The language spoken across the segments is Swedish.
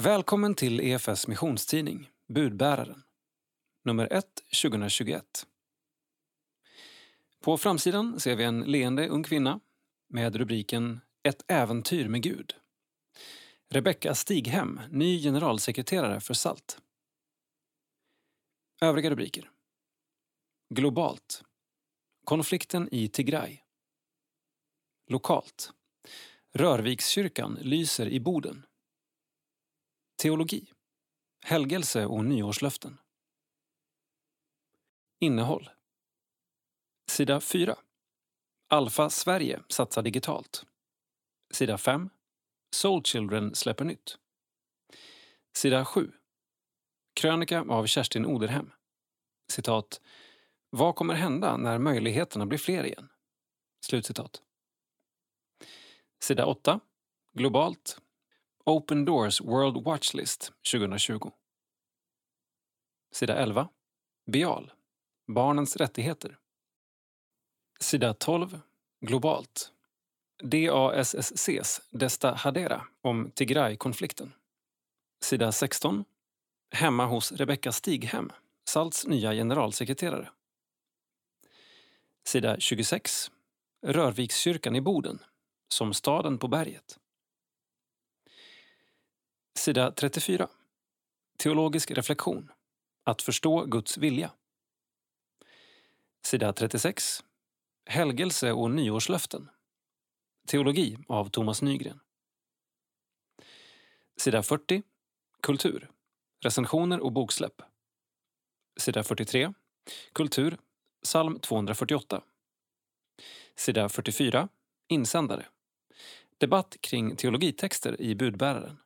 Välkommen till EFS missionstidning, Budbäraren. Nummer 1, 2021. På framsidan ser vi en leende ung kvinna med rubriken Ett äventyr med Gud. Rebecka Stighem, ny generalsekreterare för SALT. Övriga rubriker. Globalt. Konflikten i Tigray. Lokalt. Rörvikskyrkan lyser i Boden. Teologi. Helgelse och nyårslöften. Innehåll. Sida 4. Alfa Sverige satsar digitalt. Sida 5. Soul Children släpper nytt. Sida 7. Krönika av Kerstin Oderhem. Citat. Vad kommer hända när möjligheterna blir fler igen? Slutcitat. Sida 8. Globalt. Open Doors World Watch List 2020. Sida 11. Bial. Barnens rättigheter. Sida 12. Globalt. DASSCs Desta Hadera om Tigray-konflikten. Sida 16. Hemma hos Rebecka Stighem, Salts nya generalsekreterare. Sida 26. Rörvikskyrkan i Boden, som staden på berget. Sida 34. Teologisk reflektion. Att förstå Guds vilja. Sida 36. Helgelse och nyårslöften. Teologi av Thomas Nygren. Sida 40. Kultur. Recensioner och boksläpp. Sida 43. Kultur. Psalm 248. Sida 44. Insändare. Debatt kring teologitexter i budbäraren.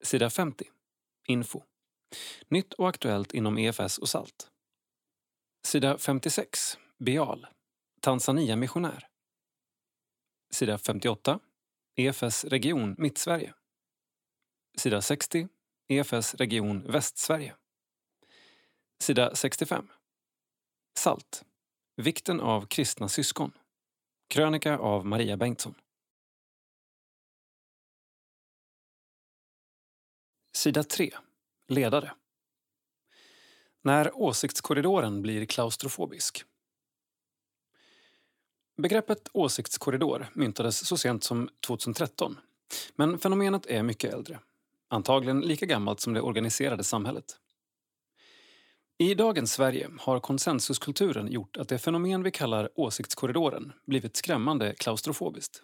Sida 50. Info. Nytt och aktuellt inom EFS och SALT. Sida 56. Bial. Tanzania missionär. Sida 58. EFS region Mittsverige. Sida 60. EFS region Västsverige. Sida 65. SALT. Vikten av kristna syskon. Krönika av Maria Bengtsson. Sida 3. Ledare. När åsiktskorridoren blir klaustrofobisk. Begreppet åsiktskorridor myntades så sent som 2013 men fenomenet är mycket äldre. Antagligen lika gammalt som det organiserade samhället. I dagens Sverige har konsensuskulturen gjort att det fenomen vi kallar åsiktskorridoren blivit skrämmande klaustrofobiskt.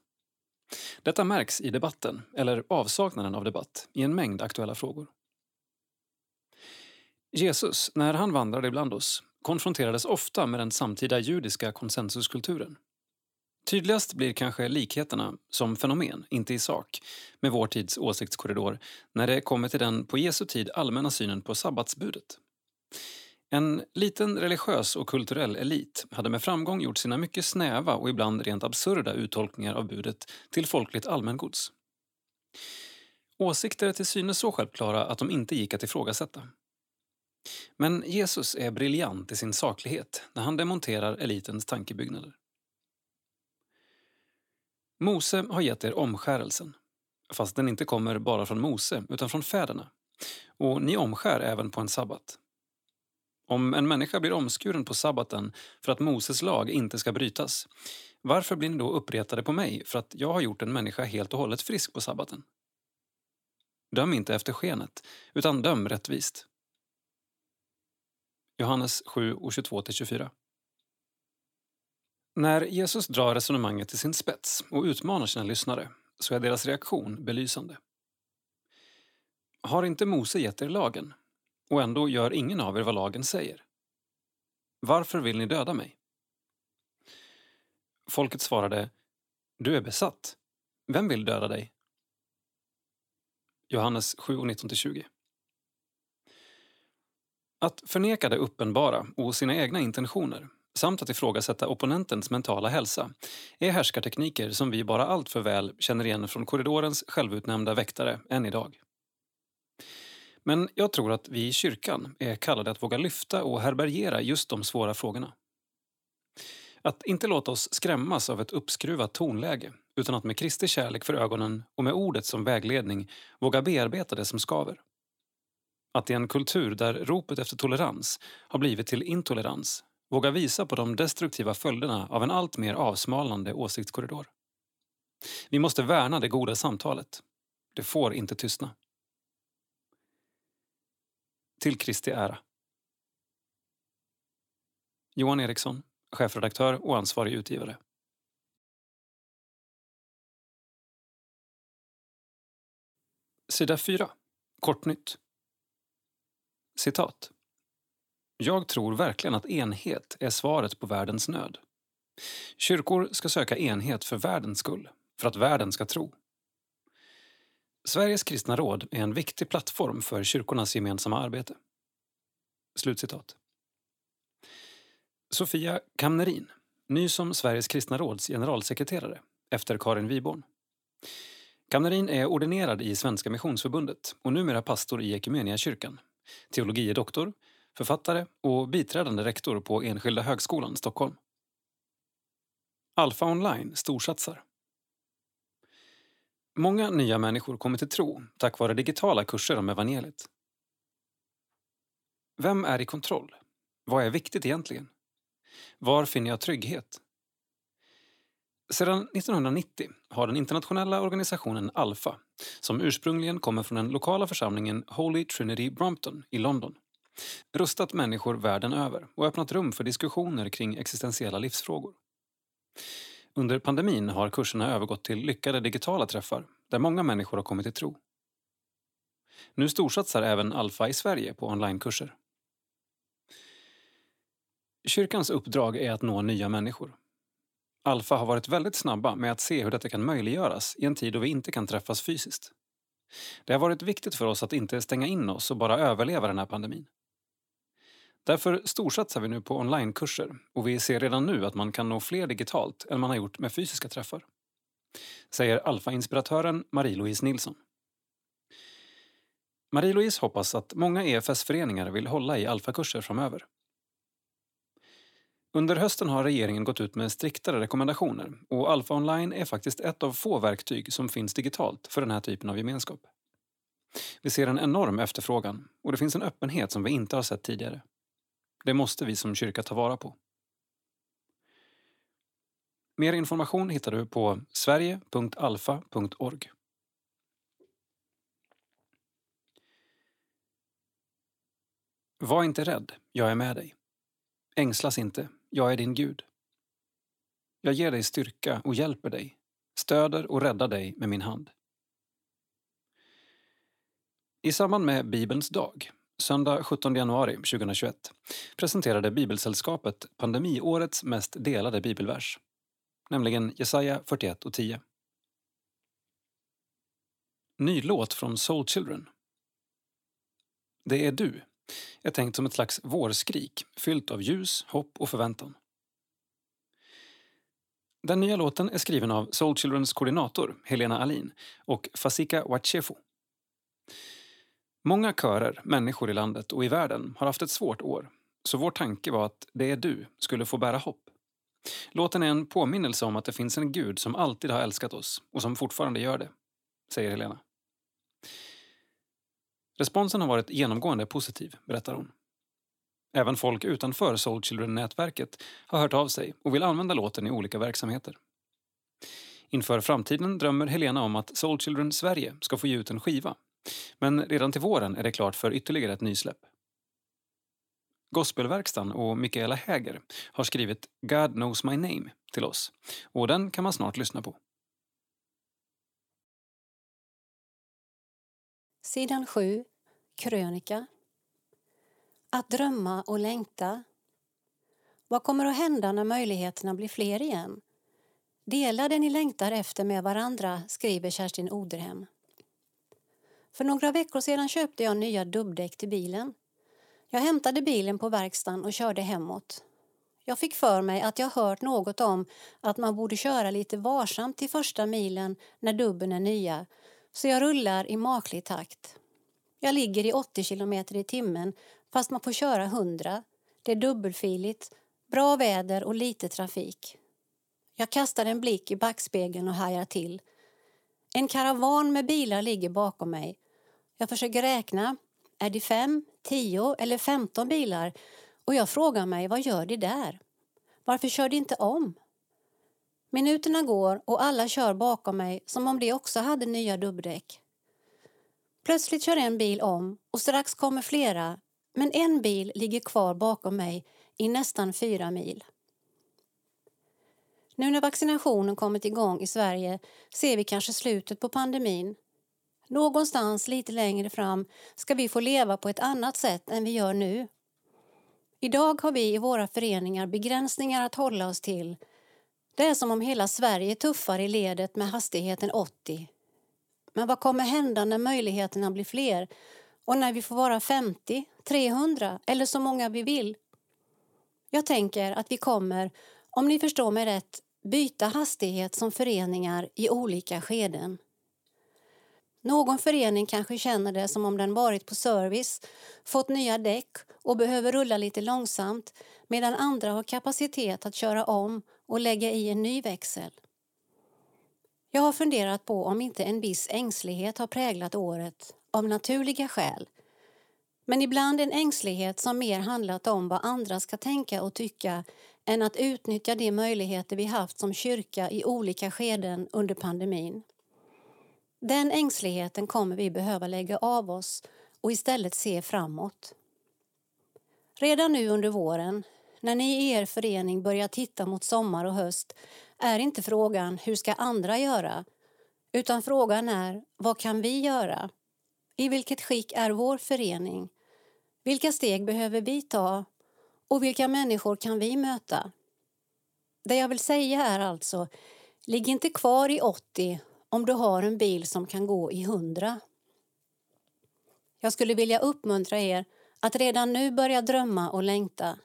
Detta märks i debatten, eller avsaknaden av debatt, i en mängd aktuella frågor. Jesus, när han vandrade ibland oss, konfronterades ofta med den samtida judiska konsensuskulturen. Tydligast blir kanske likheterna, som fenomen, inte i sak, med vår tids åsiktskorridor när det kommer till den på Jesu tid allmänna synen på sabbatsbudet. En liten religiös och kulturell elit hade med framgång gjort sina mycket snäva och ibland rent absurda uttolkningar av budet till folkligt allmängods. Åsikter är till synes så självklara att de inte gick att ifrågasätta. Men Jesus är briljant i sin saklighet när han demonterar elitens tankebyggnader. Mose har gett er omskärelsen, fast den inte kommer bara från Mose utan från fäderna. Och ni omskär även på en sabbat. Om en människa blir omskuren på sabbaten för att Moses lag inte ska brytas, varför blir ni då uppretade på mig för att jag har gjort en människa helt och hållet frisk på sabbaten? Döm inte efter skenet, utan döm rättvist. Johannes 7 och 22-24 När Jesus drar resonemanget till sin spets och utmanar sina lyssnare så är deras reaktion belysande. Har inte Mose gett er lagen? Och ändå gör ingen av er vad lagen säger. Varför vill ni döda mig? Folket svarade, du är besatt. Vem vill döda dig? Johannes 7, 19-20. Att förneka det uppenbara och sina egna intentioner samt att ifrågasätta opponentens mentala hälsa är härskartekniker som vi bara allt för väl känner igen från korridorens självutnämnda väktare än idag. Men jag tror att vi i kyrkan är kallade att våga lyfta och härbärgera just de svåra frågorna. Att inte låta oss skrämmas av ett uppskruvat tonläge utan att med Kristi kärlek för ögonen och med ordet som vägledning våga bearbeta det som skaver. Att i en kultur där ropet efter tolerans har blivit till intolerans våga visa på de destruktiva följderna av en allt mer avsmalnande åsiktskorridor. Vi måste värna det goda samtalet. Det får inte tystna. Till Kristi ära. Johan Eriksson, chefredaktör och ansvarig utgivare. Sida 4. Kortnytt. Citat. Jag tror verkligen att enhet är svaret på världens nöd. Kyrkor ska söka enhet för världens skull, för att världen ska tro. Sveriges kristna råd är en viktig plattform för kyrkornas gemensamma arbete. Slutcitat. Sofia Kamnerin, ny som Sveriges kristna råds generalsekreterare efter Karin Wiborn. Kamnerin är ordinerad i Svenska Missionsförbundet och numera pastor i Equmeniakyrkan, teologie doktor, författare och biträdande rektor på Enskilda högskolan Stockholm. Alfa Online storsatsar. Många nya människor kommer till tro tack vare digitala kurser om evangeliet. Vem är i kontroll? Vad är viktigt egentligen? Var finner jag trygghet? Sedan 1990 har den internationella organisationen Alfa, som ursprungligen kommer från den lokala församlingen Holy Trinity Brompton i London, rustat människor världen över och öppnat rum för diskussioner kring existentiella livsfrågor. Under pandemin har kurserna övergått till lyckade digitala träffar där många människor har kommit till tro. Nu storsatsar även Alfa i Sverige på onlinekurser. Kyrkans uppdrag är att nå nya människor. Alfa har varit väldigt snabba med att se hur detta kan möjliggöras i en tid då vi inte kan träffas fysiskt. Det har varit viktigt för oss att inte stänga in oss och bara överleva den här pandemin. Därför storsatsar vi nu på onlinekurser och vi ser redan nu att man kan nå fler digitalt än man har gjort med fysiska träffar. Säger Alfa-inspiratören Marie-Louise Nilsson. Marie-Louise hoppas att många EFS-föreningar vill hålla i alfakurser framöver. Under hösten har regeringen gått ut med striktare rekommendationer och Alfa Online är faktiskt ett av få verktyg som finns digitalt för den här typen av gemenskap. Vi ser en enorm efterfrågan och det finns en öppenhet som vi inte har sett tidigare. Det måste vi som kyrka ta vara på. Mer information hittar du på sverige.alfa.org. Var inte rädd, jag är med dig. Ängslas inte, jag är din Gud. Jag ger dig styrka och hjälper dig, stöder och räddar dig med min hand. I samband med Bibelns dag, söndag 17 januari 2021, presenterade Bibelsällskapet pandemiårets mest delade bibelvers, nämligen Jesaja 41 och 10. Ny låt från Soul Children. Det är du är tänkt som ett slags vårskrik fyllt av ljus, hopp och förväntan. Den nya låten är skriven av Soul Childrens koordinator Helena Alin och Fasika Wachefu. Många körer, människor i landet och i världen har haft ett svårt år så vår tanke var att det är du skulle få bära hopp. Låten är en påminnelse om att det finns en Gud som alltid har älskat oss och som fortfarande gör det, säger Helena. Responsen har varit genomgående positiv, berättar hon. Även folk utanför Soul Children-nätverket har hört av sig och vill använda låten i olika verksamheter. Inför framtiden drömmer Helena om att Soul Children Sverige ska få ge ut en skiva. Men redan till våren är det klart för ytterligare ett nysläpp. Gospelverkstan och Mikaela Häger har skrivit God knows my name till oss och den kan man snart lyssna på. Sidan 7, krönika. Att drömma och längta. Vad kommer att hända när möjligheterna blir fler igen? Dela det ni längtar efter med varandra, skriver Kerstin Oderhem. För några veckor sedan köpte jag nya dubbdäck till bilen. Jag hämtade bilen på verkstaden och körde hemåt. Jag fick för mig att jag hört något om att man borde köra lite varsamt till första milen när dubben är nya så jag rullar i maklig takt. Jag ligger i 80 km i timmen fast man får köra 100. Det är dubbelfiligt, bra väder och lite trafik. Jag kastar en blick i backspegeln och hajar till. En karavan med bilar ligger bakom mig. Jag försöker räkna. Är det fem, tio eller femton bilar? Och jag frågar mig, vad gör de där? Varför kör de inte om? Minuterna går och alla kör bakom mig som om de också hade nya dubbdäck. Plötsligt kör en bil om och strax kommer flera men en bil ligger kvar bakom mig i nästan fyra mil. Nu när vaccinationen kommit igång i Sverige ser vi kanske slutet på pandemin. Någonstans lite längre fram ska vi få leva på ett annat sätt än vi gör nu. Idag har vi i våra föreningar begränsningar att hålla oss till. Det är som om hela Sverige tuffar i ledet med hastigheten 80. Men vad kommer hända när möjligheterna blir fler och när vi får vara 50, 300 eller så många vi vill? Jag tänker att vi kommer, om ni förstår mig rätt, byta hastighet som föreningar i olika skeden. Någon förening kanske känner det som om den varit på service, fått nya däck och behöver rulla lite långsamt medan andra har kapacitet att köra om och lägga i en ny växel. Jag har funderat på om inte en viss ängslighet har präglat året, av naturliga skäl. Men ibland en ängslighet som mer handlat om vad andra ska tänka och tycka än att utnyttja de möjligheter vi haft som kyrka i olika skeden under pandemin. Den ängsligheten kommer vi behöva lägga av oss och istället se framåt. Redan nu under våren, när ni i er förening börjar titta mot sommar och höst är inte frågan hur ska andra göra utan frågan är vad kan vi göra? I vilket skick är vår förening? Vilka steg behöver vi ta? Och vilka människor kan vi möta? Det jag vill säga är alltså, ligg inte kvar i 80 om du har en bil som kan gå i 100. Jag skulle vilja uppmuntra er att redan nu börja drömma och längta.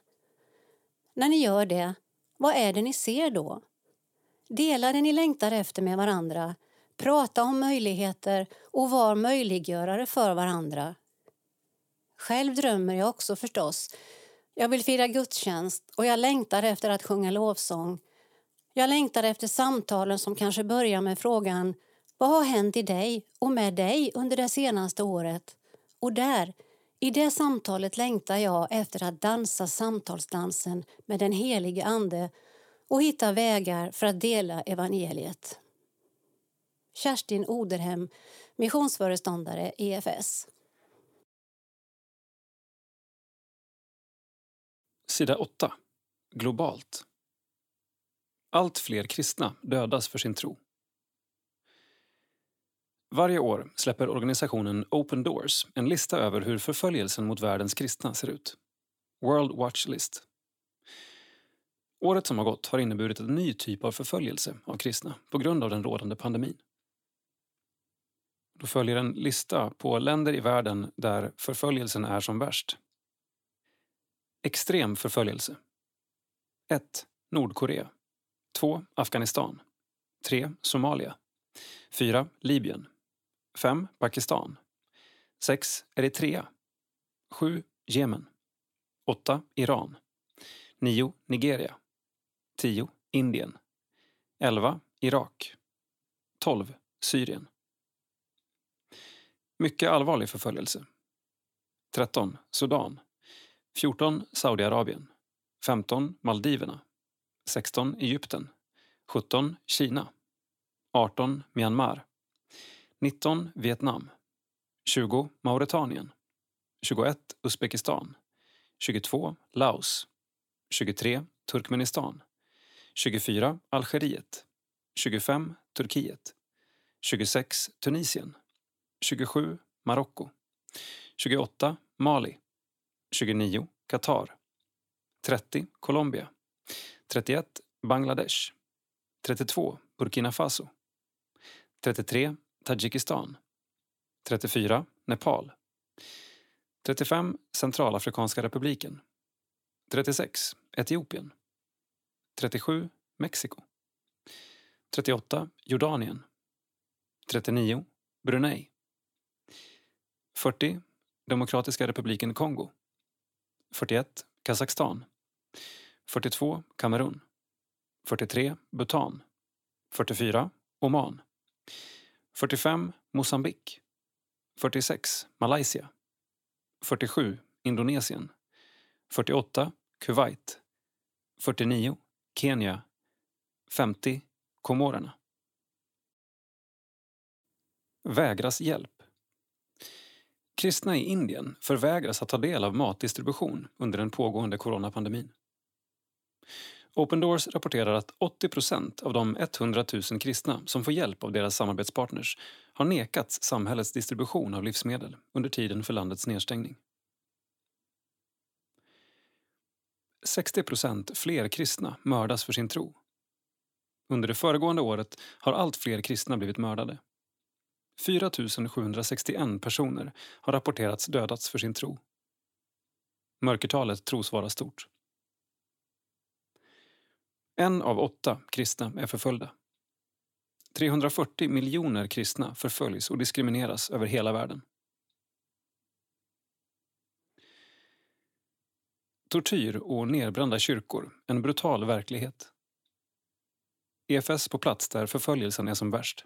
När ni gör det, vad är det ni ser då? Dela det ni längtar efter med varandra. Prata om möjligheter och var möjliggörare för varandra. Själv drömmer jag också förstås. Jag vill fira gudstjänst och jag längtar efter att sjunga lovsång. Jag längtar efter samtalen som kanske börjar med frågan Vad har hänt i dig och med dig under det senaste året? Och där, i det samtalet längtar jag efter att dansa samtalsdansen med den helige Ande och hitta vägar för att dela evangeliet. Kerstin Oderhem, missionsföreståndare EFS. Sida 8. Globalt. Allt fler kristna dödas för sin tro. Varje år släpper organisationen Open Doors en lista över hur förföljelsen mot världens kristna ser ut. World Watch List. Året som har gått har inneburit en ny typ av förföljelse av kristna på grund av den rådande pandemin. Då följer en lista på länder i världen där förföljelsen är som värst. Extrem förföljelse. 1. Nordkorea. 2. Afghanistan. 3. Somalia. 4. Libyen. 5. Pakistan. 6. Eritrea. 7. Jemen. 8. Iran. 9. Nigeria. 10. Indien. 11. Irak. 12. Syrien. Mycket allvarlig förföljelse. 13. Sudan. 14. Saudiarabien. 15. Maldiverna. 16. Egypten. 17. Kina. 18. Myanmar. 19. Vietnam. 20. Mauretanien. 21. Uzbekistan. 22. Laos. 23. Turkmenistan. 24. Algeriet. 25. Turkiet. 26. Tunisien. 27. Marocko. 28. Mali. 29. Qatar. 30. Colombia. 31. Bangladesh. 32. Burkina Faso. 33. Tadzjikistan. 34. Nepal. 35. Centralafrikanska republiken. 36. Etiopien. 37. Mexiko. 38. Jordanien. 39. Brunei. 40. Demokratiska republiken Kongo. 41. Kazakstan. 42. Kamerun. 43 Bhutan. 44 Oman. 45 Mosambik. 46 Malaysia. 47 Indonesien. 48 Kuwait. 49 Kenya. 50 Komorerna. Vägras hjälp. Kristna i Indien förvägras att ta del av matdistribution under den pågående coronapandemin. Open Doors rapporterar att 80% av de 100 000 kristna som får hjälp av deras samarbetspartners har nekats samhällets distribution av livsmedel under tiden för landets nedstängning. 60% fler kristna mördas för sin tro. Under det föregående året har allt fler kristna blivit mördade. 4 761 personer har rapporterats dödats för sin tro. Mörkertalet tros vara stort. En av åtta kristna är förföljda. 340 miljoner kristna förföljs och diskrimineras över hela världen. Tortyr och nedbrända kyrkor, en brutal verklighet. EFS på plats där förföljelsen är som värst.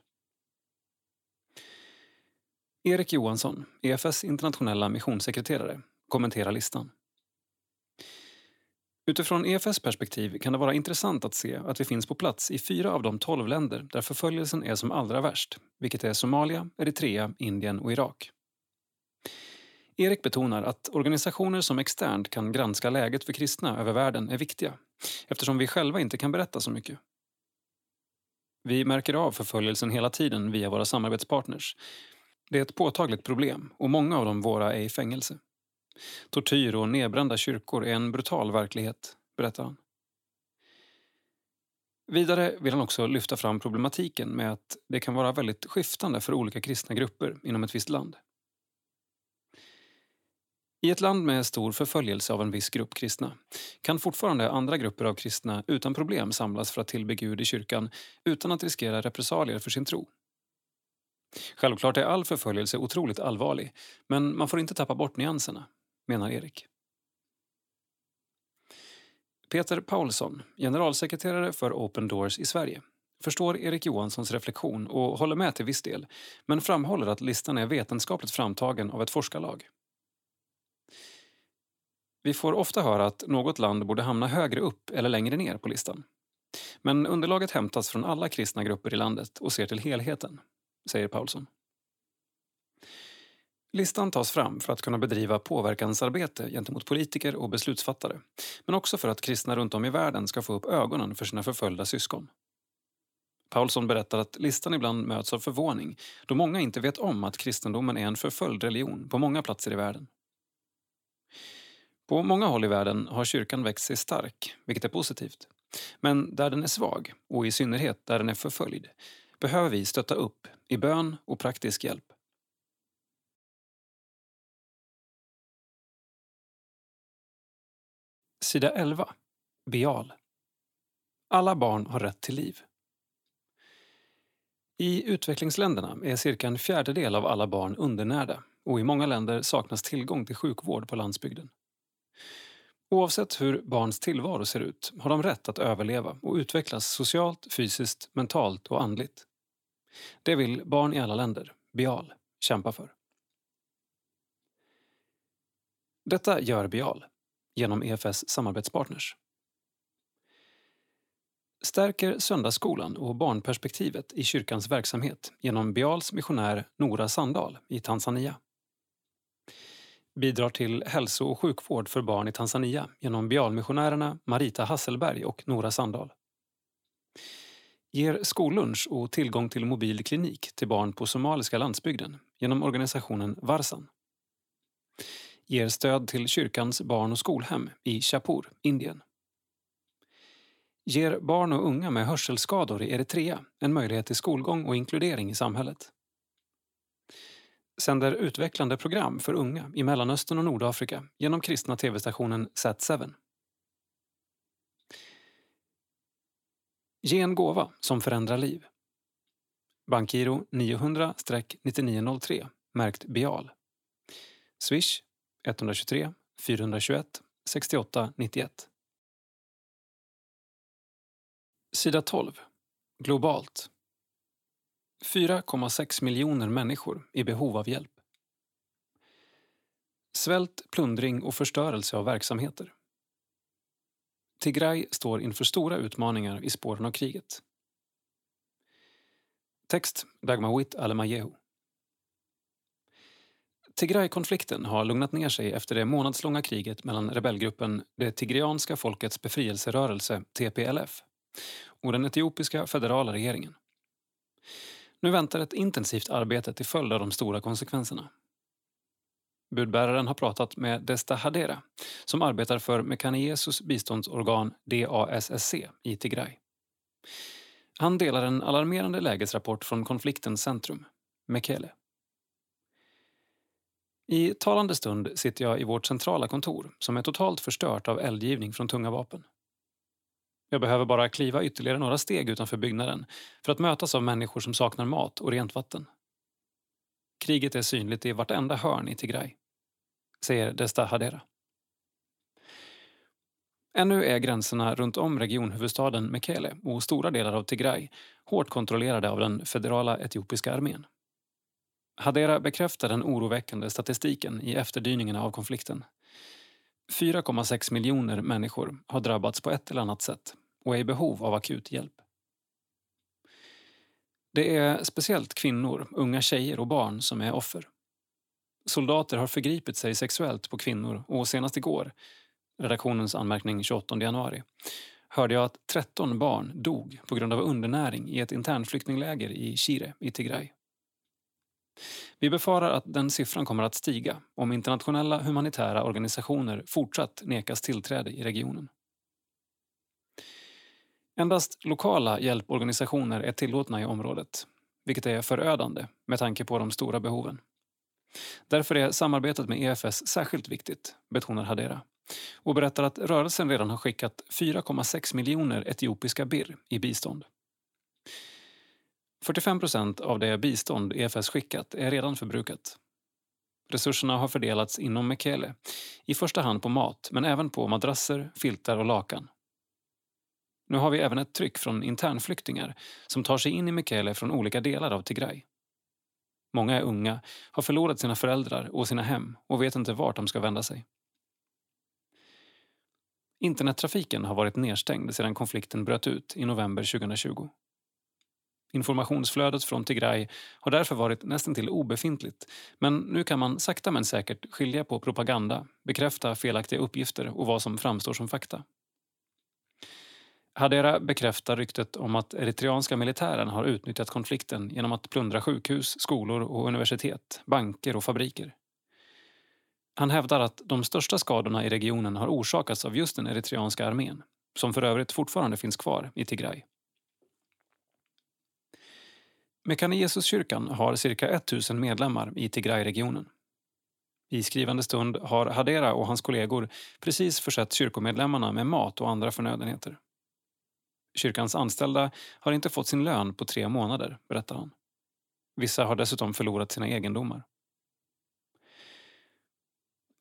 Erik Johansson, EFS internationella missionssekreterare, kommenterar listan. Utifrån EFS perspektiv kan det vara intressant att se att vi finns på plats i fyra av de tolv länder där förföljelsen är som allra värst, vilket är Somalia, Eritrea, Indien och Irak. Erik betonar att organisationer som externt kan granska läget för kristna över världen är viktiga eftersom vi själva inte kan berätta så mycket. Vi märker av förföljelsen hela tiden via våra samarbetspartners. Det är ett påtagligt problem och många av dem våra är i fängelse. Tortyr och nedbrända kyrkor är en brutal verklighet, berättar han. Vidare vill han också lyfta fram problematiken med att det kan vara väldigt skiftande för olika kristna grupper inom ett visst land. I ett land med stor förföljelse av en viss grupp kristna kan fortfarande andra grupper av kristna utan problem samlas för att tillbe Gud i kyrkan utan att riskera repressalier för sin tro. Självklart är all förföljelse otroligt allvarlig men man får inte tappa bort nyanserna menar Erik. Peter Paulsson, generalsekreterare för Open Doors i Sverige, förstår Erik Johanssons reflektion och håller med till viss del men framhåller att listan är vetenskapligt framtagen av ett forskarlag. Vi får ofta höra att något land borde hamna högre upp eller längre ner på listan. Men underlaget hämtas från alla kristna grupper i landet och ser till helheten, säger Paulsson. Listan tas fram för att kunna bedriva påverkansarbete gentemot politiker och beslutsfattare men också för att kristna runt om i världen ska få upp ögonen för sina förföljda syskon. Paulsson berättar att listan ibland möts av förvåning då många inte vet om att kristendomen är en förföljd religion på många platser i världen. På många håll i världen har kyrkan växt sig stark, vilket är positivt. Men där den är svag, och i synnerhet där den är förföljd, behöver vi stötta upp i bön och praktisk hjälp. Sida 11. Beal. Alla barn har rätt till liv. I utvecklingsländerna är cirka en fjärdedel av alla barn undernärda och i många länder saknas tillgång till sjukvård på landsbygden. Oavsett hur barns tillvaro ser ut har de rätt att överleva och utvecklas socialt, fysiskt, mentalt och andligt. Det vill Barn i alla länder, Bial, kämpa för. Detta gör Bial genom EFS samarbetspartners. Stärker söndagsskolan och barnperspektivet i kyrkans verksamhet genom Bials missionär Nora Sandahl i Tanzania. Bidrar till hälso och sjukvård för barn i Tanzania genom Bialmissionärerna Marita Hasselberg och Nora Sandahl. Ger skollunch och tillgång till mobil klinik till barn på somaliska landsbygden genom organisationen Varsan ger stöd till kyrkans barn och skolhem i Chapur, Indien. Ger barn och unga med hörselskador i Eritrea en möjlighet till skolgång och inkludering i samhället. Sänder utvecklande program för unga i Mellanöstern och Nordafrika genom kristna tv-stationen Sat7. Ge en gåva som förändrar liv. Bankgiro 900-9903 märkt Bial. Swish 123 421 68 91. Sida 12. Globalt. 4,6 miljoner människor i behov av hjälp. Svält, plundring och förstörelse av verksamheter. Tigray står inför stora utmaningar i spåren av kriget. Text Dagmawit Alemayehu. Tigray-konflikten har lugnat ner sig efter det månadslånga kriget mellan rebellgruppen Det tigreanska folkets befrielserörelse, TPLF, och den etiopiska federala regeringen. Nu väntar ett intensivt arbete till följd av de stora konsekvenserna. Budbäraren har pratat med Desta Hadera som arbetar för Mekaniesus biståndsorgan DASSC i Tigray. Han delar en alarmerande lägesrapport från konfliktens centrum, Mekele. I talande stund sitter jag i vårt centrala kontor som är totalt förstört av eldgivning från tunga vapen. Jag behöver bara kliva ytterligare några steg utanför byggnaden för att mötas av människor som saknar mat och rent vatten. Kriget är synligt i vartenda hörn i Tigray, säger Desta Hadera. Ännu är gränserna runt om regionhuvudstaden Mekele och stora delar av Tigray hårt kontrollerade av den federala etiopiska armén. Hadera bekräftar den oroväckande statistiken i efterdyningarna av konflikten. 4,6 miljoner människor har drabbats på ett eller annat sätt och är i behov av akut hjälp. Det är speciellt kvinnor, unga tjejer och barn som är offer. Soldater har förgripit sig sexuellt på kvinnor och senast igår, redaktionens anmärkning 28 januari, hörde jag att 13 barn dog på grund av undernäring i ett internflyktingläger i Shire i Tigray. Vi befarar att den siffran kommer att stiga om internationella humanitära organisationer fortsatt nekas tillträde i regionen. Endast lokala hjälporganisationer är tillåtna i området, vilket är förödande med tanke på de stora behoven. Därför är samarbetet med EFS särskilt viktigt, betonar Hadera och berättar att rörelsen redan har skickat 4,6 miljoner etiopiska birr i bistånd. 45 procent av det bistånd EFS skickat är redan förbrukat. Resurserna har fördelats inom Mekele, i första hand på mat men även på madrasser, filtar och lakan. Nu har vi även ett tryck från internflyktingar som tar sig in i Mekele från olika delar av Tigray. Många är unga, har förlorat sina föräldrar och sina hem och vet inte vart de ska vända sig. Internettrafiken har varit nedstängd sedan konflikten bröt ut i november 2020. Informationsflödet från Tigray har därför varit nästan till obefintligt men nu kan man sakta men säkert skilja på propaganda, bekräfta felaktiga uppgifter och vad som framstår som fakta. Hadera bekräftar ryktet om att eritreanska militären har utnyttjat konflikten genom att plundra sjukhus, skolor och universitet, banker och fabriker. Han hävdar att de största skadorna i regionen har orsakats av just den eritreanska armén, som för övrigt fortfarande finns kvar i Tigray. Mekane Jesuskyrkan har cirka 1000 medlemmar i Tigray-regionen. I skrivande stund har Hadera och hans kollegor precis försett kyrkomedlemmarna med mat och andra förnödenheter. Kyrkans anställda har inte fått sin lön på tre månader, berättar han. Vissa har dessutom förlorat sina egendomar.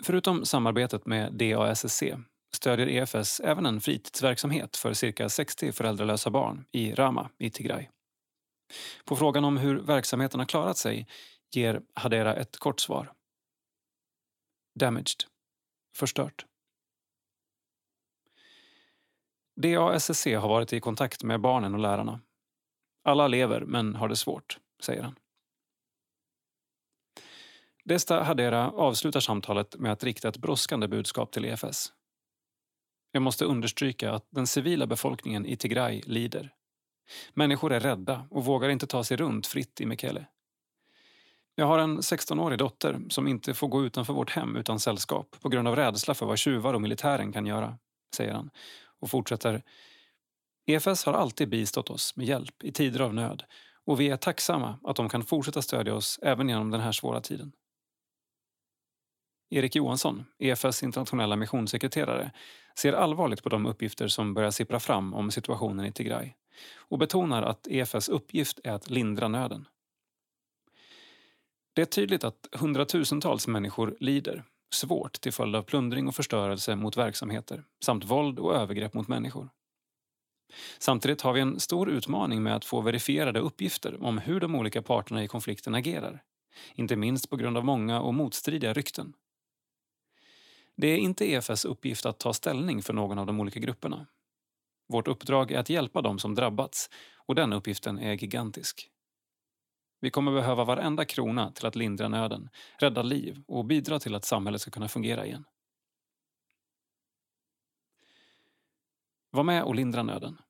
Förutom samarbetet med DASSC stödjer EFS även en fritidsverksamhet för cirka 60 föräldralösa barn i Rama i Tigray. På frågan om hur verksamheten har klarat sig ger Hadera ett kort svar. Damaged. Förstört. DASSC har varit i kontakt med barnen och lärarna. Alla lever, men har det svårt, säger han. Desta Hadera avslutar samtalet med att rikta ett brådskande budskap till EFS. Jag måste understryka att den civila befolkningen i Tigray lider. Människor är rädda och vågar inte ta sig runt fritt i Mekele. Jag har en 16-årig dotter som inte får gå utanför vårt hem utan sällskap på grund av rädsla för vad tjuvar och militären kan göra, säger han och fortsätter. EFS har alltid bistått oss med hjälp i tider av nöd och vi är tacksamma att de kan fortsätta stödja oss även genom den här svåra tiden. Erik Johansson, EFS internationella missionssekreterare, ser allvarligt på de uppgifter som börjar sippra fram om situationen i Tigray och betonar att EFS uppgift är att lindra nöden. Det är tydligt att hundratusentals människor lider svårt till följd av plundring och förstörelse mot verksamheter samt våld och övergrepp mot människor. Samtidigt har vi en stor utmaning med att få verifierade uppgifter om hur de olika parterna i konflikten agerar. Inte minst på grund av många och motstridiga rykten. Det är inte EFS uppgift att ta ställning för någon av de olika grupperna. Vårt uppdrag är att hjälpa dem som drabbats och den uppgiften är gigantisk. Vi kommer behöva varenda krona till att lindra nöden, rädda liv och bidra till att samhället ska kunna fungera igen. Var med och lindra nöden.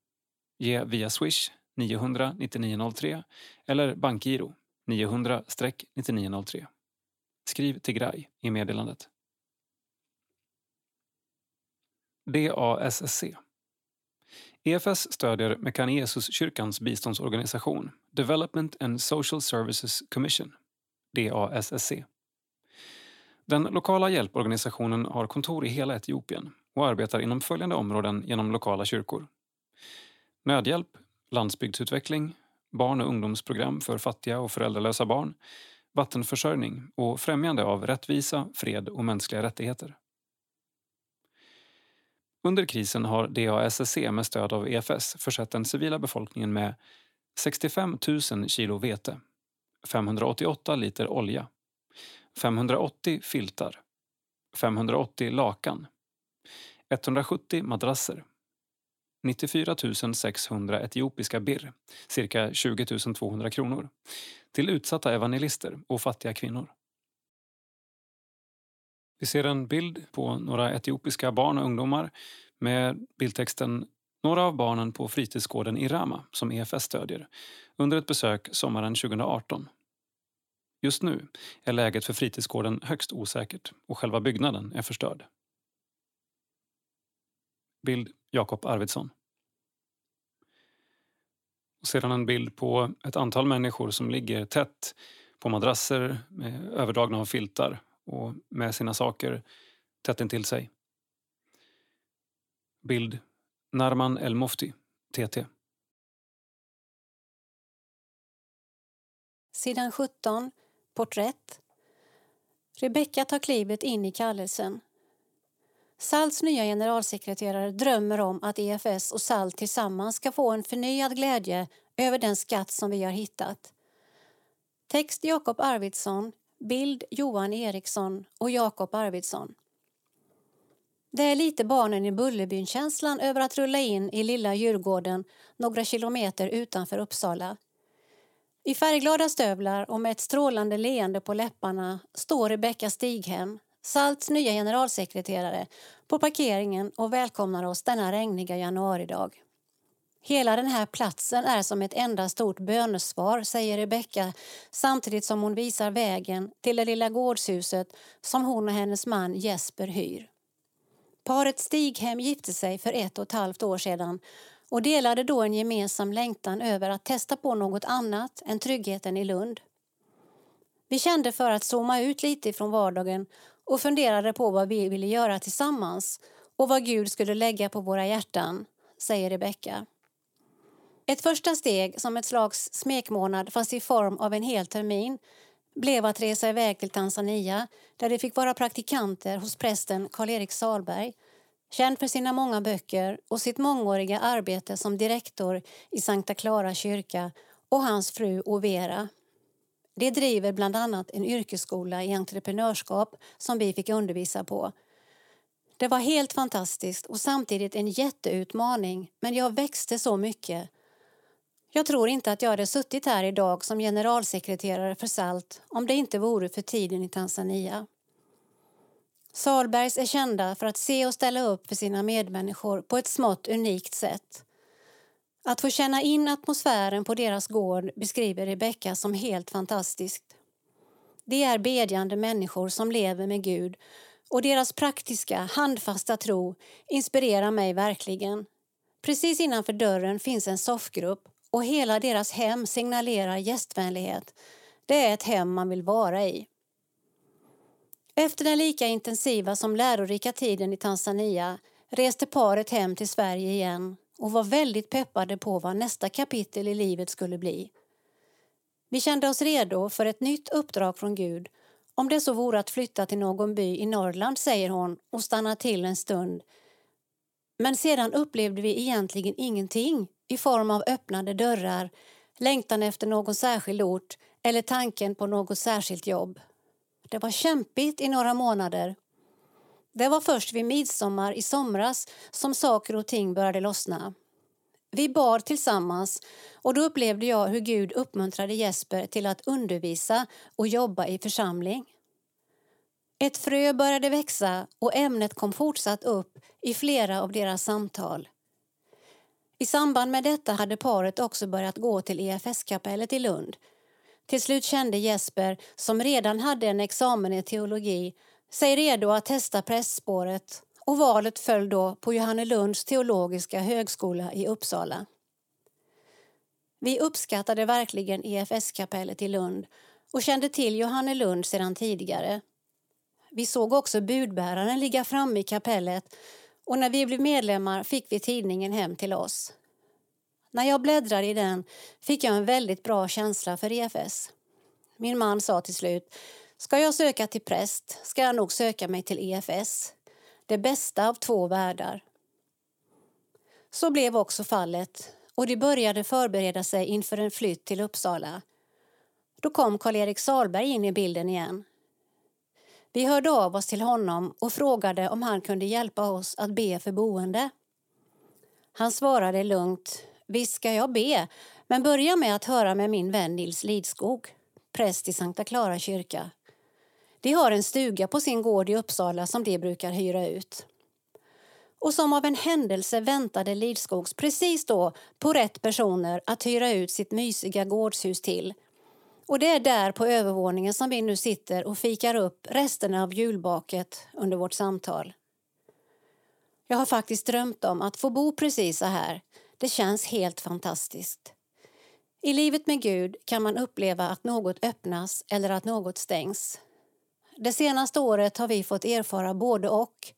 Ge via Swish 900 9903 eller bankgiro 900-9903. Skriv Tigray i meddelandet. DASSC EFS stödjer Mekanesuskyrkans biståndsorganisation Development and Social Services Commission, DASSC. Den lokala hjälporganisationen har kontor i hela Etiopien och arbetar inom följande områden genom lokala kyrkor. Nödhjälp, landsbygdsutveckling, barn och ungdomsprogram för fattiga och föräldralösa barn, vattenförsörjning och främjande av rättvisa, fred och mänskliga rättigheter. Under krisen har DASSC med stöd av EFS försett den civila befolkningen med 65 000 kilo vete, 588 liter olja, 580 filtar, 580 lakan, 170 madrasser, 94 600 etiopiska birr, cirka 20 200 kronor, till utsatta evangelister och fattiga kvinnor. Vi ser en bild på några etiopiska barn och ungdomar med bildtexten Några av barnen på fritidsgården i Rama, som EFS stödjer, under ett besök sommaren 2018. Just nu är läget för fritidsgården högst osäkert och själva byggnaden är förstörd. Bild Jakob Arvidsson. Och sedan en bild på ett antal människor som ligger tätt på madrasser med överdragna av filtar och med sina saker tätt intill sig. Bild Narman El Mofti, TT. Sidan 17, porträtt. Rebecka tar klivet in i kallelsen. SALTs nya generalsekreterare drömmer om att EFS och SALT tillsammans ska få en förnyad glädje över den skatt som vi har hittat. Text Jakob Arvidsson, bild Johan Eriksson och Jakob Arvidsson. Det är lite barnen i Bullerbyn-känslan över att rulla in i lilla Djurgården några kilometer utanför Uppsala. I färgglada stövlar och med ett strålande leende på läpparna står Rebecka Stighem, Salts nya generalsekreterare, på parkeringen och välkomnar oss denna regniga januaridag. Hela den här platsen är som ett enda stort bönesvar, säger Rebecka samtidigt som hon visar vägen till det lilla gårdshuset som hon och hennes man Jesper hyr. Paret Stighem gifte sig för ett och ett halvt år sedan och delade då en gemensam längtan över att testa på något annat än tryggheten i Lund. Vi kände för att zooma ut lite från vardagen och funderade på vad vi ville göra tillsammans och vad Gud skulle lägga på våra hjärtan, säger Rebecka. Ett första steg, som ett slags smekmånad fast i form av en hel termin, blev att resa iväg till Tanzania där de fick vara praktikanter hos prästen Karl-Erik Salberg känd för sina många böcker och sitt mångåriga arbete som direktor i Sankta Clara kyrka och hans fru Overa. De driver bland annat en yrkesskola i entreprenörskap som vi fick undervisa på. Det var helt fantastiskt och samtidigt en jätteutmaning men jag växte så mycket jag tror inte att jag hade suttit här idag som generalsekreterare för SALT om det inte vore för tiden i Tanzania. Salbergs är kända för att se och ställa upp för sina medmänniskor på ett smått unikt sätt. Att få känna in atmosfären på deras gård beskriver Rebecka som helt fantastiskt. Det är bedjande människor som lever med Gud och deras praktiska, handfasta tro inspirerar mig verkligen. Precis innanför dörren finns en soffgrupp och hela deras hem signalerar gästvänlighet. Det är ett hem man vill vara i. Efter den lika intensiva som lärorika tiden i Tanzania reste paret hem till Sverige igen och var väldigt peppade på vad nästa kapitel i livet skulle bli. Vi kände oss redo för ett nytt uppdrag från Gud om det så vore att flytta till någon by i Norrland, säger hon och stannar till en stund. Men sedan upplevde vi egentligen ingenting i form av öppnade dörrar, längtan efter någon särskild ort eller tanken på något särskilt jobb. Det var kämpigt i några månader. Det var först vid midsommar i somras som saker och ting började lossna. Vi bad tillsammans och då upplevde jag hur Gud uppmuntrade Jesper till att undervisa och jobba i församling. Ett frö började växa och ämnet kom fortsatt upp i flera av deras samtal. I samband med detta hade paret också börjat gå till EFS-kapellet i Lund. Till slut kände Jesper, som redan hade en examen i teologi, sig redo att testa prästspåret och valet föll då på Johannelunds teologiska högskola i Uppsala. Vi uppskattade verkligen EFS-kapellet i Lund och kände till Johannelund sedan tidigare. Vi såg också budbäraren ligga framme i kapellet och när vi blev medlemmar fick vi tidningen hem till oss. När jag bläddrade i den fick jag en väldigt bra känsla för EFS. Min man sa till slut, ska jag söka till präst ska jag nog söka mig till EFS. Det bästa av två världar. Så blev också fallet och de började förbereda sig inför en flytt till Uppsala. Då kom Karl-Erik Salberg in i bilden igen. Vi hörde av oss till honom och frågade om han kunde hjälpa oss att be för boende. Han svarade lugnt, visst ska jag be, men börja med att höra med min vän Nils Lidskog, präst i Sankta Clara kyrka. De har en stuga på sin gård i Uppsala som de brukar hyra ut. Och som av en händelse väntade Lidskogs precis då på rätt personer att hyra ut sitt mysiga gårdshus till och det är där på övervåningen som vi nu sitter och fikar upp resterna av julbaket under vårt samtal. Jag har faktiskt drömt om att få bo precis så här. Det känns helt fantastiskt. I livet med Gud kan man uppleva att något öppnas eller att något stängs. Det senaste året har vi fått erfara både och.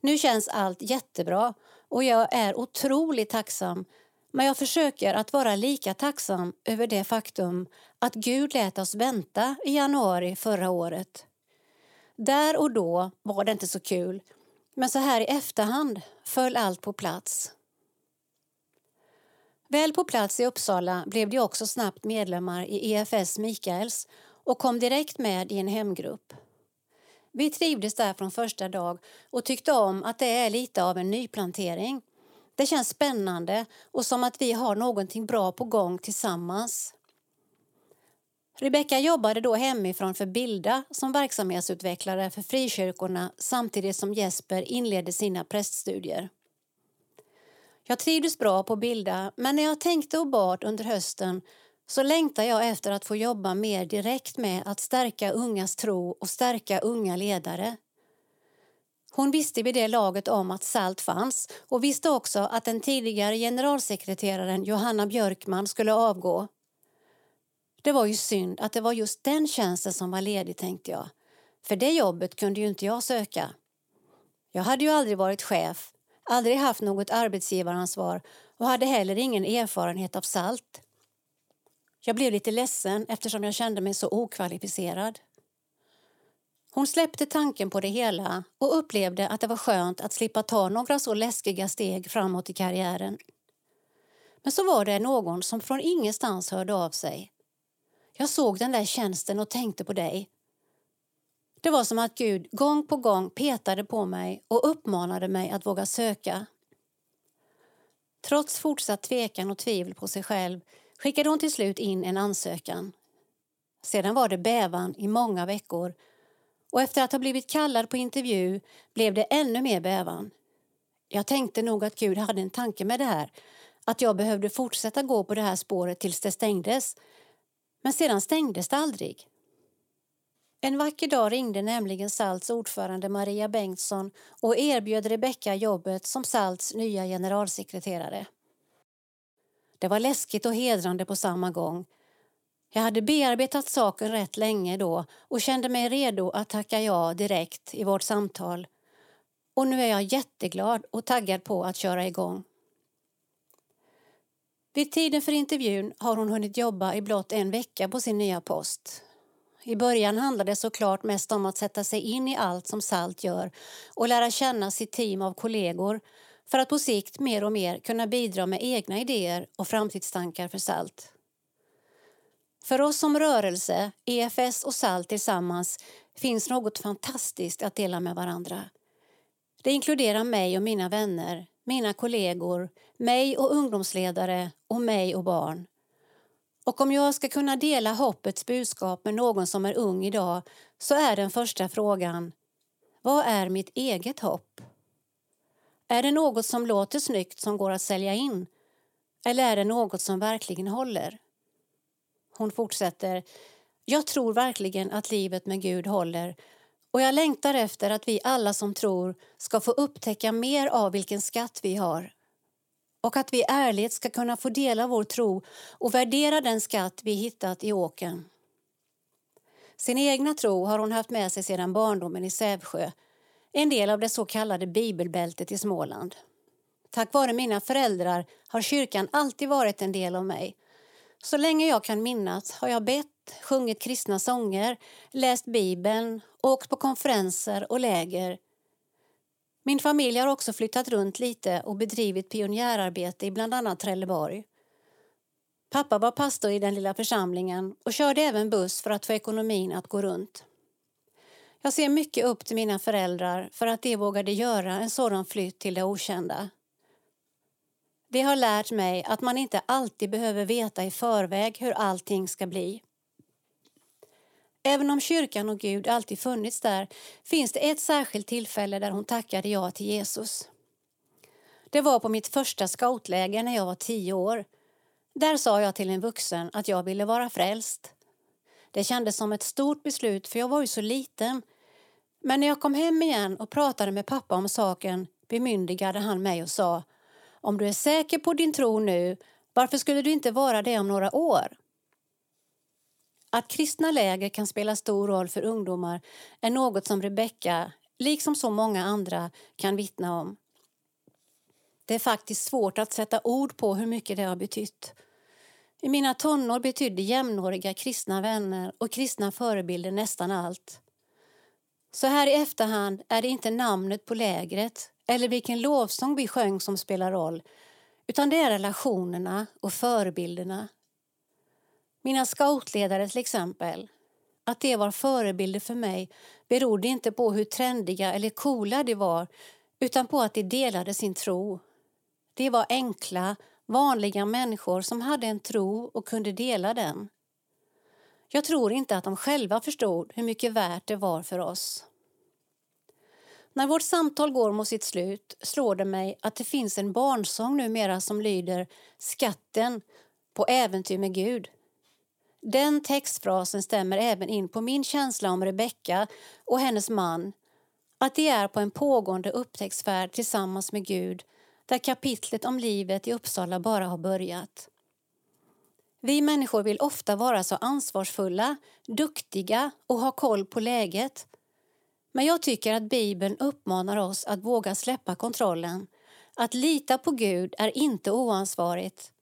Nu känns allt jättebra och jag är otroligt tacksam men jag försöker att vara lika tacksam över det faktum att Gud lät oss vänta i januari förra året. Där och då var det inte så kul, men så här i efterhand föll allt på plats. Väl på plats i Uppsala blev de också snabbt medlemmar i EFS Mikaels och kom direkt med i en hemgrupp. Vi trivdes där från första dag och tyckte om att det är lite av en nyplantering det känns spännande och som att vi har någonting bra på gång tillsammans. Rebecka jobbade då hemifrån för Bilda som verksamhetsutvecklare för frikyrkorna samtidigt som Jesper inledde sina präststudier. Jag trivdes bra på Bilda, men när jag tänkte och bad under hösten så längtar jag efter att få jobba mer direkt med att stärka ungas tro och stärka unga ledare. Hon visste vid det laget om att SALT fanns och visste också att den tidigare generalsekreteraren Johanna Björkman skulle avgå. Det var ju synd att det var just den tjänsten som var ledig, tänkte jag. För det jobbet kunde ju inte jag söka. Jag hade ju aldrig varit chef, aldrig haft något arbetsgivaransvar och hade heller ingen erfarenhet av SALT. Jag blev lite ledsen eftersom jag kände mig så okvalificerad. Hon släppte tanken på det hela och upplevde att det var skönt att slippa ta några så läskiga steg framåt i karriären. Men så var det någon som från ingenstans hörde av sig. Jag såg den där tjänsten och tänkte på dig. Det var som att Gud gång på gång petade på mig och uppmanade mig att våga söka. Trots fortsatt tvekan och tvivel på sig själv skickade hon till slut in en ansökan. Sedan var det bävan i många veckor och efter att ha blivit kallad på intervju blev det ännu mer bävan. Jag tänkte nog att Gud hade en tanke med det här, att jag behövde fortsätta gå på det här spåret tills det stängdes. Men sedan stängdes det aldrig. En vacker dag ringde nämligen Salts ordförande Maria Bengtsson och erbjöd Rebecka jobbet som Salts nya generalsekreterare. Det var läskigt och hedrande på samma gång jag hade bearbetat saken rätt länge då och kände mig redo att tacka ja direkt i vårt samtal. Och nu är jag jätteglad och taggad på att köra igång. Vid tiden för intervjun har hon hunnit jobba i blott en vecka på sin nya post. I början handlade det såklart mest om att sätta sig in i allt som Salt gör och lära känna sitt team av kollegor för att på sikt mer och mer kunna bidra med egna idéer och framtidstankar för SALT. För oss som rörelse, EFS och SALT tillsammans finns något fantastiskt att dela med varandra. Det inkluderar mig och mina vänner, mina kollegor, mig och ungdomsledare och mig och barn. Och om jag ska kunna dela hoppets budskap med någon som är ung idag så är den första frågan Vad är mitt eget hopp? Är det något som låter snyggt som går att sälja in? Eller är det något som verkligen håller? Hon fortsätter. Jag tror verkligen att livet med Gud håller och jag längtar efter att vi alla som tror ska få upptäcka mer av vilken skatt vi har och att vi ärligt ska kunna få dela vår tro och värdera den skatt vi hittat i åken. Sin egna tro har hon haft med sig sedan barndomen i Sävsjö, en del av det så kallade bibelbältet i Småland. Tack vare mina föräldrar har kyrkan alltid varit en del av mig. Så länge jag kan minnas har jag bett, sjungit kristna sånger, läst Bibeln, åkt på konferenser och läger min familj har också flyttat runt lite och bedrivit pionjärarbete i bland annat Trelleborg. Pappa var pastor i den lilla församlingen och körde även buss för att få ekonomin att gå runt. Jag ser mycket upp till mina föräldrar för att de vågade göra en sådan flytt till det okända. Det har lärt mig att man inte alltid behöver veta i förväg hur allting ska bli. Även om kyrkan och Gud alltid funnits där finns det ett särskilt tillfälle där hon tackade ja till Jesus. Det var på mitt första scoutläger när jag var tio år. Där sa jag till en vuxen att jag ville vara frälst. Det kändes som ett stort beslut för jag var ju så liten. Men när jag kom hem igen och pratade med pappa om saken bemyndigade han mig och sa om du är säker på din tro nu, varför skulle du inte vara det om några år? Att kristna läger kan spela stor roll för ungdomar är något som Rebecka, liksom så många andra, kan vittna om. Det är faktiskt svårt att sätta ord på hur mycket det har betytt. I mina tonår betydde jämnåriga kristna vänner och kristna förebilder nästan allt. Så här i efterhand är det inte namnet på lägret eller vilken lovsång vi sjöng som spelar roll utan det är relationerna och förebilderna mina scoutledare till exempel. Att de var förebilder för mig berodde inte på hur trendiga eller coola de var utan på att de delade sin tro. De var enkla, vanliga människor som hade en tro och kunde dela den. Jag tror inte att de själva förstod hur mycket värt det var för oss. När vårt samtal går mot sitt slut slår det mig att det finns en barnsång numera som lyder Skatten på äventyr med Gud. Den textfrasen stämmer även in på min känsla om Rebecka och hennes man att de är på en pågående upptäcktsfärd tillsammans med Gud där kapitlet om livet i Uppsala bara har börjat. Vi människor vill ofta vara så ansvarsfulla, duktiga och ha koll på läget. Men jag tycker att Bibeln uppmanar oss att våga släppa kontrollen. Att lita på Gud är inte oansvarigt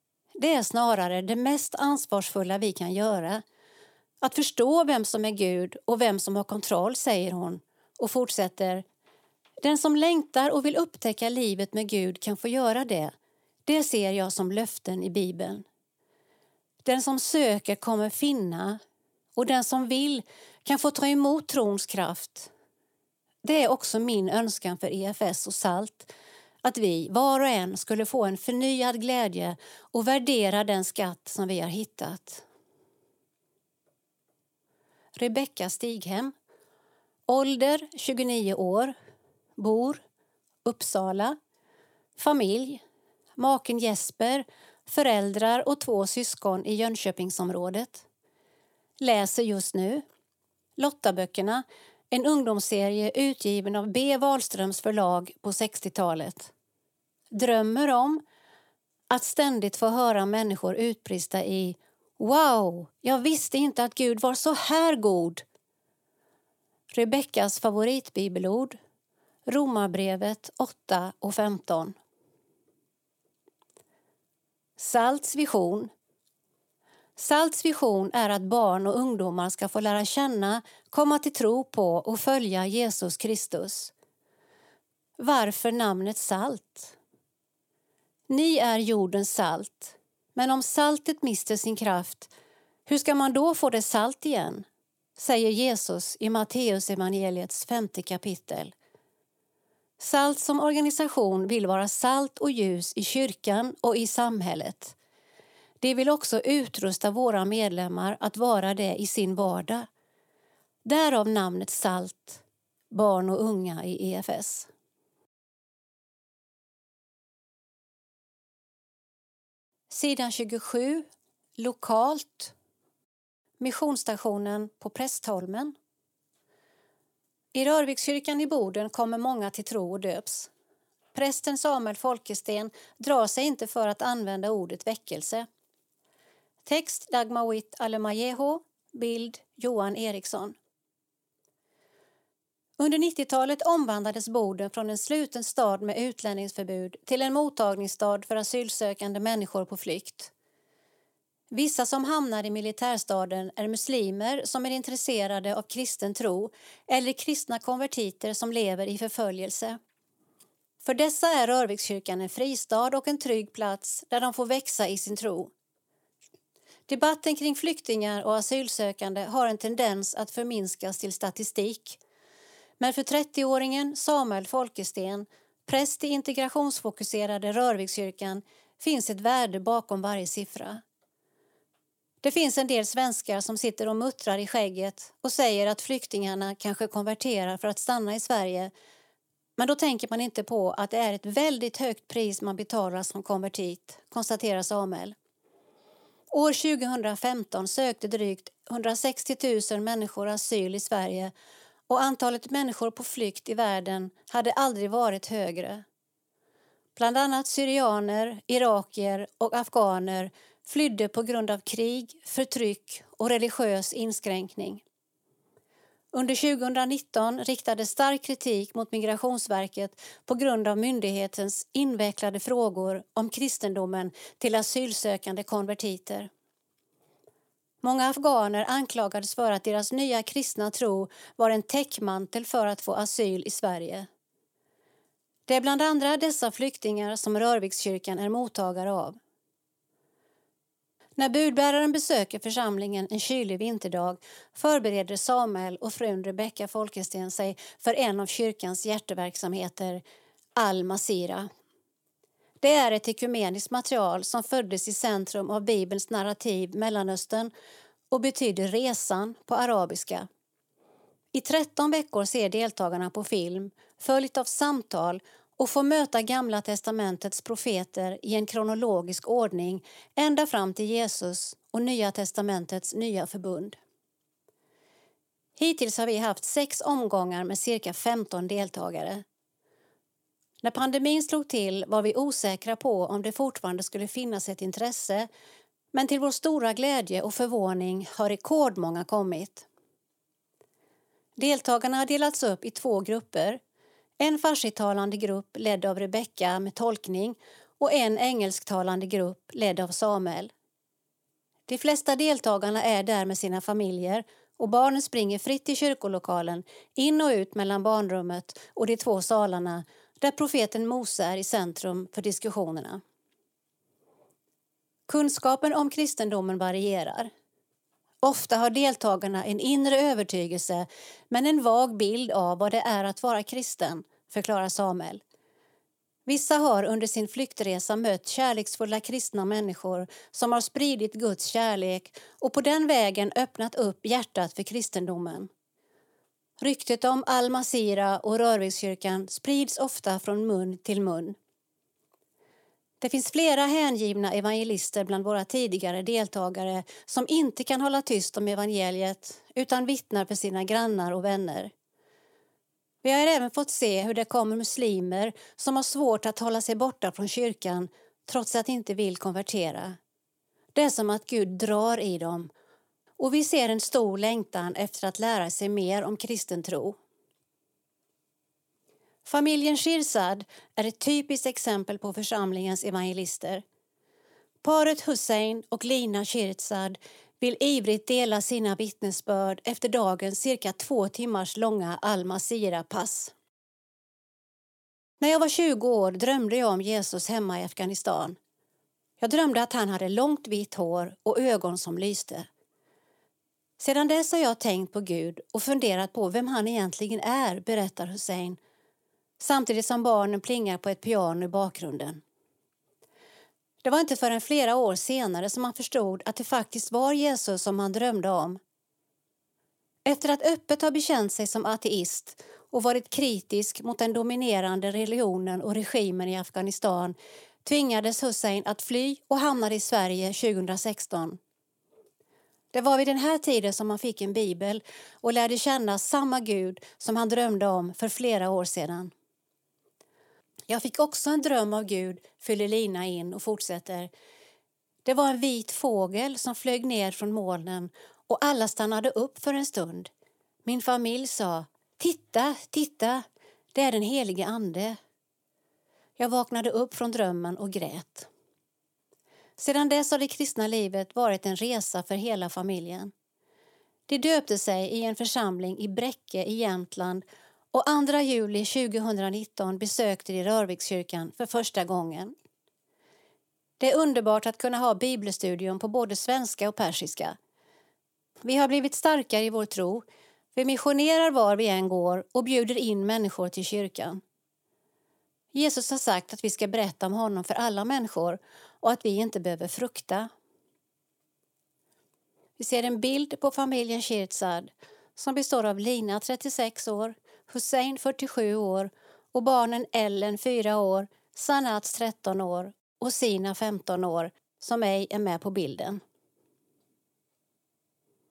det är snarare det mest ansvarsfulla vi kan göra. Att förstå vem som är Gud och vem som har kontroll, säger hon och fortsätter. Den som längtar och vill upptäcka livet med Gud kan få göra det. Det ser jag som löften i Bibeln. Den som söker kommer finna och den som vill kan få ta emot trons kraft. Det är också min önskan för EFS och SALT att vi, var och en, skulle få en förnyad glädje och värdera den skatt som vi har hittat. Rebecka Stighem, ålder 29 år, bor Uppsala, familj, maken Jesper, föräldrar och två syskon i Jönköpingsområdet. Läser just nu Lottaböckerna, en ungdomsserie utgiven av B. Wahlströms förlag på 60-talet drömmer om att ständigt få höra människor utbrista i Wow, jag visste inte att Gud var så här god. Rebeckas favoritbibelord, Romarbrevet 8 och 15. Salts vision Salts vision är att barn och ungdomar ska få lära känna, komma till tro på och följa Jesus Kristus. Varför namnet Salt? Ni är jordens salt. Men om saltet mister sin kraft, hur ska man då få det salt igen? säger Jesus i Matteus evangeliets femte kapitel. Salt som organisation vill vara salt och ljus i kyrkan och i samhället. De vill också utrusta våra medlemmar att vara det i sin vardag. Därav namnet SALT, barn och unga i EFS. Sidan 27, lokalt. Missionsstationen på Prästholmen. I Rörvikskyrkan i Boden kommer många till tro och döps. Prästen Samuel Folkesten drar sig inte för att använda ordet väckelse. Text Dagmawit Alemajeho, bild Johan Eriksson. Under 90-talet omvandlades Boden från en sluten stad med utlänningsförbud till en mottagningsstad för asylsökande människor på flykt. Vissa som hamnar i militärstaden är muslimer som är intresserade av kristen tro eller kristna konvertiter som lever i förföljelse. För dessa är Rörvikskyrkan en fristad och en trygg plats där de får växa i sin tro. Debatten kring flyktingar och asylsökande har en tendens att förminskas till statistik. Men för 30-åringen Samuel Folkesten, präst i integrationsfokuserade Rörvikskyrkan, finns ett värde bakom varje siffra. Det finns en del svenskar som sitter och muttrar i skägget och säger att flyktingarna kanske konverterar för att stanna i Sverige. Men då tänker man inte på att det är ett väldigt högt pris man betalar som konvertit, konstaterar Samuel. År 2015 sökte drygt 160 000 människor asyl i Sverige och antalet människor på flykt i världen hade aldrig varit högre. Bland annat syrianer, irakier och afghaner flydde på grund av krig, förtryck och religiös inskränkning. Under 2019 riktades stark kritik mot Migrationsverket på grund av myndighetens invecklade frågor om kristendomen till asylsökande konvertiter. Många afghaner anklagades för att deras nya kristna tro var en täckmantel för att få asyl i Sverige. Det är bland andra dessa flyktingar som Rörvikskyrkan är mottagare av. När budbäraren besöker församlingen en kylig vinterdag förbereder Samuel och frun Rebecka Folkesten sig för en av kyrkans hjärteverksamheter, Al-Masira. Det är ett ekumeniskt material som föddes i centrum av Bibelns narrativ Mellanöstern och betyder resan på arabiska. I 13 veckor ser deltagarna på film, följt av samtal och får möta Gamla testamentets profeter i en kronologisk ordning ända fram till Jesus och Nya testamentets nya förbund. Hittills har vi haft sex omgångar med cirka 15 deltagare. När pandemin slog till var vi osäkra på om det fortfarande skulle finnas ett intresse men till vår stora glädje och förvåning har rekordmånga kommit. Deltagarna har delats upp i två grupper en farsitalande grupp ledd av Rebecka med tolkning och en engelsktalande grupp ledd av Samuel. De flesta deltagarna är där med sina familjer och barnen springer fritt i kyrkolokalen, in och ut mellan barnrummet och de två salarna där profeten Mose är i centrum för diskussionerna. Kunskapen om kristendomen varierar. Ofta har deltagarna en inre övertygelse men en vag bild av vad det är att vara kristen, förklarar Samuel. Vissa har under sin flyktresa mött kärleksfulla kristna människor som har spridit Guds kärlek och på den vägen öppnat upp hjärtat för kristendomen. Ryktet om Al-Masira och Rörvikskyrkan sprids ofta från mun till mun. Det finns flera hängivna evangelister bland våra tidigare deltagare som inte kan hålla tyst om evangeliet utan vittnar för sina grannar och vänner. Vi har även fått se hur det kommer muslimer som har svårt att hålla sig borta från kyrkan trots att de inte vill konvertera. Det är som att Gud drar i dem och vi ser en stor längtan efter att lära sig mer om kristen tro. Familjen Shirzad är ett typiskt exempel på församlingens evangelister. Paret Hussein och Lina Shirzad vill ivrigt dela sina vittnesbörd efter dagens cirka två timmars långa Al Masira-pass. När jag var 20 år drömde jag om Jesus hemma i Afghanistan. Jag drömde att han hade långt vitt hår och ögon som lyste. Sedan dess har jag tänkt på Gud och funderat på vem han egentligen är, berättar Hussein samtidigt som barnen plingar på ett piano i bakgrunden. Det var inte förrän flera år senare som han förstod att det faktiskt var Jesus som han drömde om. Efter att öppet ha bekänt sig som ateist och varit kritisk mot den dominerande religionen och regimen i Afghanistan tvingades Hussein att fly och hamnade i Sverige 2016. Det var vid den här tiden som han fick en bibel och lärde känna samma Gud som han drömde om för flera år sedan. Jag fick också en dröm av Gud, fyller Lina in och fortsätter. Det var en vit fågel som flög ner från molnen och alla stannade upp för en stund. Min familj sa Titta, titta, det är den helige Ande. Jag vaknade upp från drömmen och grät. Sedan dess har det kristna livet varit en resa för hela familjen. De döpte sig i en församling i Bräcke i Jämtland och 2 juli 2019 besökte de Rörvikskyrkan för första gången. Det är underbart att kunna ha bibelstudium på både svenska och persiska. Vi har blivit starkare i vår tro. Vi missionerar var vi än går och bjuder in människor till kyrkan. Jesus har sagt att vi ska berätta om honom för alla människor och att vi inte behöver frukta. Vi ser en bild på familjen Shirzad som består av Lina, 36 år, Hussein, 47 år och barnen Ellen, 4 år, Sanats, 13 år och Sina, 15 år, som ej är med på bilden.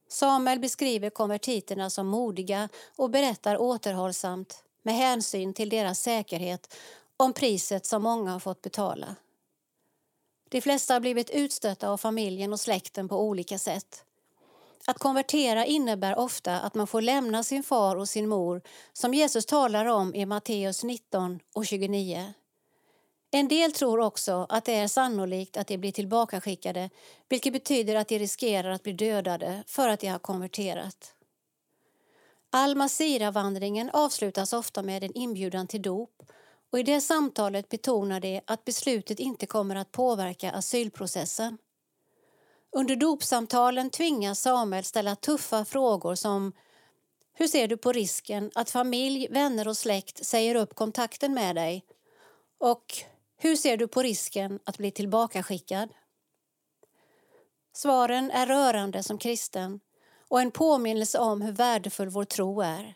Samuel beskriver konvertiterna som modiga och berättar återhållsamt med hänsyn till deras säkerhet om priset som många har fått betala. De flesta har blivit utstötta av familjen och släkten på olika sätt. Att konvertera innebär ofta att man får lämna sin far och sin mor som Jesus talar om i Matteus 19 och 29. En del tror också att det är sannolikt att de blir tillbakaskickade vilket betyder att de riskerar att bli dödade för att de har konverterat. Al-Masira-vandringen avslutas ofta med en inbjudan till dop och i det samtalet betonar de att beslutet inte kommer att påverka asylprocessen. Under dopsamtalen tvingas Samuel ställa tuffa frågor som Hur ser du på risken att familj, vänner och släkt säger upp kontakten med dig? Och hur ser du på risken att bli tillbakaskickad? Svaren är rörande som kristen och en påminnelse om hur värdefull vår tro är.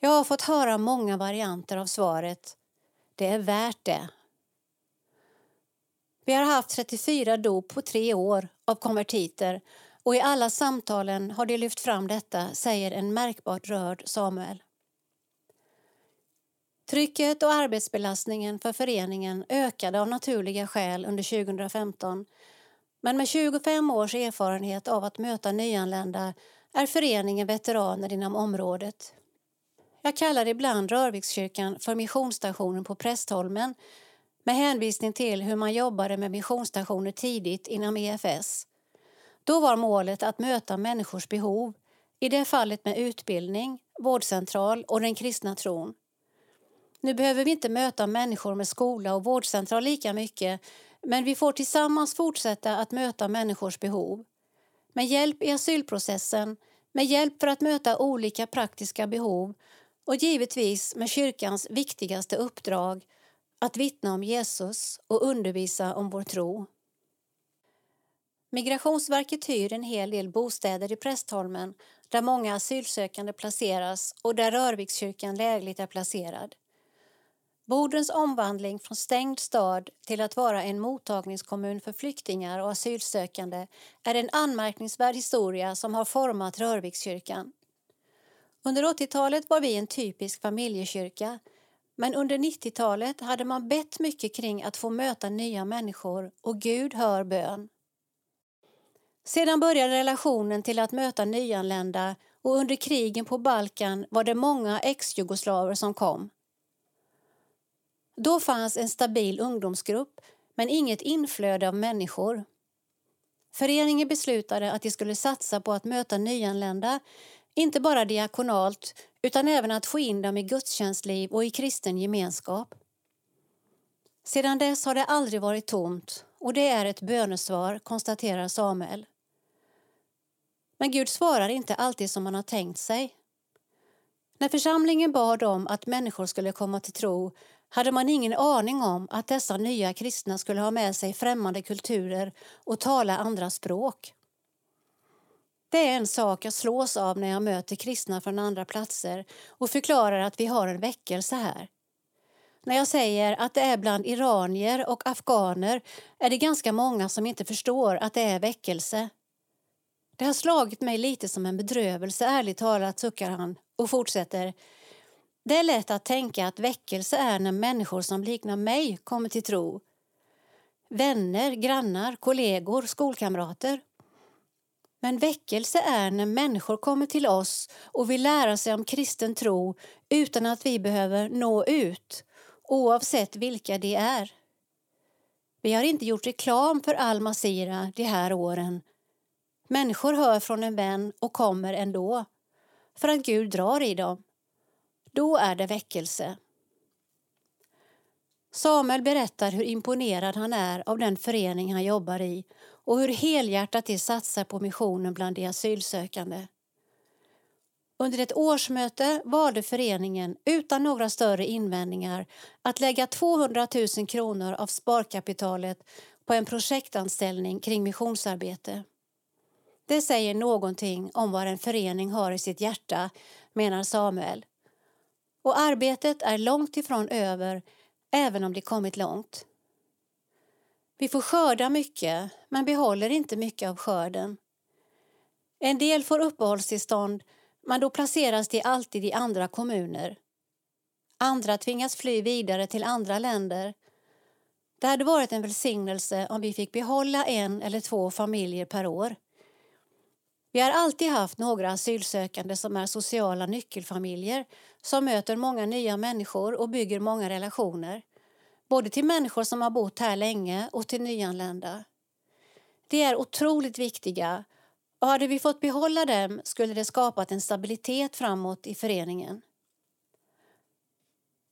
Jag har fått höra många varianter av svaret det är värt det. Vi har haft 34 dop på tre år av konvertiter och i alla samtalen har de lyft fram detta, säger en märkbart rörd Samuel. Trycket och arbetsbelastningen för föreningen ökade av naturliga skäl under 2015 men med 25 års erfarenhet av att möta nyanlända är föreningen veteraner inom området. Jag kallar ibland Rörvikskyrkan för missionsstationen på Prästholmen med hänvisning till hur man jobbade med missionsstationer tidigt inom EFS. Då var målet att möta människors behov, i det fallet med utbildning, vårdcentral och den kristna tron. Nu behöver vi inte möta människor med skola och vårdcentral lika mycket men vi får tillsammans fortsätta att möta människors behov. Med hjälp i asylprocessen, med hjälp för att möta olika praktiska behov och givetvis med kyrkans viktigaste uppdrag att vittna om Jesus och undervisa om vår tro. Migrationsverket hyr en hel del bostäder i Prästholmen där många asylsökande placeras och där Rörvikskyrkan lägligt är placerad. Bodens omvandling från stängd stad till att vara en mottagningskommun för flyktingar och asylsökande är en anmärkningsvärd historia som har format Rörvikskyrkan. Under 80-talet var vi en typisk familjekyrka men under 90-talet hade man bett mycket kring att få möta nya människor och Gud hör bön. Sedan började relationen till att möta nyanlända och under krigen på Balkan var det många ex-jugoslaver som kom. Då fanns en stabil ungdomsgrupp men inget inflöde av människor. Föreningen beslutade att de skulle satsa på att möta nyanlända inte bara diakonalt utan även att få in dem i gudstjänstliv och i kristen gemenskap. Sedan dess har det aldrig varit tomt och det är ett bönesvar, konstaterar Samuel. Men Gud svarar inte alltid som man har tänkt sig. När församlingen bad om att människor skulle komma till tro hade man ingen aning om att dessa nya kristna skulle ha med sig främmande kulturer och tala andra språk. Det är en sak jag slås av när jag möter kristna från andra platser och förklarar att vi har en väckelse här. När jag säger att det är bland iranier och afghaner är det ganska många som inte förstår att det är väckelse. Det har slagit mig lite som en bedrövelse, ärligt talat, suckar han och fortsätter. Det är lätt att tänka att väckelse är när människor som liknar mig kommer till tro. Vänner, grannar, kollegor, skolkamrater. Men väckelse är när människor kommer till oss och vill lära sig om kristen tro utan att vi behöver nå ut, oavsett vilka de är. Vi har inte gjort reklam för Al Masira de här åren. Människor hör från en vän och kommer ändå, för att Gud drar i dem. Då är det väckelse. Samuel berättar hur imponerad han är av den förening han jobbar i och hur helhjärtat de satsar på missionen bland de asylsökande. Under ett årsmöte valde föreningen utan några större invändningar att lägga 200 000 kronor av sparkapitalet på en projektanställning kring missionsarbete. Det säger någonting om vad en förening har i sitt hjärta, menar Samuel. Och arbetet är långt ifrån över, även om det kommit långt. Vi får skörda mycket, men behåller inte mycket av skörden. En del får uppehållstillstånd, men då placeras de alltid i andra kommuner. Andra tvingas fly vidare till andra länder. Det hade varit en välsignelse om vi fick behålla en eller två familjer per år. Vi har alltid haft några asylsökande som är sociala nyckelfamiljer som möter många nya människor och bygger många relationer. Både till människor som har bott här länge och till nyanlända. De är otroligt viktiga och hade vi fått behålla dem skulle det skapat en stabilitet framåt i föreningen.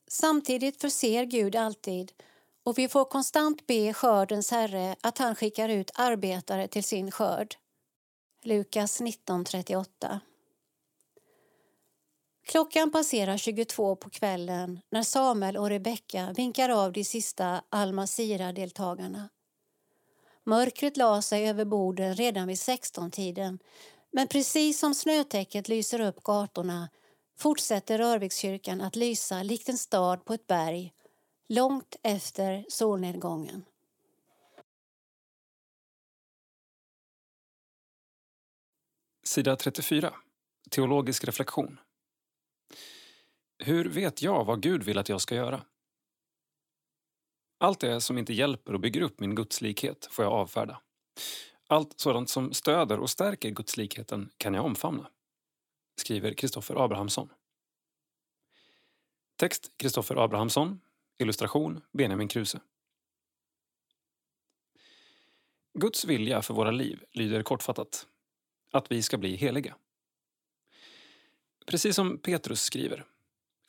Samtidigt förser Gud alltid och vi får konstant be skördens Herre att han skickar ut arbetare till sin skörd. Lukas 19.38 Klockan passerar 22 på kvällen när Samuel och Rebecka vinkar av de sista Almazira-deltagarna. Mörkret la sig över borden redan vid 16-tiden men precis som snötäcket lyser upp gatorna fortsätter Rörvikskyrkan att lysa likt en stad på ett berg långt efter solnedgången. Sida 34. Teologisk reflektion. Hur vet jag vad Gud vill att jag ska göra? Allt det som inte hjälper och bygger upp min gudslikhet får jag avfärda. Allt sådant som stöder och stärker gudslikheten kan jag omfamna. Skriver Kristoffer Abrahamsson. Text Kristoffer Abrahamsson. Illustration Benjamin Kruse. Guds vilja för våra liv lyder kortfattat att vi ska bli heliga. Precis som Petrus skriver,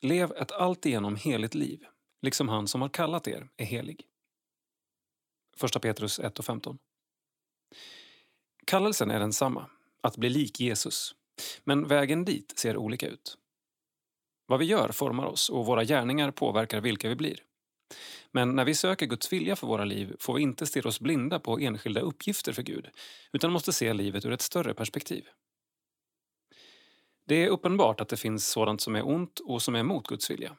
lev ett alltigenom heligt liv, liksom han som har kallat er är helig. 1 Petrus 1 och 15. Kallelsen är densamma, att bli lik Jesus, men vägen dit ser olika ut. Vad vi gör formar oss och våra gärningar påverkar vilka vi blir. Men när vi söker Guds vilja för våra liv får vi inte stirra oss blinda på enskilda uppgifter för Gud utan måste se livet ur ett större perspektiv. Det är uppenbart att det finns sådant som är ont och som är emot Guds vilja.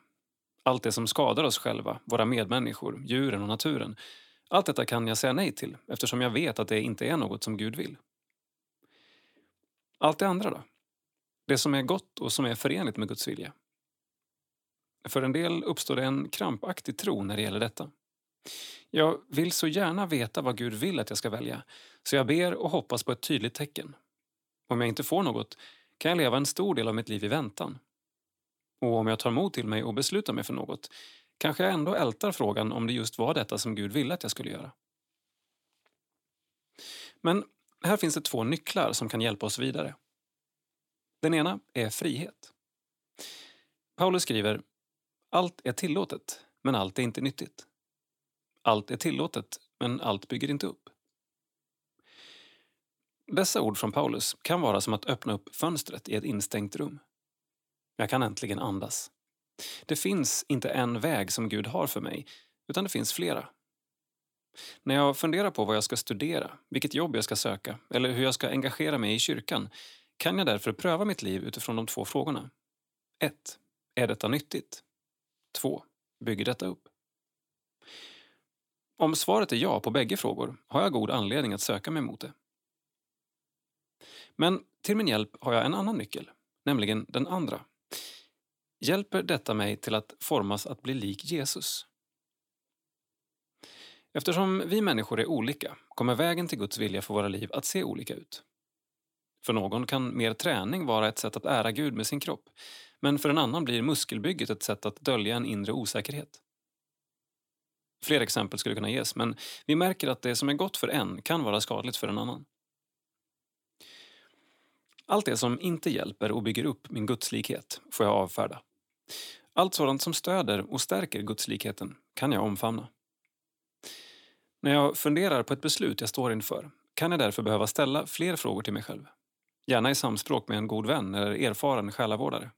Allt det som skadar oss själva, våra medmänniskor, djuren och naturen. Allt detta kan jag säga nej till eftersom jag vet att det inte är något som Gud vill. Allt det andra då? Det som är gott och som är förenligt med Guds vilja. För en del uppstår det en krampaktig tro när det gäller detta. Jag vill så gärna veta vad Gud vill att jag ska välja, så jag ber och hoppas på ett tydligt tecken. Om jag inte får något kan jag leva en stor del av mitt liv i väntan. Och om jag tar mod till mig och beslutar mig för något kanske jag ändå ältar frågan om det just var detta som Gud ville att jag skulle göra. Men här finns det två nycklar som kan hjälpa oss vidare. Den ena är frihet. Paulus skriver allt är tillåtet, men allt är inte nyttigt. allt är tillåtet, men allt bygger inte upp. Dessa ord från Paulus kan vara som att öppna upp fönstret i ett instängt rum. Jag kan äntligen andas. Det finns inte en väg som Gud har för mig, utan det finns flera. När jag funderar på vad jag ska studera, vilket jobb jag ska söka eller hur jag ska engagera mig i kyrkan kan jag därför pröva mitt liv utifrån de två frågorna. 1. Är detta nyttigt? 2. Bygger detta upp? Om svaret är ja på bägge frågor har jag god anledning att söka mig mot det. Men till min hjälp har jag en annan nyckel, nämligen den andra. Hjälper detta mig till att formas att bli lik Jesus? Eftersom vi människor är olika kommer vägen till Guds vilja för våra liv att se olika ut. För någon kan mer träning vara ett sätt att ära Gud med sin kropp, men för en annan blir muskelbygget ett sätt att dölja en inre osäkerhet. Fler exempel skulle kunna ges, men vi märker att det som är gott för en kan vara skadligt för en annan. Allt det som inte hjälper och bygger upp min gudslikhet får jag avfärda. Allt sådant som stöder och stärker gudslikheten kan jag omfamna. När jag funderar på ett beslut jag står inför kan jag därför behöva ställa fler frågor till mig själv. Gärna i samspråk med en god vän eller erfaren själavårdare.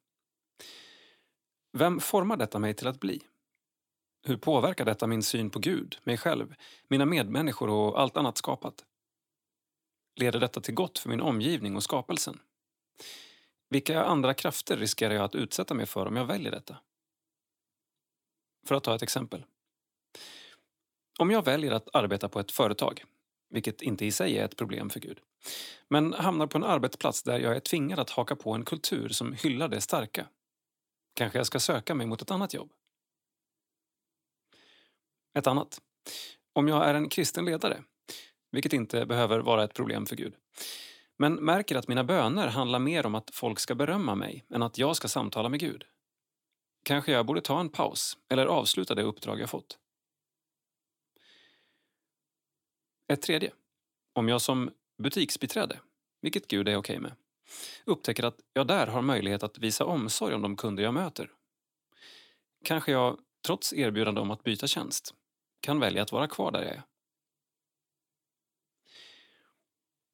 Vem formar detta mig till att bli? Hur påverkar detta min syn på Gud, mig själv, mina medmänniskor och allt annat skapat? Leder detta till gott för min omgivning och skapelsen? Vilka andra krafter riskerar jag att utsätta mig för om jag väljer detta? För att ta ett exempel. Om jag väljer att arbeta på ett företag, vilket inte i sig är ett problem för Gud, men hamnar på en arbetsplats där jag är tvingad att haka på en kultur som hyllar det starka, kanske jag ska söka mig mot ett annat jobb. Ett annat. Om jag är en kristen ledare, vilket inte behöver vara ett problem för Gud, men märker att mina böner handlar mer om att folk ska berömma mig än att jag ska samtala med Gud. Kanske jag borde ta en paus eller avsluta det uppdrag jag fått. Ett tredje. Om jag som butiksbiträde, vilket Gud är okej med, upptäcker att jag där har möjlighet att visa omsorg om de kunder jag möter. Kanske jag, trots erbjudande om att byta tjänst, kan välja att vara kvar där jag är.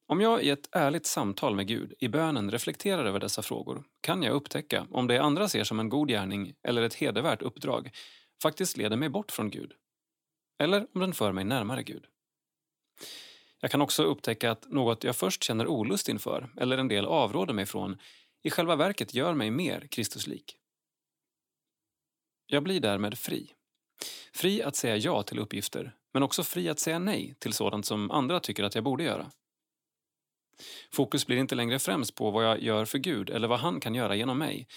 Om jag i ett ärligt samtal med Gud i bönen reflekterar över dessa frågor kan jag upptäcka om det andra ser som en god gärning eller ett hedervärt uppdrag faktiskt leder mig bort från Gud. Eller om den för mig närmare Gud. Jag kan också upptäcka att något jag först känner olust inför eller en del avråder mig från i själva verket gör mig mer Kristuslik. Jag blir därmed fri. Fri att säga ja till uppgifter, men också fri att säga nej till sådant som andra tycker att jag borde göra. Fokus blir inte längre främst på vad jag gör för Gud eller vad han kan göra genom mig,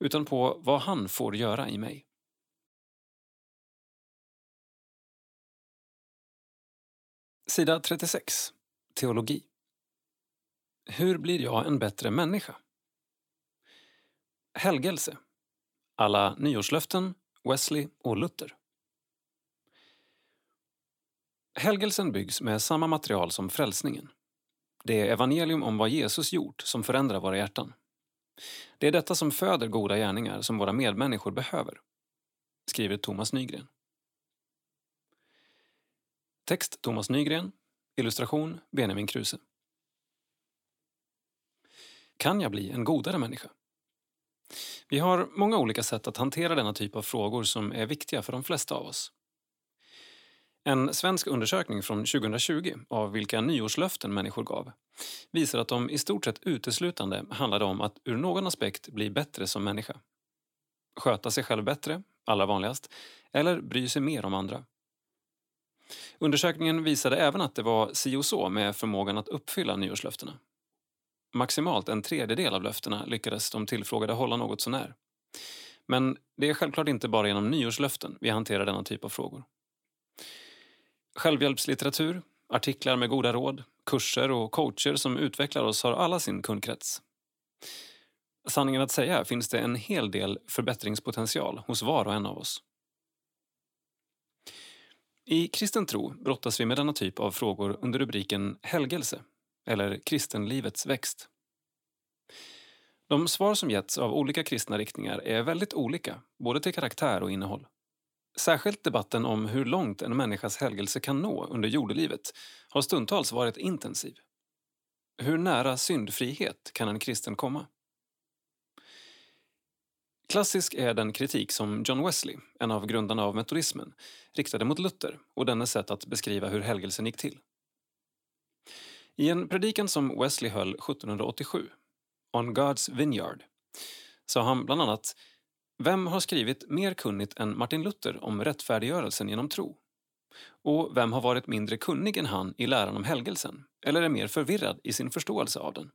utan på vad han får göra i mig. Sida 36. Teologi. Hur blir jag en bättre människa? Helgelse. Alla nyårslöften, Wesley och Luther. Helgelsen byggs med samma material som frälsningen. Det är evangelium om vad Jesus gjort som förändrar våra hjärtan. Det är detta som föder goda gärningar som våra medmänniskor behöver, skriver Thomas Nygren. Text Thomas Nygren. Illustration Benjamin Kruse. Kan jag bli en godare människa? Vi har många olika sätt att hantera denna typ av frågor som är viktiga för de flesta av oss. En svensk undersökning från 2020 av vilka nyårslöften människor gav visar att de i stort sett uteslutande handlade om att ur någon aspekt bli bättre som människa. Sköta sig själv bättre, allra vanligast, eller bry sig mer om andra. Undersökningen visade även att det var si och så med förmågan att uppfylla nyårslöftena. Maximalt en tredjedel av löftena lyckades de tillfrågade hålla något sånär. Men det är självklart inte bara genom nyårslöften vi hanterar denna typ av frågor. Självhjälpslitteratur, artiklar med goda råd, kurser och coacher som utvecklar oss har alla sin kundkrets. Sanningen att säga finns det en hel del förbättringspotential hos var och en av oss. I kristen tro brottas vi med denna typ av frågor under rubriken helgelse, eller kristenlivets växt. De svar som getts av olika kristna riktningar är väldigt olika, både till karaktär och innehåll. Särskilt debatten om hur långt en människas helgelse kan nå under jordelivet har stundtals varit intensiv. Hur nära syndfrihet kan en kristen komma? Klassisk är den kritik som John Wesley, en av grundarna av metodismen, riktade mot Luther och dennes sätt att beskriva hur helgelsen gick till. I en predikan som Wesley höll 1787, On God's Vineyard, sa han bland annat vem har skrivit mer kunnigt än Martin Luther om rättfärdiggörelsen genom tro? Och vem har varit mindre kunnig än han i läran om helgelsen, eller är mer förvirrad i sin förståelse av den?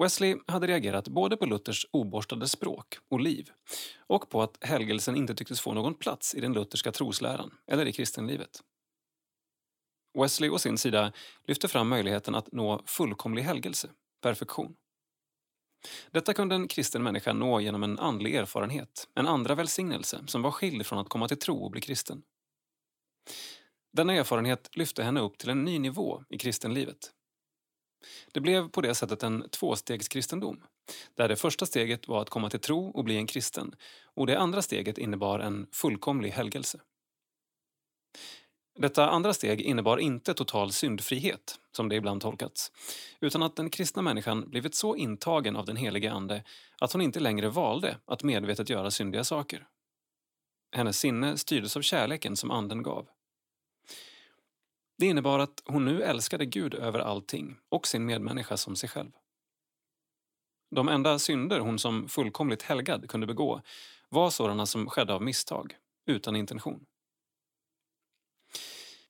Wesley hade reagerat både på Luthers oborstade språk och liv och på att helgelsen inte tycktes få någon plats i den lutherska trosläran eller i kristenlivet. Wesley å sin sida lyfte fram möjligheten att nå fullkomlig helgelse, perfektion. Detta kunde en kristen människa nå genom en andlig erfarenhet, en andra välsignelse som var skild från att komma till tro och bli kristen. Denna erfarenhet lyfte henne upp till en ny nivå i kristenlivet. Det blev på det sättet en tvåstegskristendom, där det första steget var att komma till tro och bli en kristen och det andra steget innebar en fullkomlig helgelse. Detta andra steg innebar inte total syndfrihet, som det ibland tolkats, utan att den kristna människan blivit så intagen av den helige Ande att hon inte längre valde att medvetet göra syndiga saker. Hennes sinne styrdes av kärleken som Anden gav. Det innebar att hon nu älskade Gud över allting och sin medmänniska som sig själv. De enda synder hon som fullkomligt helgad kunde begå var sådana som skedde av misstag, utan intention.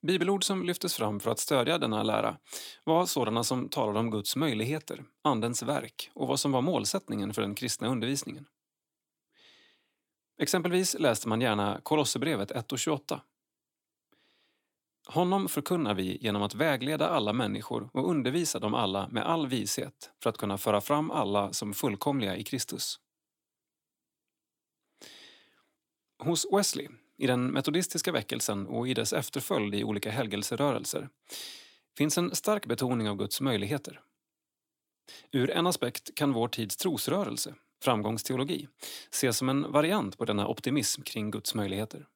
Bibelord som lyftes fram för att stödja denna lära var sådana som talade om Guds möjligheter, Andens verk och vad som var målsättningen för den kristna undervisningen. Exempelvis läste man gärna Kolosserbrevet 1 och 28. Honom förkunnar vi genom att vägleda alla människor och undervisa dem alla med all vishet för att kunna föra fram alla som fullkomliga i Kristus. Hos Wesley i den metodistiska väckelsen och i dess efterföljd i olika helgelserörelser finns en stark betoning av Guds möjligheter. Ur en aspekt kan vår tids trosrörelse, framgångsteologi, ses som en variant på denna optimism kring Guds möjligheter.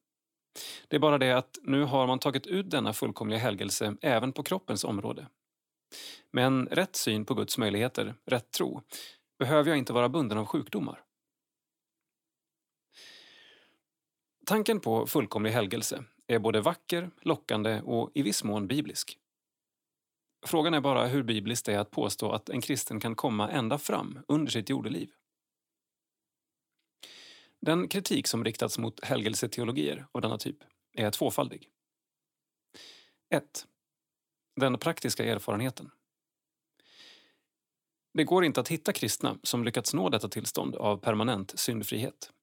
Det är bara det att nu har man tagit ut denna fullkomliga helgelse även på kroppens område. Med en rätt syn på Guds möjligheter, rätt tro, behöver jag inte vara bunden av sjukdomar. Tanken på fullkomlig helgelse är både vacker, lockande och i viss mån biblisk. Frågan är bara hur bibliskt det är att påstå att en kristen kan komma ända fram under sitt jordeliv. Den kritik som riktats mot helgelseteologier av denna typ är tvåfaldig. 1. Den praktiska erfarenheten. Det går inte att hitta kristna som lyckats nå detta tillstånd av permanent syndfrihet.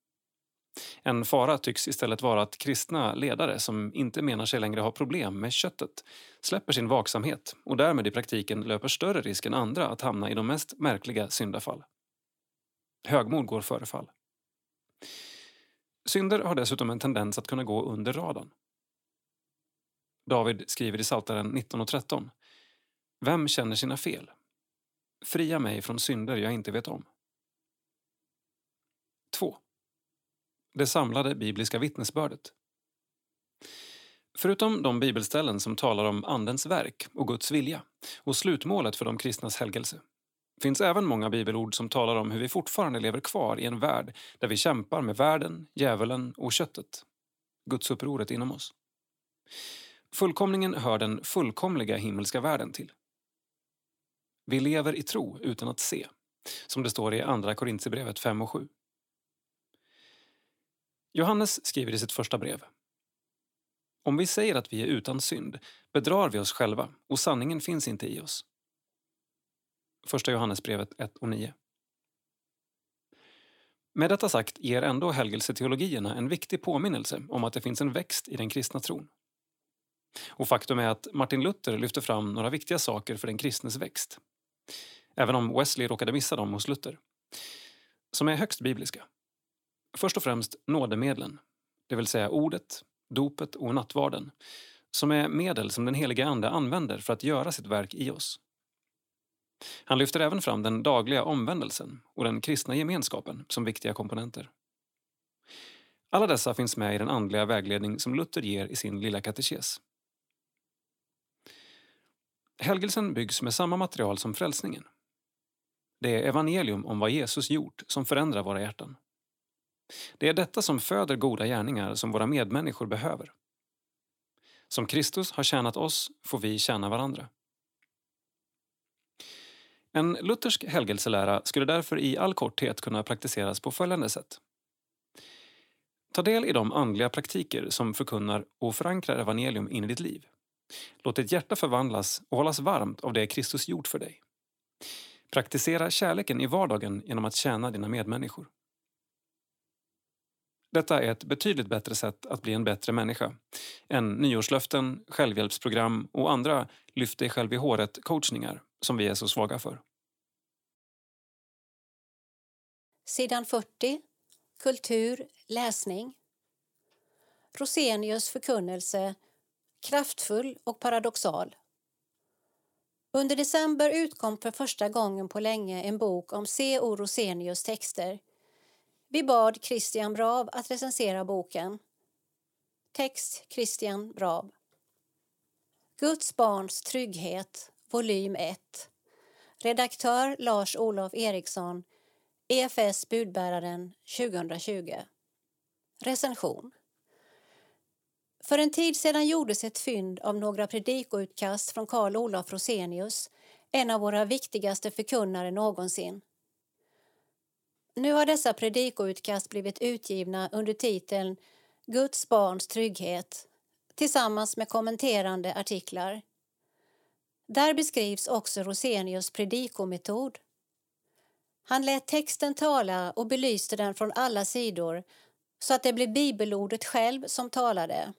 En fara tycks istället vara att kristna ledare som inte menar sig längre ha problem med köttet släpper sin vaksamhet och därmed i praktiken löper större risk än andra att hamna i de mest märkliga syndafall. Högmod går före fall. Synder har dessutom en tendens att kunna gå under radarn. David skriver i Psaltaren 19.13 Vem känner sina fel? Fria mig från synder jag inte vet om. 2 det samlade bibliska vittnesbördet. Förutom de bibelställen som talar om Andens verk och Guds vilja och slutmålet för de kristnas helgelse finns även många bibelord som talar om hur vi fortfarande lever kvar i en värld där vi kämpar med världen, djävulen och köttet. Gudsupproret inom oss. Fullkomningen hör den fullkomliga himmelska världen till. Vi lever i tro utan att se, som det står i Andra Korintierbrevet 5 och 7. Johannes skriver i sitt första brev. Om vi säger att vi är utan synd bedrar vi oss själva och sanningen finns inte i oss. Första Johannesbrevet 1 och 9. Med detta sagt ger ändå helgelseteologierna en viktig påminnelse om att det finns en växt i den kristna tron. Och faktum är att Martin Luther lyfter fram några viktiga saker för den kristnes växt. Även om Wesley råkade missa dem hos Luther. Som är högst bibliska. Först och främst nådemedlen, det vill säga ordet, dopet och nattvarden, som är medel som den heliga Ande använder för att göra sitt verk i oss. Han lyfter även fram den dagliga omvändelsen och den kristna gemenskapen som viktiga komponenter. Alla dessa finns med i den andliga vägledning som Luther ger i sin lilla katekes. Helgelsen byggs med samma material som frälsningen. Det är evangelium om vad Jesus gjort som förändrar våra hjärtan. Det är detta som föder goda gärningar som våra medmänniskor behöver. Som Kristus har tjänat oss får vi tjäna varandra. En luthersk helgelselära skulle därför i all korthet kunna praktiseras på följande sätt. Ta del i de andliga praktiker som förkunnar och förankrar evangelium in i ditt liv. Låt ditt hjärta förvandlas och hållas varmt av det Kristus gjort för dig. Praktisera kärleken i vardagen genom att tjäna dina medmänniskor. Detta är ett betydligt bättre sätt att bli en bättre människa än nyårslöften, självhjälpsprogram och andra lyft dig själv i håret-coachningar som vi är så svaga för. Sidan 40. Kultur, läsning. Rosenius förkunnelse kraftfull och paradoxal. Under december utkom för första gången på länge en bok om C.O. Rosenius texter. Vi bad Christian Brav att recensera boken. Text Christian Brav. Guds barns trygghet, volym 1. Redaktör Lars-Olof Eriksson, EFS Budbäraren 2020. Recension. För en tid sedan gjordes ett fynd av några predikoutkast från Karl Olof Rosenius, en av våra viktigaste förkunnare någonsin. Nu har dessa predikoutkast blivit utgivna under titeln Guds barns trygghet tillsammans med kommenterande artiklar. Där beskrivs också Rosenius predikometod. Han lät texten tala och belyste den från alla sidor så att det blev bibelordet själv som talade.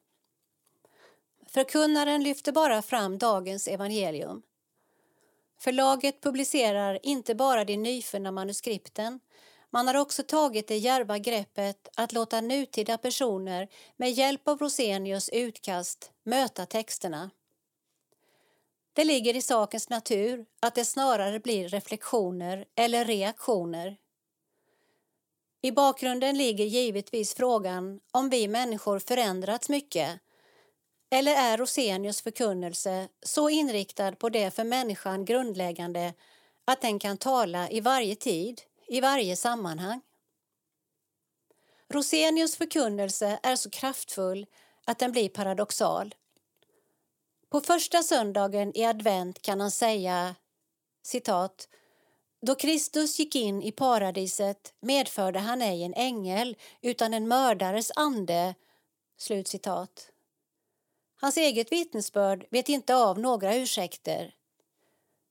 Förkunnaren lyfter bara fram dagens evangelium. Förlaget publicerar inte bara de nyfunna manuskripten man har också tagit det djärva greppet att låta nutida personer med hjälp av Rosenius utkast möta texterna. Det ligger i sakens natur att det snarare blir reflektioner eller reaktioner. I bakgrunden ligger givetvis frågan om vi människor förändrats mycket eller är Rosenius förkunnelse så inriktad på det för människan grundläggande att den kan tala i varje tid, i varje sammanhang? Rosenius förkunnelse är så kraftfull att den blir paradoxal. På första söndagen i advent kan han säga citat då Kristus gick in i paradiset medförde han ej en ängel utan en mördares ande. Slut citat. Hans eget vittnesbörd vet inte av några ursäkter.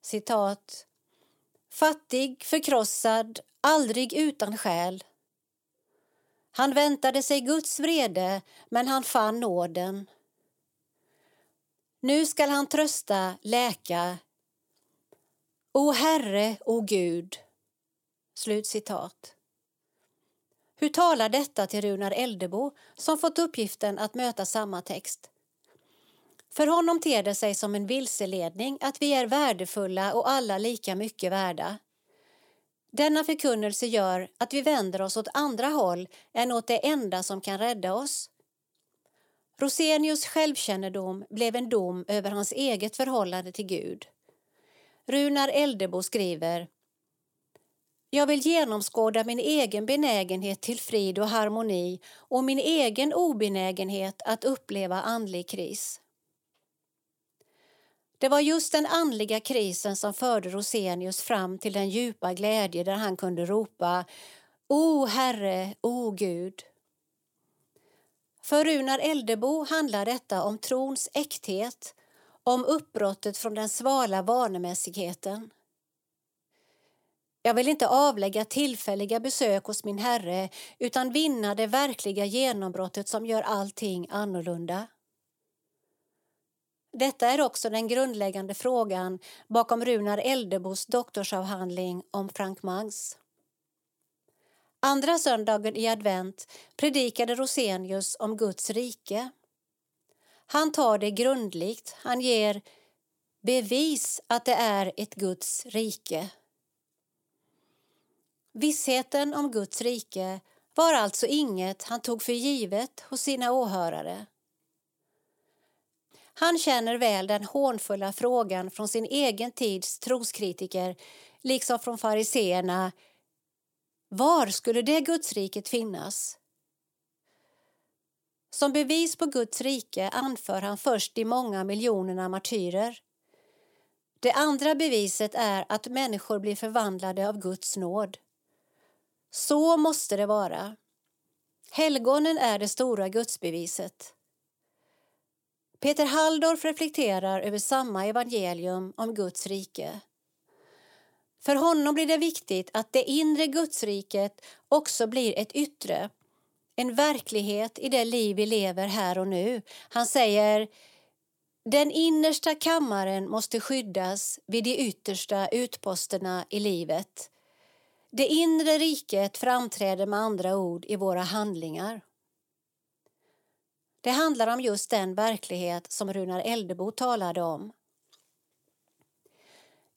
Citat. Fattig, förkrossad, aldrig utan själ. Han väntade sig Guds vrede, men han fann nåden. Nu skall han trösta, läka. O Herre, o Gud. Slut citat. Hur talar detta till Runar Eldebo som fått uppgiften att möta samma text? För honom ter det sig som en vilseledning att vi är värdefulla och alla lika mycket värda. Denna förkunnelse gör att vi vänder oss åt andra håll än åt det enda som kan rädda oss. Rosenius självkännedom blev en dom över hans eget förhållande till Gud. Runar Eldebo skriver jag vill genomskåda min egen benägenhet till frid och harmoni och min egen obenägenhet att uppleva andlig kris. Det var just den andliga krisen som förde Rosenius fram till den djupa glädje där han kunde ropa O Herre, o Gud. För Runar Eldebo handlar detta om trons äkthet, om uppbrottet från den svala vanemässigheten. Jag vill inte avlägga tillfälliga besök hos min Herre utan vinna det verkliga genombrottet som gör allting annorlunda. Detta är också den grundläggande frågan bakom Runar Eldebos doktorsavhandling om Frank Mangs. Andra söndagen i advent predikade Rosenius om Guds rike. Han tar det grundligt, han ger bevis att det är ett Guds rike. Vissheten om Guds rike var alltså inget han tog för givet hos sina åhörare. Han känner väl den hånfulla frågan från sin egen tids troskritiker liksom från fariseerna. Var skulle det Gudsriket finnas? Som bevis på Guds rike anför han först de många miljonerna martyrer. Det andra beviset är att människor blir förvandlade av Guds nåd. Så måste det vara. Helgonen är det stora gudsbeviset. Peter Halldorf reflekterar över samma evangelium om Guds rike. För honom blir det viktigt att det inre Gudsriket också blir ett yttre, en verklighet i det liv vi lever här och nu. Han säger den innersta kammaren måste skyddas vid de yttersta utposterna i livet. Det inre riket framträder med andra ord i våra handlingar. Det handlar om just den verklighet som Runar Eldebo talade om.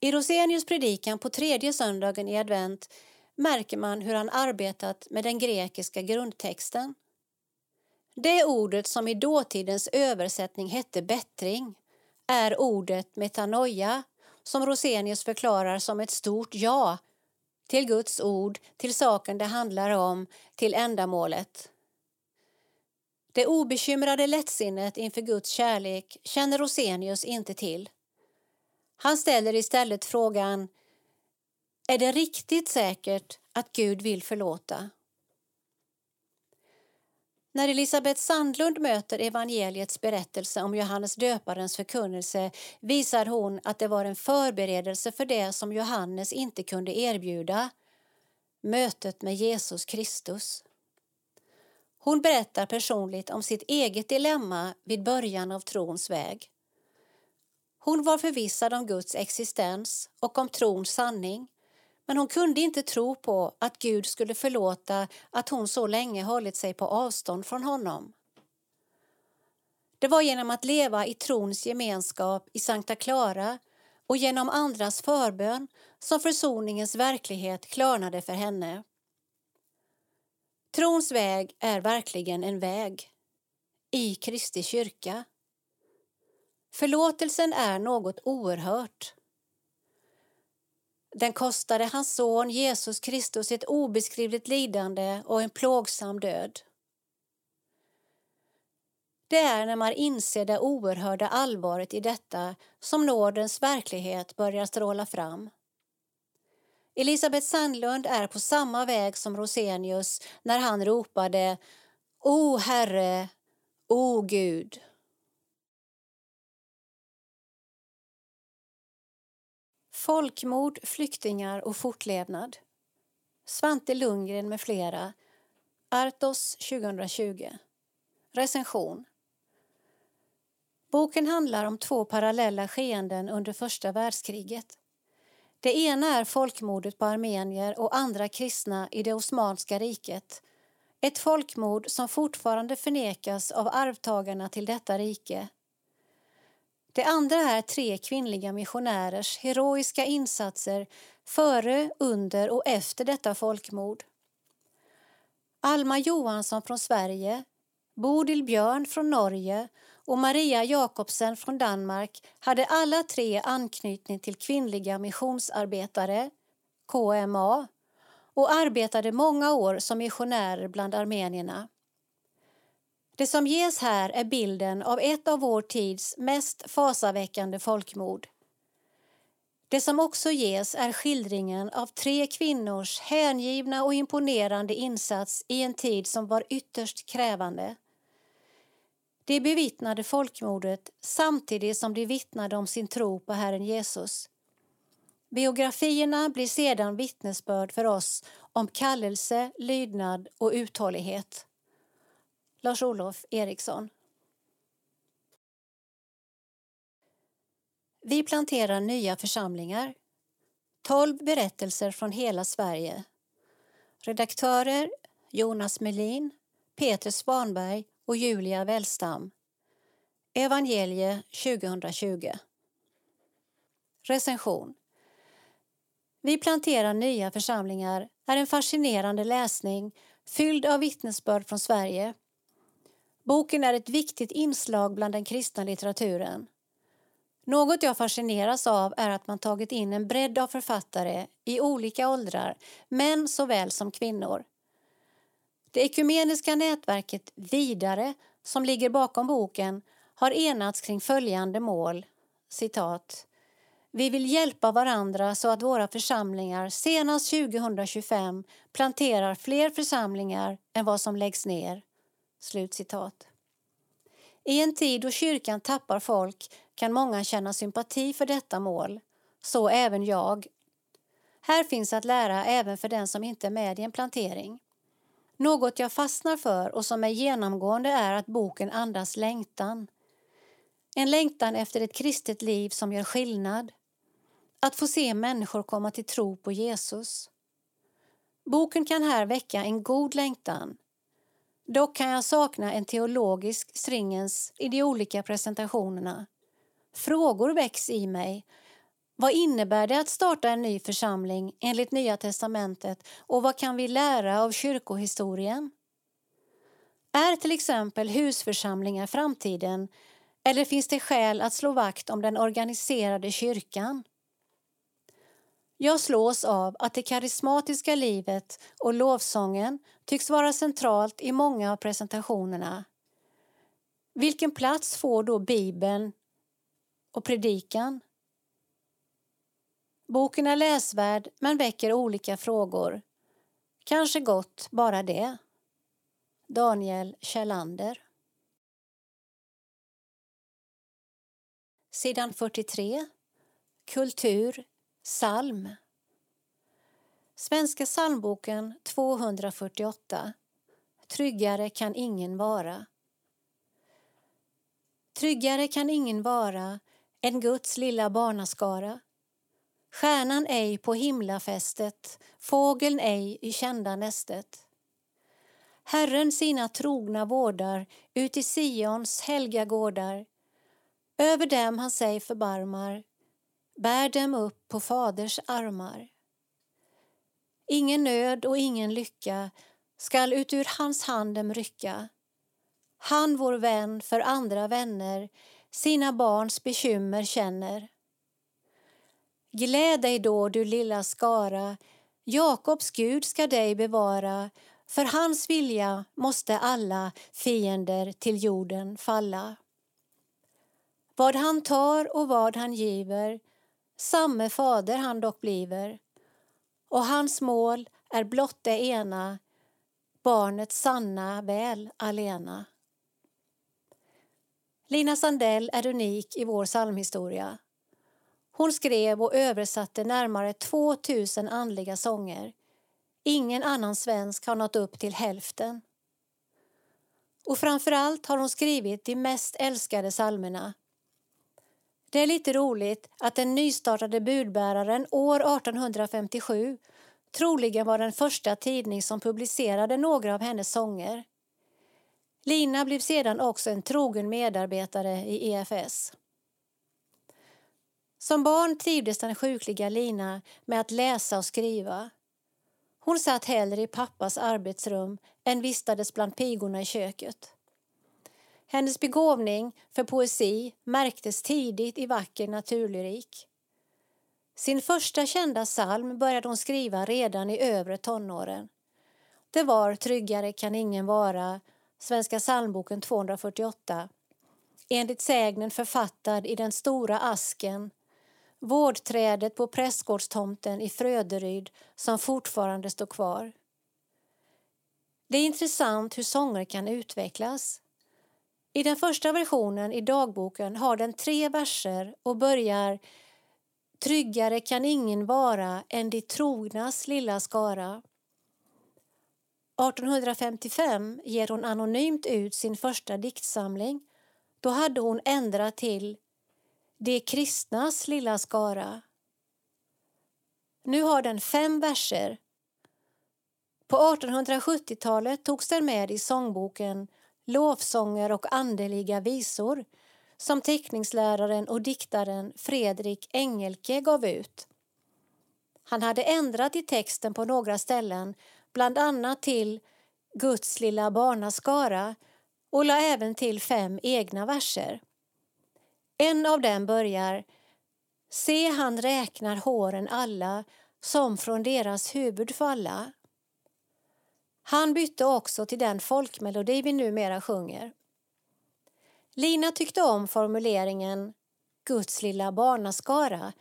I Rosenius predikan på tredje söndagen i advent märker man hur han arbetat med den grekiska grundtexten. Det ordet som i dåtidens översättning hette bättring är ordet metanoia som Rosenius förklarar som ett stort ja till Guds ord, till saken det handlar om, till ändamålet. Det obekymrade lättsinnet inför Guds kärlek känner Rosenius inte till. Han ställer istället frågan Är det riktigt säkert att Gud vill förlåta? När Elisabeth Sandlund möter evangeliets berättelse om Johannes döparens förkunnelse visar hon att det var en förberedelse för det som Johannes inte kunde erbjuda, mötet med Jesus Kristus. Hon berättar personligt om sitt eget dilemma vid början av trons väg. Hon var förvissad om Guds existens och om trons sanning men hon kunde inte tro på att Gud skulle förlåta att hon så länge hållit sig på avstånd från honom. Det var genom att leva i trons gemenskap i Sankta Clara och genom andras förbön som försoningens verklighet klarnade för henne. Trons väg är verkligen en väg i Kristi kyrka. Förlåtelsen är något oerhört. Den kostade hans son Jesus Kristus ett obeskrivligt lidande och en plågsam död. Det är när man inser det oerhörda allvaret i detta som nådens verklighet börjar stråla fram. Elisabeth Sandlund är på samma väg som Rosenius när han ropade O Herre, o Gud. Folkmord, flyktingar och fortlevnad. Svante Lundgren med flera. Artos 2020. Recension. Boken handlar om två parallella skeenden under första världskriget. Det ena är folkmordet på armenier och andra kristna i det Osmanska riket. Ett folkmord som fortfarande förnekas av arvtagarna till detta rike det andra är tre kvinnliga missionärers heroiska insatser före, under och efter detta folkmord. Alma Johansson från Sverige, Bodil Björn från Norge och Maria Jakobsen från Danmark hade alla tre anknytning till kvinnliga missionsarbetare, KMA, och arbetade många år som missionärer bland armenierna. Det som ges här är bilden av ett av vår tids mest fasaväckande folkmord. Det som också ges är skildringen av tre kvinnors hängivna och imponerande insats i en tid som var ytterst krävande. De bevittnade folkmordet samtidigt som de vittnade om sin tro på Herren Jesus. Biografierna blir sedan vittnesbörd för oss om kallelse, lydnad och uthållighet. Lars-Olof Eriksson. Vi planterar nya församlingar. 12 berättelser från hela Sverige. Redaktörer Jonas Melin, Peter Svanberg och Julia Wellstam. Evangelie 2020. Recension. Vi planterar nya församlingar är en fascinerande läsning fylld av vittnesbörd från Sverige. Boken är ett viktigt inslag bland den kristna litteraturen. Något jag fascineras av är att man tagit in en bredd av författare i olika åldrar, män såväl som kvinnor. Det ekumeniska nätverket Vidare, som ligger bakom boken, har enats kring följande mål. Citat. Vi vill hjälpa varandra så att våra församlingar senast 2025 planterar fler församlingar än vad som läggs ner. Slutcitat. I en tid då kyrkan tappar folk kan många känna sympati för detta mål, så även jag. Här finns att lära även för den som inte är med i en plantering. Något jag fastnar för och som är genomgående är att boken andas längtan. En längtan efter ett kristet liv som gör skillnad. Att få se människor komma till tro på Jesus. Boken kan här väcka en god längtan. Dock kan jag sakna en teologisk stringens i de olika presentationerna. Frågor väcks i mig. Vad innebär det att starta en ny församling enligt Nya testamentet och vad kan vi lära av kyrkohistorien? Är till exempel husförsamlingar framtiden eller finns det skäl att slå vakt om den organiserade kyrkan? Jag slås av att det karismatiska livet och lovsången tycks vara centralt i många av presentationerna. Vilken plats får då Bibeln och predikan? Boken är läsvärd men väcker olika frågor. Kanske gott bara det. Daniel Kjellander Sidan 43 Kultur Psalm Svenska psalmboken 248 Tryggare kan ingen vara. Tryggare kan ingen vara än Guds lilla barnaskara. Stjärnan ej på himlafästet, fågeln ej i kända nästet. Herren sina trogna vårdar ut i Sions helga gårdar. Över dem han sig förbarmar, bär dem upp på Faders armar. Ingen nöd och ingen lycka skall ut ur hans hand dem rycka. Han, vår vän, för andra vänner sina barns bekymmer känner. Gläd dig då, du lilla skara, Jakobs Gud ska dig bevara för hans vilja måste alla fiender till jorden falla. Vad han tar och vad han giver, samme fader han dock bliver och hans mål är blott det ena, barnets sanna väl alena. Lina Sandell är unik i vår psalmhistoria. Hon skrev och översatte närmare 2000 andliga sånger. Ingen annan svensk har nått upp till hälften. Och framför allt har hon skrivit de mest älskade psalmerna. Det är lite roligt att den nystartade budbäraren år 1857 troligen var den första tidning som publicerade några av hennes sånger. Lina blev sedan också en trogen medarbetare i EFS. Som barn trivdes den sjukliga Lina med att läsa och skriva. Hon satt hellre i pappas arbetsrum än vistades bland pigorna i köket. Hennes begåvning för poesi märktes tidigt i vacker naturlyrik. Sin första kända psalm började hon skriva redan i övre tonåren. Det var Tryggare kan ingen vara Svenska psalmboken 248. Enligt sägnen författad i den stora asken, vårdträdet på prästgårdstomten i Fröderyd som fortfarande står kvar. Det är intressant hur sånger kan utvecklas. I den första versionen i dagboken har den tre verser och börjar Tryggare kan ingen vara än de trognas lilla skara. 1855 ger hon anonymt ut sin första diktsamling. Då hade hon ändrat till de kristnas lilla skara. Nu har den fem verser. På 1870-talet togs den med i sångboken Lovsånger och andeliga visor som teckningsläraren och diktaren Fredrik Engelke gav ut. Han hade ändrat i texten på några ställen bland annat till Guds lilla barnaskara och la även till fem egna verser. En av dem börjar Se, han räknar håren alla som från deras huvud falla. Han bytte också till den folkmelodi vi numera sjunger. Lina tyckte om formuleringen Guds lilla barnaskara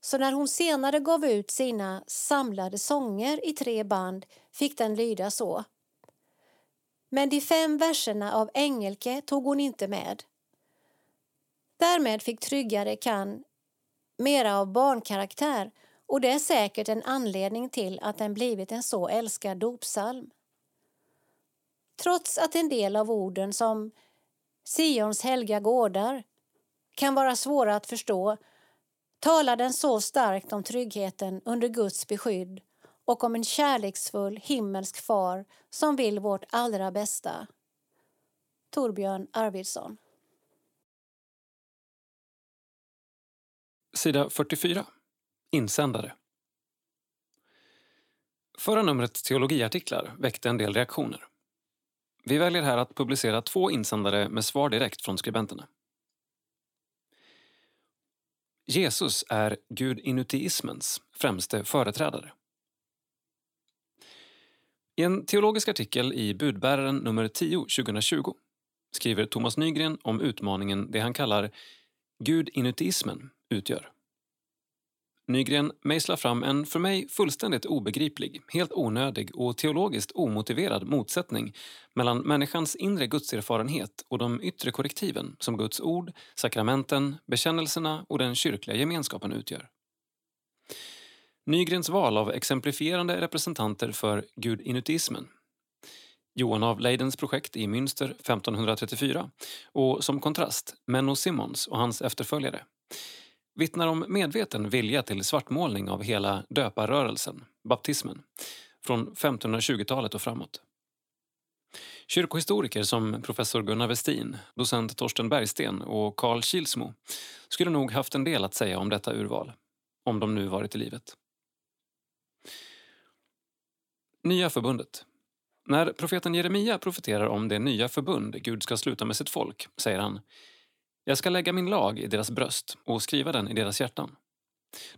så när hon senare gav ut sina samlade sånger i tre band fick den lyda så. Men de fem verserna av Engelke tog hon inte med. Därmed fick Tryggare kan mera av barnkaraktär och det är säkert en anledning till att den blivit en så älskad dopsalm. Trots att en del av orden som Sions helga gårdar kan vara svåra att förstå talar den så starkt om tryggheten under Guds beskydd och om en kärleksfull himmelsk far som vill vårt allra bästa. Torbjörn Arvidsson Sida 44. Insändare. Förra numrets teologiartiklar väckte en del reaktioner. Vi väljer här att publicera två insändare med svar direkt från skribenterna. Jesus är gudinutiismens främste företrädare. I en teologisk artikel i Budbäraren nummer 10 2020 skriver Thomas Nygren om utmaningen det han kallar gudinutiismen utgör. Nygren mejslar fram en för mig fullständigt obegriplig, helt onödig och teologiskt omotiverad motsättning mellan människans inre gudserfarenhet och de yttre korrektiven som Guds ord, sakramenten, bekännelserna och den kyrkliga gemenskapen utgör. Nygrens val av exemplifierande representanter för gudinutismen Johan av Leidens projekt i Münster 1534 och som kontrast Menno Simons och hans efterföljare vittnar om medveten vilja till svartmålning av hela döparrörelsen, baptismen, från 1520-talet och framåt. Kyrkohistoriker som professor Gunnar Westin, docent Torsten Bergsten och Carl Kilsmo skulle nog haft en del att säga om detta urval, om de nu varit i livet. Nya förbundet. När profeten Jeremia profeterar om det nya förbund Gud ska sluta med sitt folk säger han jag ska lägga min lag i deras bröst och skriva den i deras hjärtan.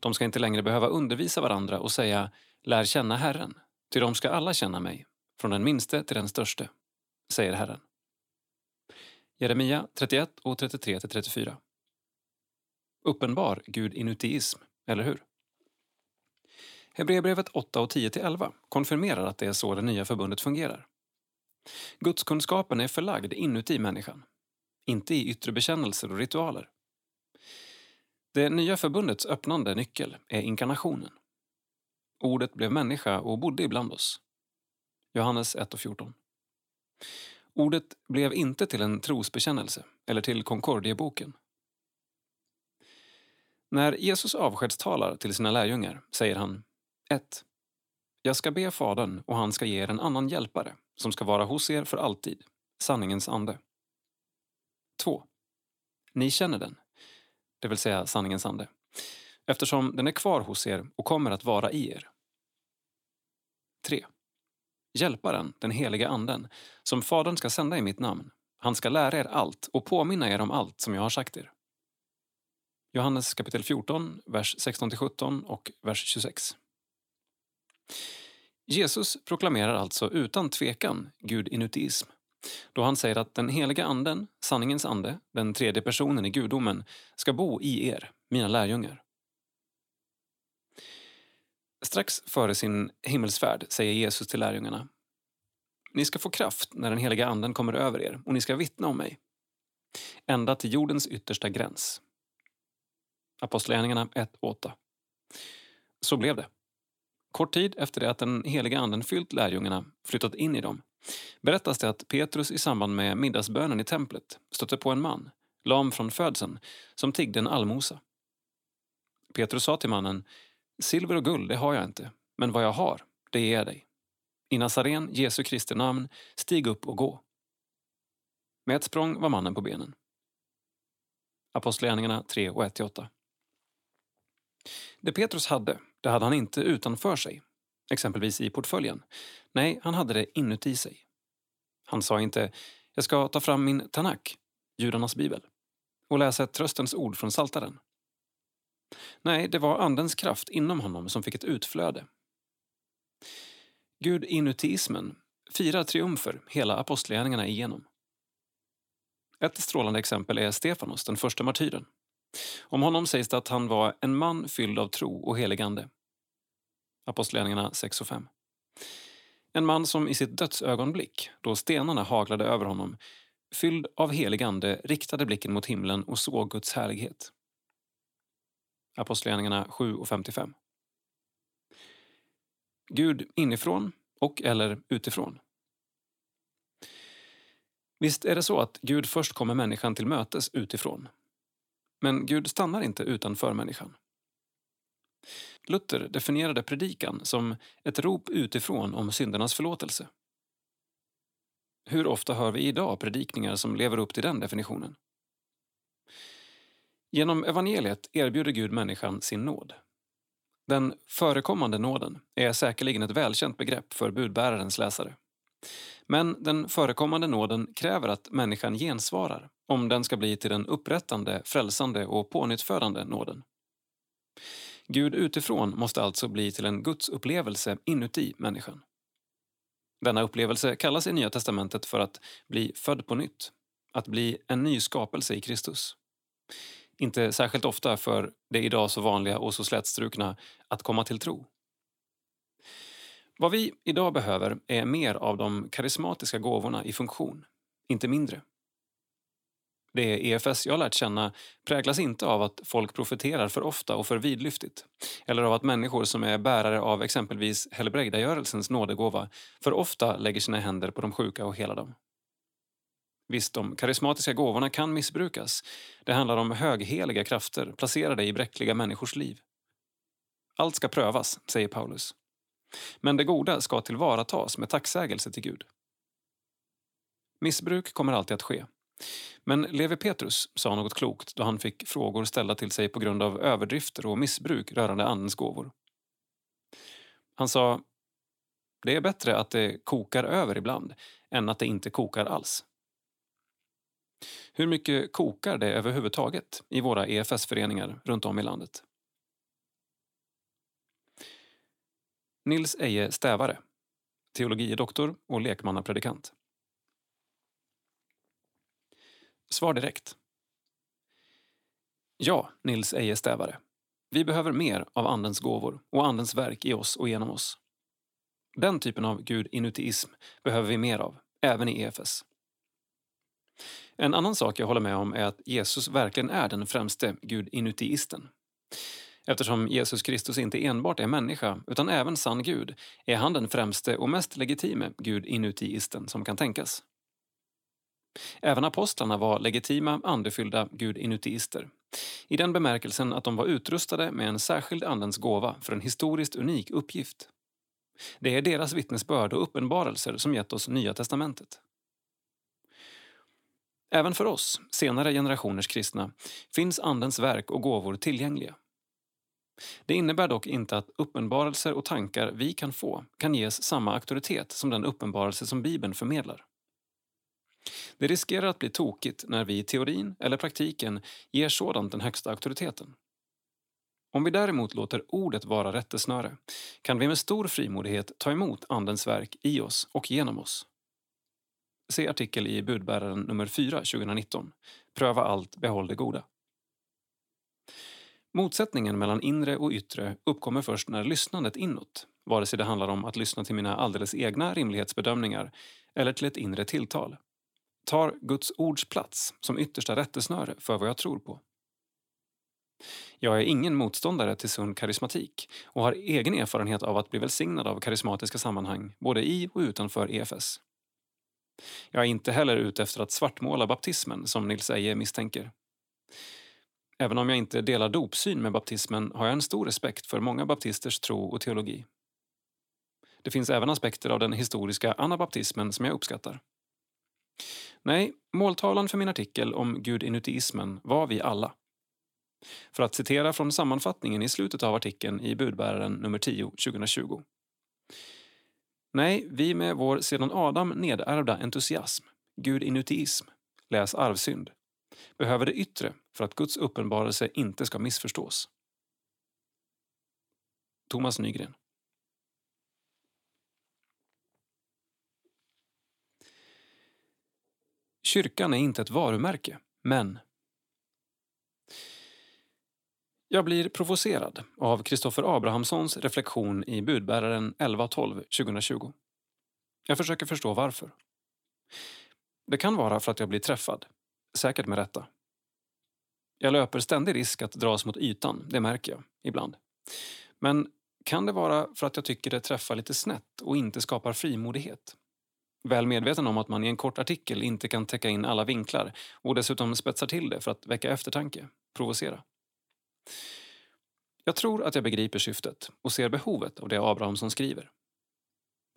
De ska inte längre behöva undervisa varandra och säga lär känna Herren, ty de ska alla känna mig, från den minste till den störste, säger Herren. Jeremia 31 och 33 34. Uppenbar gud-inutism, eller hur? Hebreerbrevet 8 och 10 11 konfirmerar att det är så det nya förbundet fungerar. Gudskunskapen är förlagd inuti människan inte i yttre bekännelser och ritualer. Det nya förbundets öppnande nyckel är inkarnationen. Ordet blev människa och bodde ibland oss. Johannes 1 och 14. Ordet blev inte till en trosbekännelse eller till Concordieboken. När Jesus avskedstalar till sina lärjungar säger han 1. Jag ska be Fadern och han ska ge er en annan hjälpare som ska vara hos er för alltid, sanningens ande. 2. Ni känner den, det vill säga sanningens ande, eftersom den är kvar hos er och kommer att vara i er. 3. Hjälparen, den heliga anden, som Fadern ska sända i mitt namn, han ska lära er allt och påminna er om allt som jag har sagt er. Johannes kapitel 14, vers 16-17 och vers 26. Jesus proklamerar alltså utan tvekan gud-inutism då han säger att den heliga anden, sanningens ande, den tredje personen i gudomen, ska bo i er, mina lärjungar. Strax före sin himmelsfärd säger Jesus till lärjungarna Ni ska få kraft när den heliga anden kommer över er och ni ska vittna om mig. Ända till jordens yttersta gräns. Apostlagärningarna 1.8. Så blev det. Kort tid efter det att den heliga anden fyllt lärjungarna, flyttat in i dem, berättas det att Petrus i samband med middagsbönen i templet stötte på en man, lam från födseln, som tiggde en allmosa. Petrus sa till mannen, silver och guld det har jag inte, men vad jag har, det ger jag dig. I Nazaren, Jesu Kristi namn, stig upp och gå. Med ett språng var mannen på benen. Apostlagärningarna 3 och 1-8. Det Petrus hade, det hade han inte utanför sig, exempelvis i portföljen. Nej, han hade det inuti sig. Han sa inte jag ska ta fram min Tanak, judarnas bibel, och läsa ett tröstens ord från Saltaren. Nej, det var Andens kraft inom honom som fick ett utflöde. Gud inutismen firar triumfer hela apostlagärningarna igenom. Ett strålande exempel är Stefanos, den första martyren. Om honom sägs det att han var en man fylld av tro och heligande. Apostlagärningarna 6 och 5. En man som i sitt dödsögonblick, då stenarna haglade över honom, fylld av helig ande, riktade blicken mot himlen och såg Guds härlighet. Apostlagärningarna 7 och 55. Gud inifrån och eller utifrån. Visst är det så att Gud först kommer människan till mötes utifrån. Men Gud stannar inte utanför människan. Luther definierade predikan som ett rop utifrån om syndernas förlåtelse. Hur ofta hör vi idag predikningar som lever upp till den definitionen? Genom evangeliet erbjuder Gud människan sin nåd. Den förekommande nåden är säkerligen ett välkänt begrepp för budbärarens läsare. Men den förekommande nåden kräver att människan gensvarar om den ska bli till den upprättande, frälsande och pånyttfödande nåden. Gud utifrån måste alltså bli till en gudsupplevelse inuti människan. Denna upplevelse kallas i Nya testamentet för att bli född på nytt, att bli en ny skapelse i Kristus. Inte särskilt ofta för det idag så vanliga och så slätstrukna att komma till tro. Vad vi idag behöver är mer av de karismatiska gåvorna i funktion, inte mindre. Det EFS jag lärt känna präglas inte av att folk profeterar för ofta och för vidlyftigt eller av att människor som är bärare av exempelvis helbrägdagörelsens nådegåva för ofta lägger sina händer på de sjuka och helar dem. Visst, de karismatiska gåvorna kan missbrukas. Det handlar om högheliga krafter placerade i bräckliga människors liv. Allt ska prövas, säger Paulus. Men det goda ska tillvaratas med tacksägelse till Gud. Missbruk kommer alltid att ske. Men Levi Petrus sa något klokt då han fick frågor ställda till sig på grund av överdrifter och missbruk rörande Andens gåvor. Han sa, det är bättre att det kokar över ibland än att det inte kokar alls. Hur mycket kokar det överhuvudtaget i våra EFS-föreningar runt om i landet? Nils Eje Stävare, teologidoktor och lekmannapredikant. Svar direkt. Ja, Nils Eje Stävare. Vi behöver mer av Andens gåvor och Andens verk i oss och genom oss. Den typen av gudinutiism behöver vi mer av, även i EFS. En annan sak jag håller med om är att Jesus verkligen är den främste gudinutiisten. Eftersom Jesus Kristus inte enbart är människa utan även sann Gud är han den främste och mest legitime gudinutiisten som kan tänkas. Även apostlarna var legitima, andefyllda gudinutiister i den bemärkelsen att de var utrustade med en särskild Andens gåva för en historiskt unik uppgift. Det är deras vittnesbörd och uppenbarelser som gett oss Nya testamentet. Även för oss, senare generationers kristna, finns Andens verk och gåvor tillgängliga. Det innebär dock inte att uppenbarelser och tankar vi kan få kan ges samma auktoritet som den uppenbarelse som Bibeln förmedlar. Det riskerar att bli tokigt när vi i teorin eller praktiken ger sådant den högsta auktoriteten. Om vi däremot låter ordet vara rättesnöre kan vi med stor frimodighet ta emot Andens verk i oss och genom oss. Se artikel i Budbäraren nummer 4 2019. Pröva allt, behåll det goda. Motsättningen mellan inre och yttre uppkommer först när lyssnandet inåt, vare sig det handlar om att lyssna till mina alldeles egna rimlighetsbedömningar eller till ett inre tilltal, tar Guds ords plats som yttersta rättesnöre för vad jag tror på. Jag är ingen motståndare till sund karismatik och har egen erfarenhet av att bli välsignad av karismatiska sammanhang både i och utanför EFS. Jag är inte heller ute efter att svartmåla baptismen som Nils Eje misstänker. Även om jag inte delar dopsyn med baptismen har jag en stor respekt för många baptisters tro och teologi. Det finns även aspekter av den historiska anabaptismen som jag uppskattar. Nej, måltavlan för min artikel om gudinutiismen var vi alla. För att citera från sammanfattningen i slutet av artikeln i budbäraren nummer 10 2020. Nej, vi med vår sedan Adam nedärvda entusiasm, gudinutiism, läs arvsynd, behöver det yttre för att Guds uppenbarelse inte ska missförstås. Thomas Nygren Kyrkan är inte ett varumärke, men... Jag blir provocerad av Kristoffer Abrahamssons reflektion i Budbäraren 11.12 2020. Jag försöker förstå varför. Det kan vara för att jag blir träffad, säkert med rätta. Jag löper ständig risk att dras mot ytan, det märker jag ibland. Men kan det vara för att jag tycker det träffar lite snett och inte skapar frimodighet? Väl medveten om att man i en kort artikel inte kan täcka in alla vinklar och dessutom spetsar till det för att väcka eftertanke, provocera. Jag tror att jag begriper syftet och ser behovet av det Abrahamsson skriver.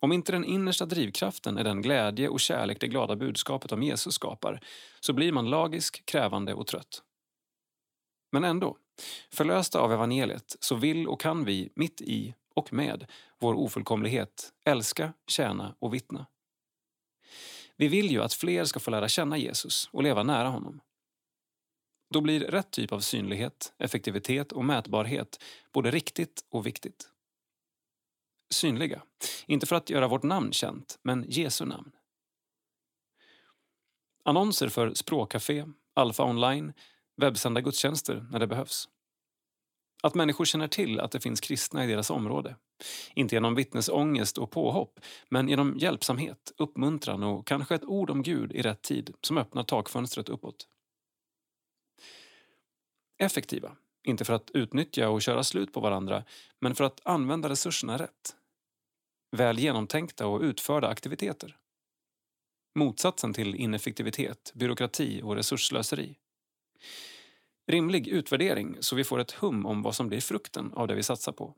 Om inte den innersta drivkraften är den glädje och kärlek det glada budskapet om Jesus skapar så blir man lagisk, krävande och trött. Men ändå, förlösta av evangeliet så vill och kan vi mitt i och med vår ofullkomlighet älska, tjäna och vittna. Vi vill ju att fler ska få lära känna Jesus och leva nära honom. Då blir rätt typ av synlighet, effektivitet och mätbarhet både riktigt och viktigt. Synliga, inte för att göra vårt namn känt, men Jesu namn. Annonser för språkcafé, Alfa online, webbsända gudstjänster när det behövs. Att människor känner till att det finns kristna i deras område. Inte genom vittnesångest och påhopp, men genom hjälpsamhet, uppmuntran och kanske ett ord om Gud i rätt tid som öppnar takfönstret uppåt. Effektiva, inte för att utnyttja och köra slut på varandra, men för att använda resurserna rätt. Väl genomtänkta och utförda aktiviteter. Motsatsen till ineffektivitet, byråkrati och resursslöseri. Rimlig utvärdering så vi får ett hum om vad som blir frukten av det vi satsar på.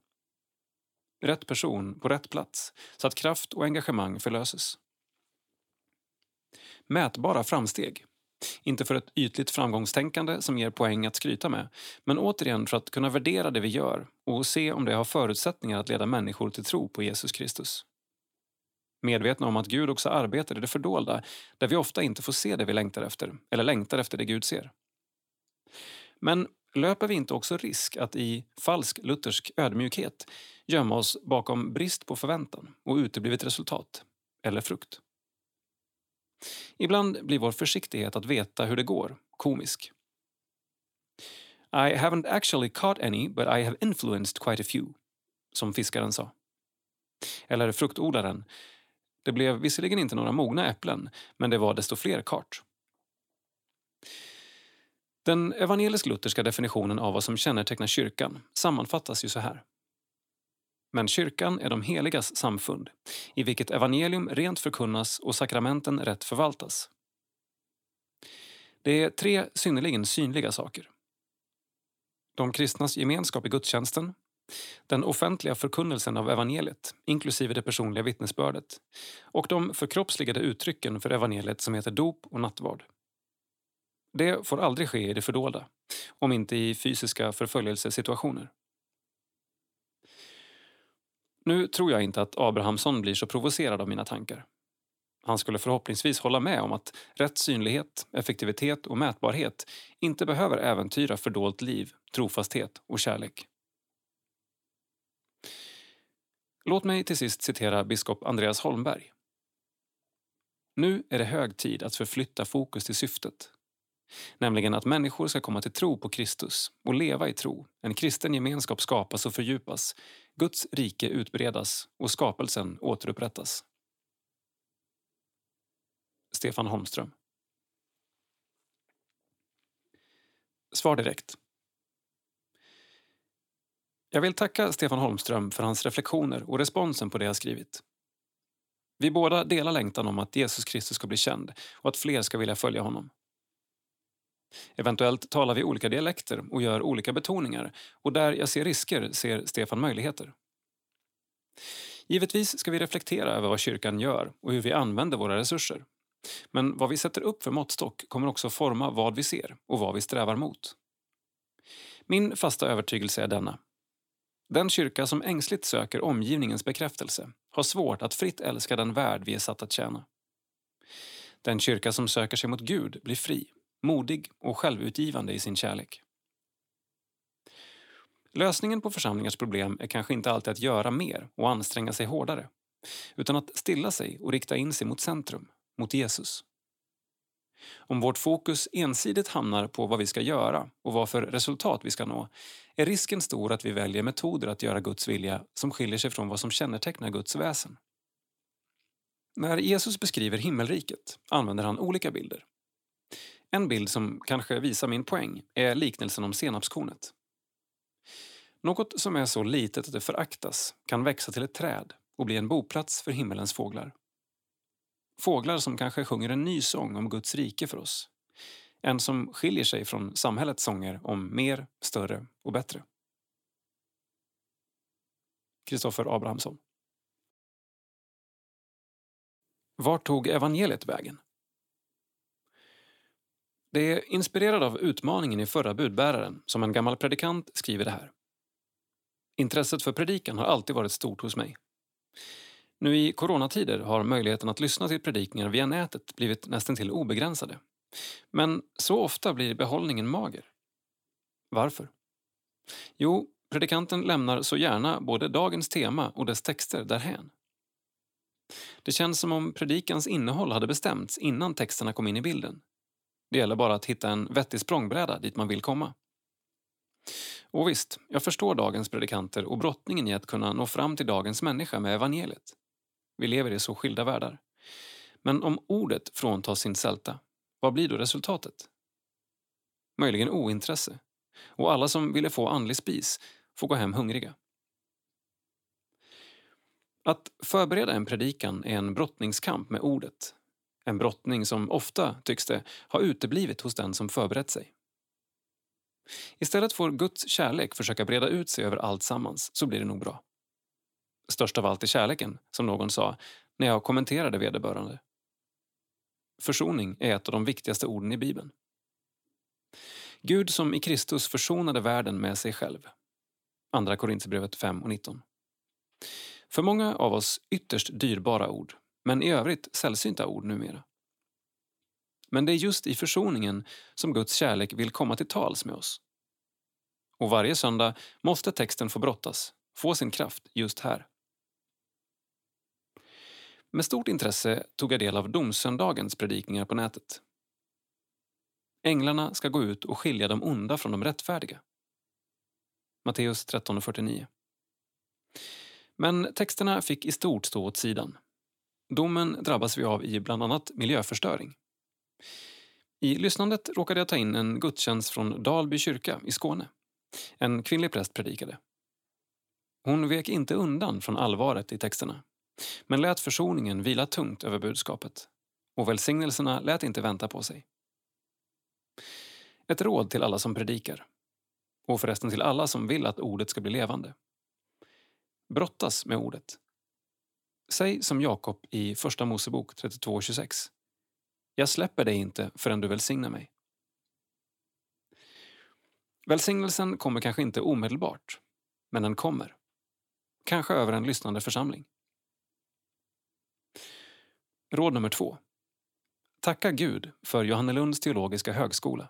Rätt person på rätt plats så att kraft och engagemang förlöses. Mätbara framsteg. Inte för ett ytligt framgångstänkande som ger poäng att skryta med, men återigen för att kunna värdera det vi gör och se om det har förutsättningar att leda människor till tro på Jesus Kristus. Medvetna om att Gud också arbetar i det fördolda, där vi ofta inte får se det vi längtar efter, eller längtar efter det Gud ser. Men löper vi inte också risk att i falsk luthersk ödmjukhet gömma oss bakom brist på förväntan och uteblivet resultat, eller frukt? Ibland blir vår försiktighet att veta hur det går komisk. I haven't actually caught any, but I have influenced quite a few, som fiskaren sa. Eller fruktodlaren. Det blev visserligen inte några mogna äpplen, men det var desto fler kart. Den evangelisk-lutherska definitionen av vad som kännetecknar kyrkan sammanfattas ju så här. Men kyrkan är de heligas samfund, i vilket evangelium rent förkunnas och sakramenten rätt förvaltas. Det är tre synnerligen synliga saker. De kristnas gemenskap i gudstjänsten, den offentliga förkunnelsen av evangeliet, inklusive det personliga vittnesbördet, och de förkroppsligade uttrycken för evangeliet som heter dop och nattvard. Det får aldrig ske i det fördolda, om inte i fysiska förföljelsesituationer. Nu tror jag inte att Abrahamsson blir så provocerad av mina tankar. Han skulle förhoppningsvis hålla med om att rätt synlighet, effektivitet och mätbarhet inte behöver äventyra fördolt liv, trofasthet och kärlek. Låt mig till sist citera biskop Andreas Holmberg. Nu är det hög tid att förflytta fokus till syftet, Nämligen att människor ska komma till tro på Kristus och leva i tro. En kristen gemenskap skapas och fördjupas, Guds rike utbredas och skapelsen återupprättas. Stefan Holmström Svar direkt. Jag vill tacka Stefan Holmström för hans reflektioner och responsen på det jag skrivit. Vi båda delar längtan om att Jesus Kristus ska bli känd och att fler ska vilja följa honom. Eventuellt talar vi olika dialekter och gör olika betoningar och där jag ser risker ser Stefan möjligheter. Givetvis ska vi reflektera över vad kyrkan gör och hur vi använder våra resurser. Men vad vi sätter upp för måttstock kommer också forma vad vi ser och vad vi strävar mot. Min fasta övertygelse är denna. Den kyrka som ängsligt söker omgivningens bekräftelse har svårt att fritt älska den värld vi är satt att tjäna. Den kyrka som söker sig mot Gud blir fri, modig och självutgivande i sin kärlek. Lösningen på församlingars problem är kanske inte alltid att göra mer och anstränga sig hårdare, utan att stilla sig och rikta in sig mot centrum, mot Jesus. Om vårt fokus ensidigt hamnar på vad vi ska göra och vad för resultat vi ska nå är risken stor att vi väljer metoder att göra Guds vilja som skiljer sig från vad som kännetecknar Guds väsen. När Jesus beskriver himmelriket använder han olika bilder. En bild som kanske visar min poäng är liknelsen om senapskornet. Något som är så litet att det föraktas kan växa till ett träd och bli en boplats för himmelens fåglar. Fåglar som kanske sjunger en ny sång om Guds rike för oss. En som skiljer sig från samhällets sånger om mer, större och bättre. Kristoffer Abrahamsson. Vart tog evangeliet vägen? Det är inspirerad av utmaningen i förra budbäraren som en gammal predikant skriver det här. Intresset för predikan har alltid varit stort hos mig. Nu i coronatider har möjligheten att lyssna till predikningar via nätet blivit nästan till obegränsade. Men så ofta blir behållningen mager. Varför? Jo, predikanten lämnar så gärna både dagens tema och dess texter därhän. Det känns som om predikans innehåll hade bestämts innan texterna kom in i bilden. Det gäller bara att hitta en vettig språngbräda dit man vill komma. Och visst, jag förstår dagens predikanter och brottningen i att kunna nå fram till dagens människa med evangeliet. Vi lever i så skilda världar. Men om ordet fråntas sin sälta, vad blir då resultatet? Möjligen ointresse. Och alla som ville få andlig spis får gå hem hungriga. Att förbereda en predikan är en brottningskamp med ordet. En brottning som ofta, tycks det, har uteblivit hos den som förberett sig. Istället får Guds kärlek försöka breda ut sig över allt sammans, så blir det nog bra. Störst av allt är kärleken, som någon sa när jag kommenterade vederbörande. Försoning är ett av de viktigaste orden i Bibeln. Gud som i Kristus försonade världen med sig själv. Andra Korinthierbrevet 5 och 19. För många av oss ytterst dyrbara ord, men i övrigt sällsynta ord numera. Men det är just i försoningen som Guds kärlek vill komma till tals med oss. Och varje söndag måste texten få brottas, få sin kraft just här. Med stort intresse tog jag del av domsöndagens predikningar på nätet. Änglarna ska gå ut och skilja de onda från de rättfärdiga. Matteus 13.49. Men texterna fick i stort stå åt sidan. Domen drabbas vi av i bland annat miljöförstöring. I lyssnandet råkade jag ta in en gudstjänst från Dalby kyrka i Skåne. En kvinnlig präst predikade. Hon vek inte undan från allvaret i texterna men lät försoningen vila tungt över budskapet och välsignelserna lät inte vänta på sig. Ett råd till alla som predikar och förresten till alla som vill att ordet ska bli levande. Brottas med ordet. Säg som Jakob i Första Mosebok 32.26. Jag släpper dig inte förrän du välsignar mig. Välsignelsen kommer kanske inte omedelbart, men den kommer. Kanske över en lyssnande församling. Råd nummer två. Tacka Gud för Johannelunds teologiska högskola.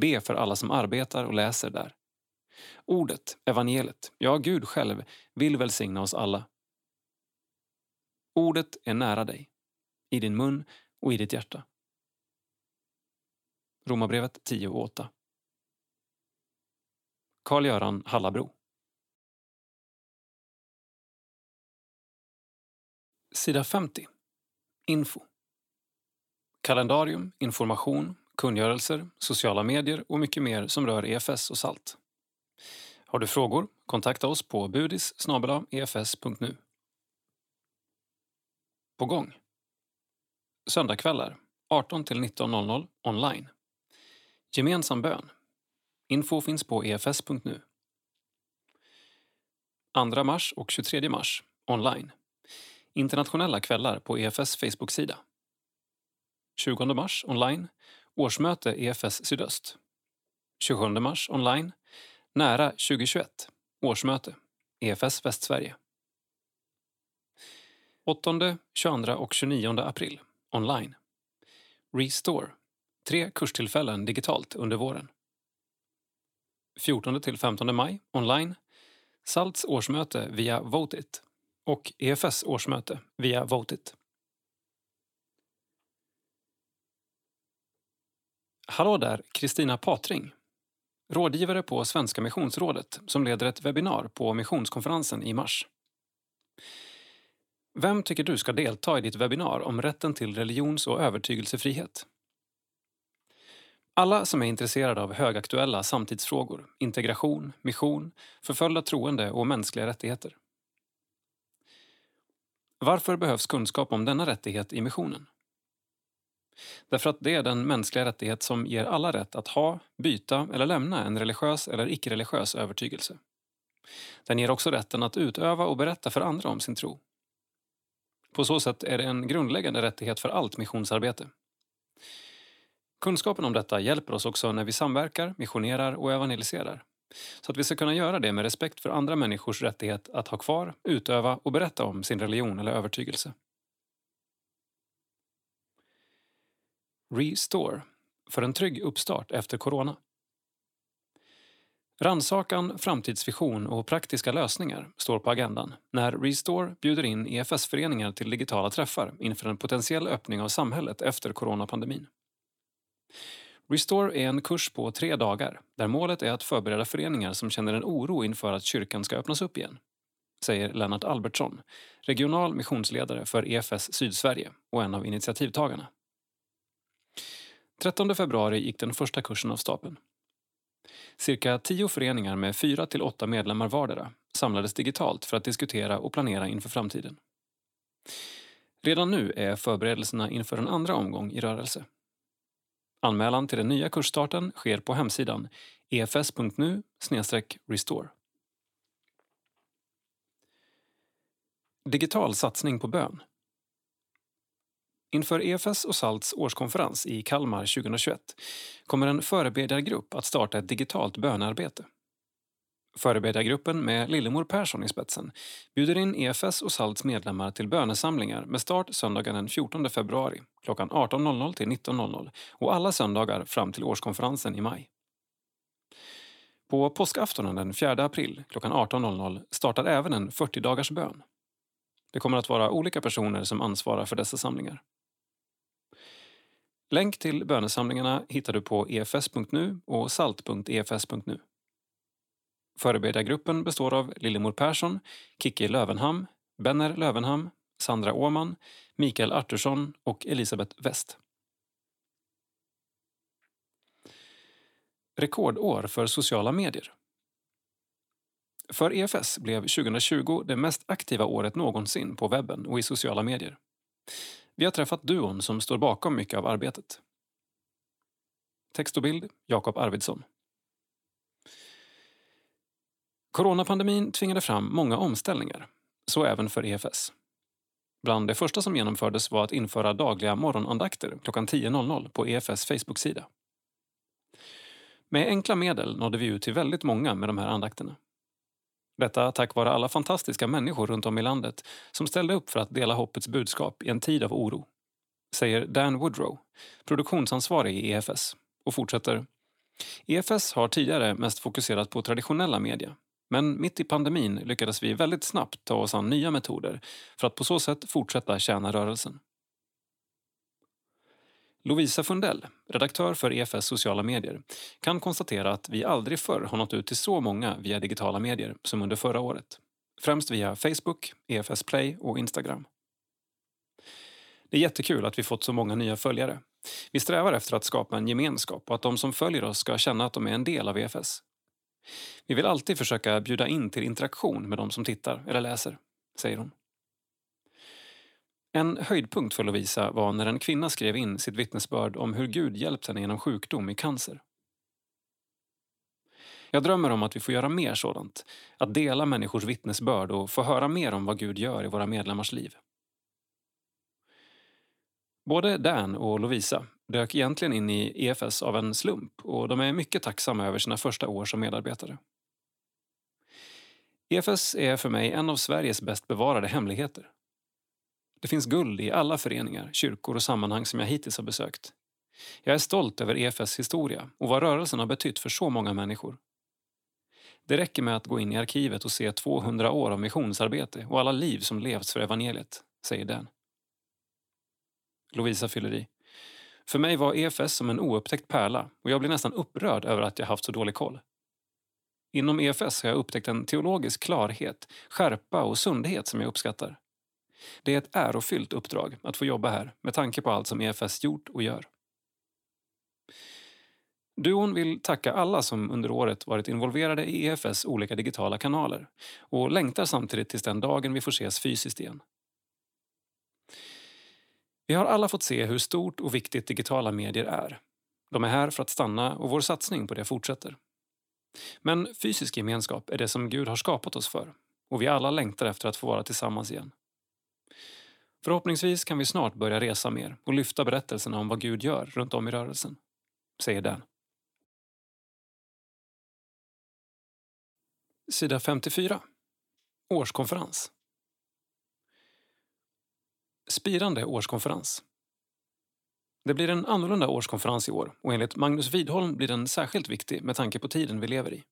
Be för alla som arbetar och läser där. Ordet, evangeliet, ja, Gud själv vill välsigna oss alla. Ordet är nära dig, i din mun och i ditt hjärta. Romarbrevet 10.8. Karl-Göran Hallabro Sida 50. Info. Kalendarium, information, kungörelser, sociala medier och mycket mer som rör EFS och SALT. Har du frågor? Kontakta oss på budis efs.nu. På gång. Söndagkvällar 18 19.00 online. Gemensam bön. Info finns på efs.nu. 2 mars och 23 mars online. Internationella kvällar på EFS Facebook-sida. 20 mars online. Årsmöte EFS Sydöst. 27 mars online. Nära 2021. Årsmöte EFS Västsverige. 8, 22 och 29 april online. Restore. Tre kurstillfällen digitalt under våren. 14 till 15 maj online. SALTs årsmöte via Votit och EFS årsmöte via Votit. Hallå där, Kristina Patring. Rådgivare på Svenska Missionsrådet som leder ett webbinar på missionskonferensen i mars. Vem tycker du ska delta i ditt webbinar om rätten till religions och övertygelsefrihet? Alla som är intresserade av högaktuella samtidsfrågor, integration, mission, förföljda troende och mänskliga rättigheter. Varför behövs kunskap om denna rättighet i missionen? Därför att det är den mänskliga rättighet som ger alla rätt att ha, byta eller lämna en religiös eller icke-religiös övertygelse. Den ger också rätten att utöva och berätta för andra om sin tro. På så sätt är det en grundläggande rättighet för allt missionsarbete. Kunskapen om detta hjälper oss också när vi samverkar, missionerar och evangeliserar. Så att vi ska kunna göra det med respekt för andra människors rättighet att ha kvar, utöva och berätta om sin religion eller övertygelse. Restore för en trygg uppstart efter corona. Rannsakan, framtidsvision och praktiska lösningar står på agendan när Restore bjuder in EFS-föreningar till digitala träffar inför en potentiell öppning av samhället efter coronapandemin. Restore är en kurs på tre dagar där målet är att förbereda föreningar som känner en oro inför att kyrkan ska öppnas upp igen, säger Lennart Albertsson, regional missionsledare för EFS Sydsverige och en av initiativtagarna. 13 februari gick den första kursen av stapeln. Cirka tio föreningar med fyra till åtta medlemmar vardera samlades digitalt för att diskutera och planera inför framtiden. Redan nu är förberedelserna inför en andra omgång i rörelse. Anmälan till den nya kursstarten sker på hemsidan efs.nu restore. Digital satsning på bön. Inför EFS och SALTs årskonferens i Kalmar 2021 kommer en förebedjargrupp att starta ett digitalt bönarbete. Förebedjargruppen med Lillemor Persson i spetsen bjuder in EFS och SALTs medlemmar till bönesamlingar med start söndagen den 14 februari klockan 18.00 till 19.00 och alla söndagar fram till årskonferensen i maj. På påskaftonen den 4 april klockan 18.00 startar även en 40 dagars bön. Det kommer att vara olika personer som ansvarar för dessa samlingar. Länk till bönesamlingarna hittar du på efs.nu och salt.efs.nu. Förebedjargruppen består av Lillemor Persson, Kikki Lövenham, Benner Lövenham, Sandra Åman, Mikael Artursson och Elisabeth West. Rekordår för sociala medier. För EFS blev 2020 det mest aktiva året någonsin på webben och i sociala medier. Vi har träffat duon som står bakom mycket av arbetet. Text och bild Jakob Arvidsson. Coronapandemin tvingade fram många omställningar, så även för EFS. Bland det första som genomfördes var att införa dagliga morgonandakter klockan 10.00 på EFS Facebook-sida. Med enkla medel nådde vi ut till väldigt många med de här andakterna. Detta tack vare alla fantastiska människor runt om i landet som ställde upp för att dela hoppets budskap i en tid av oro. Säger Dan Woodrow, produktionsansvarig i EFS och fortsätter. EFS har tidigare mest fokuserat på traditionella media. Men mitt i pandemin lyckades vi väldigt snabbt ta oss an nya metoder för att på så sätt fortsätta tjäna rörelsen. Lovisa Fundell, redaktör för EFS sociala medier, kan konstatera att vi aldrig förr har nått ut till så många via digitala medier som under förra året. Främst via Facebook, EFS Play och Instagram. Det är jättekul att vi fått så många nya följare. Vi strävar efter att skapa en gemenskap och att de som följer oss ska känna att de är en del av EFS. Vi vill alltid försöka bjuda in till interaktion med de som tittar eller läser, säger hon. En höjdpunkt för Lovisa var när en kvinna skrev in sitt vittnesbörd om hur Gud hjälpt henne genom sjukdom i cancer. Jag drömmer om att vi får göra mer sådant, att dela människors vittnesbörd och få höra mer om vad Gud gör i våra medlemmars liv. Både Dan och Lovisa dök egentligen in i EFS av en slump och de är mycket tacksamma över sina första år som medarbetare. EFS är för mig en av Sveriges bäst bevarade hemligheter. Det finns guld i alla föreningar, kyrkor och sammanhang som jag hittills har besökt. Jag är stolt över EFS historia och vad rörelsen har betytt för så många människor. Det räcker med att gå in i arkivet och se 200 år av missionsarbete och alla liv som levts för evangeliet, säger Dan. Lovisa fyller i. För mig var EFS som en oupptäckt pärla och jag blir nästan upprörd över att jag haft så dålig koll. Inom EFS har jag upptäckt en teologisk klarhet, skärpa och sundhet som jag uppskattar. Det är ett ärofyllt uppdrag att få jobba här med tanke på allt som EFS gjort och gör. Duon vill tacka alla som under året varit involverade i EFS olika digitala kanaler och längtar samtidigt tills den dagen vi får ses fysiskt igen. Vi har alla fått se hur stort och viktigt digitala medier är. De är här för att stanna och vår satsning på det fortsätter. Men fysisk gemenskap är det som Gud har skapat oss för och vi alla längtar efter att få vara tillsammans igen. Förhoppningsvis kan vi snart börja resa mer och lyfta berättelserna om vad Gud gör runt om i rörelsen, säger Dan. Sida 54. Årskonferens. Spirande årskonferens. Det blir en annorlunda årskonferens i år och enligt Magnus Widholm blir den särskilt viktig med tanke på tiden vi lever i.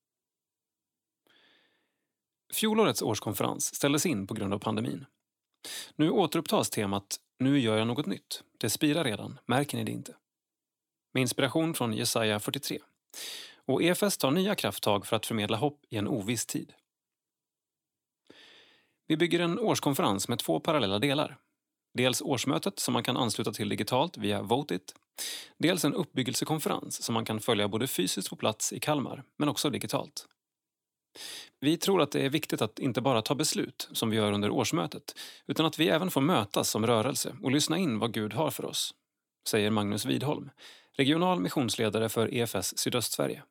Fjolårets årskonferens ställdes in på grund av pandemin. Nu återupptas temat Nu gör jag något nytt. Det spirar redan, märker ni det inte? Med inspiration från Jesaja 43. Och EFS tar nya krafttag för att förmedla hopp i en oviss tid. Vi bygger en årskonferens med två parallella delar. Dels årsmötet som man kan ansluta till digitalt via Votit. Dels en uppbyggelsekonferens som man kan följa både fysiskt på plats i Kalmar men också digitalt. Vi tror att det är viktigt att inte bara ta beslut, som vi gör under årsmötet, utan att vi även får mötas som rörelse och lyssna in vad Gud har för oss, säger Magnus Widholm, regional missionsledare för EFS Sydöstsverige.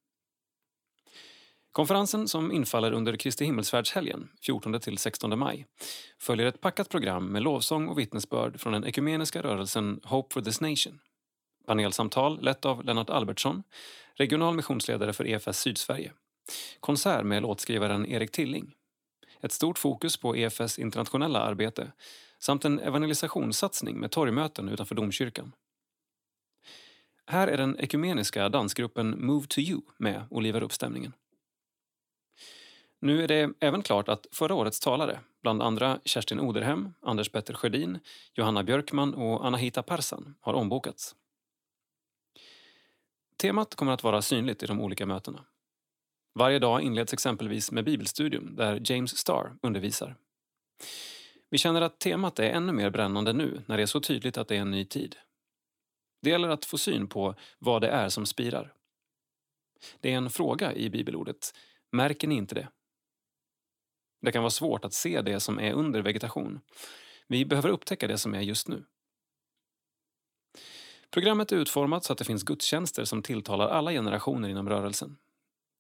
Konferensen, som infaller under Kristi himmelsfärdshelgen 14-16 maj, följer ett packat program med lovsång och vittnesbörd från den ekumeniska rörelsen Hope for this Nation. Panelsamtal lett av Lennart Albertsson, regional missionsledare för EFS Sydsverige. Konsert med låtskrivaren Erik Tilling. Ett stort fokus på EFS internationella arbete samt en evangelisationssatsning med torgmöten utanför domkyrkan. Här är den ekumeniska dansgruppen Move to You med och livar upp stämningen. Nu är det även klart att förra årets talare, bland andra Kerstin Oderhem, Anders Petter Sjödin, Johanna Björkman och Anahita Persan har ombokats. Temat kommer att vara synligt i de olika mötena. Varje dag inleds exempelvis med bibelstudium där James Starr undervisar. Vi känner att temat är ännu mer brännande nu när det är så tydligt att det är en ny tid. Det gäller att få syn på vad det är som spirar. Det är en fråga i bibelordet. Märker ni inte det? Det kan vara svårt att se det som är under vegetation. Vi behöver upptäcka det som är just nu. Programmet är utformat så att det finns gudstjänster som tilltalar alla generationer inom rörelsen.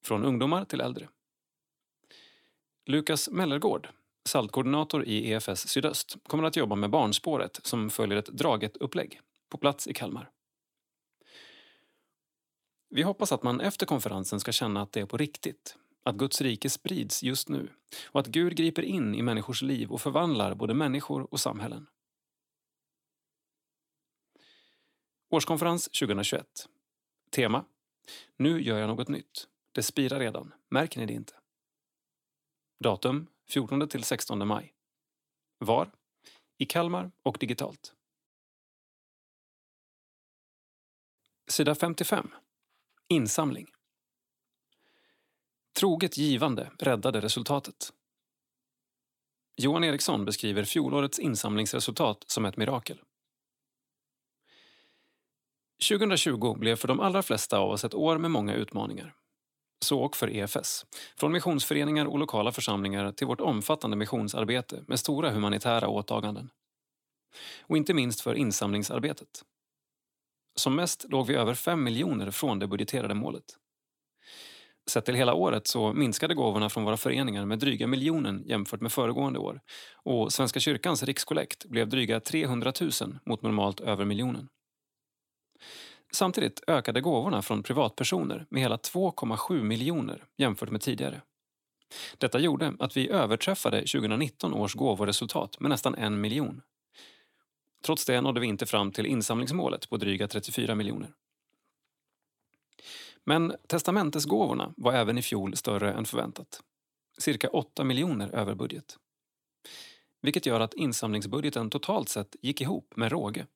Från ungdomar till äldre. Lukas Mellergård, saltkoordinator i EFS Sydöst, kommer att jobba med Barnspåret som följer ett draget upplägg på plats i Kalmar. Vi hoppas att man efter konferensen ska känna att det är på riktigt att Guds rike sprids just nu och att Gud griper in i människors liv och förvandlar både människor och samhällen. Årskonferens 2021. Tema Nu gör jag något nytt. Det spirar redan. Märker ni det inte? Datum 14 till 16 maj. Var? I Kalmar och digitalt. Sida 55. Insamling. Troget givande räddade resultatet. Johan Eriksson beskriver fjolårets insamlingsresultat som ett mirakel. 2020 blev för de allra flesta av oss ett år med många utmaningar. Så och för EFS. Från missionsföreningar och lokala församlingar till vårt omfattande missionsarbete med stora humanitära åtaganden. Och inte minst för insamlingsarbetet. Som mest låg vi över 5 miljoner från det budgeterade målet. Sett till hela året så minskade gåvorna från våra föreningar med dryga miljonen jämfört med föregående år och Svenska kyrkans rikskollekt blev dryga 300 000 mot normalt över miljonen. Samtidigt ökade gåvorna från privatpersoner med hela 2,7 miljoner jämfört med tidigare. Detta gjorde att vi överträffade 2019 års gåvoresultat med nästan en miljon. Trots det nådde vi inte fram till insamlingsmålet på dryga 34 miljoner. Men testamentesgåvorna var även i fjol större än förväntat. Cirka 8 miljoner över budget. Vilket gör att insamlingsbudgeten totalt sett gick ihop med råge.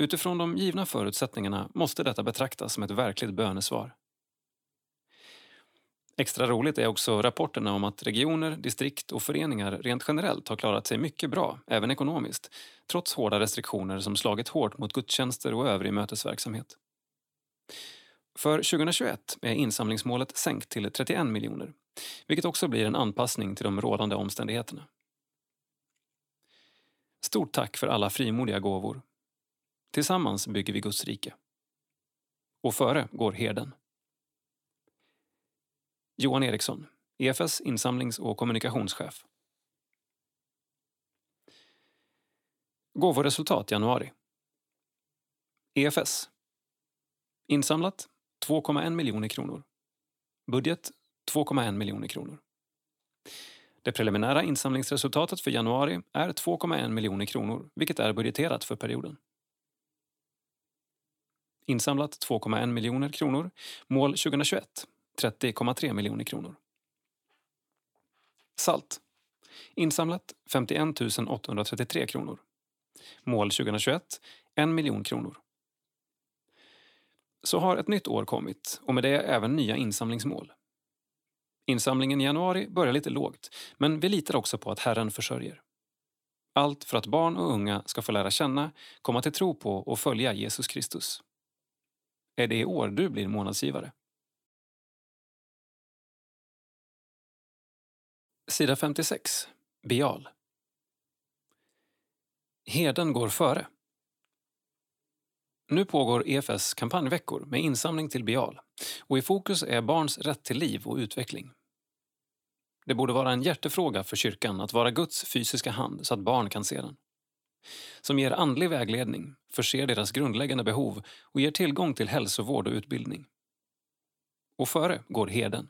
Utifrån de givna förutsättningarna måste detta betraktas som ett verkligt bönesvar. Extra roligt är också rapporterna om att regioner, distrikt och föreningar rent generellt har klarat sig mycket bra, även ekonomiskt, trots hårda restriktioner som slagit hårt mot gudstjänster och övrig mötesverksamhet. För 2021 är insamlingsmålet sänkt till 31 miljoner, vilket också blir en anpassning till de rådande omständigheterna. Stort tack för alla frimodiga gåvor. Tillsammans bygger vi Guds rike. Och före går herden. Johan Eriksson, EFS insamlings och kommunikationschef. Gåvoresultat januari. EFS. Insamlat 2,1 miljoner kronor. Budget 2,1 miljoner kronor. Det preliminära insamlingsresultatet för januari är 2,1 miljoner kronor, vilket är budgeterat för perioden. Insamlat 2,1 miljoner kronor. Mål 2021 30,3 miljoner kronor. Salt. Insamlat 51 833 kronor. Mål 2021 1 miljon kronor. Så har ett nytt år kommit och med det även nya insamlingsmål. Insamlingen i januari börjar lite lågt, men vi litar också på att Herren försörjer. Allt för att barn och unga ska få lära känna, komma till tro på och följa Jesus Kristus. Är det i år du blir månadsgivare? Sida 56. Bial. Herden går före. Nu pågår EFS kampanjveckor med insamling till Bial och i fokus är barns rätt till liv och utveckling. Det borde vara en hjärtefråga för kyrkan att vara Guds fysiska hand så att barn kan se den. Som ger andlig vägledning, förser deras grundläggande behov och ger tillgång till hälsovård och utbildning. Och före går herden,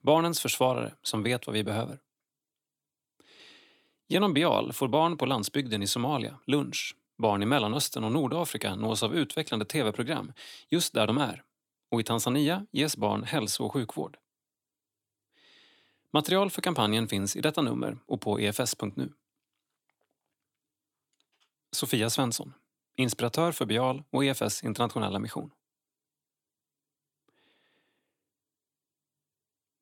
barnens försvarare som vet vad vi behöver. Genom Bial får barn på landsbygden i Somalia lunch. Barn i Mellanöstern och Nordafrika nås av utvecklande tv-program just där de är. Och i Tanzania ges barn hälso och sjukvård. Material för kampanjen finns i detta nummer och på efs.nu. Sofia Svensson, inspiratör för Bial och EFS internationella mission.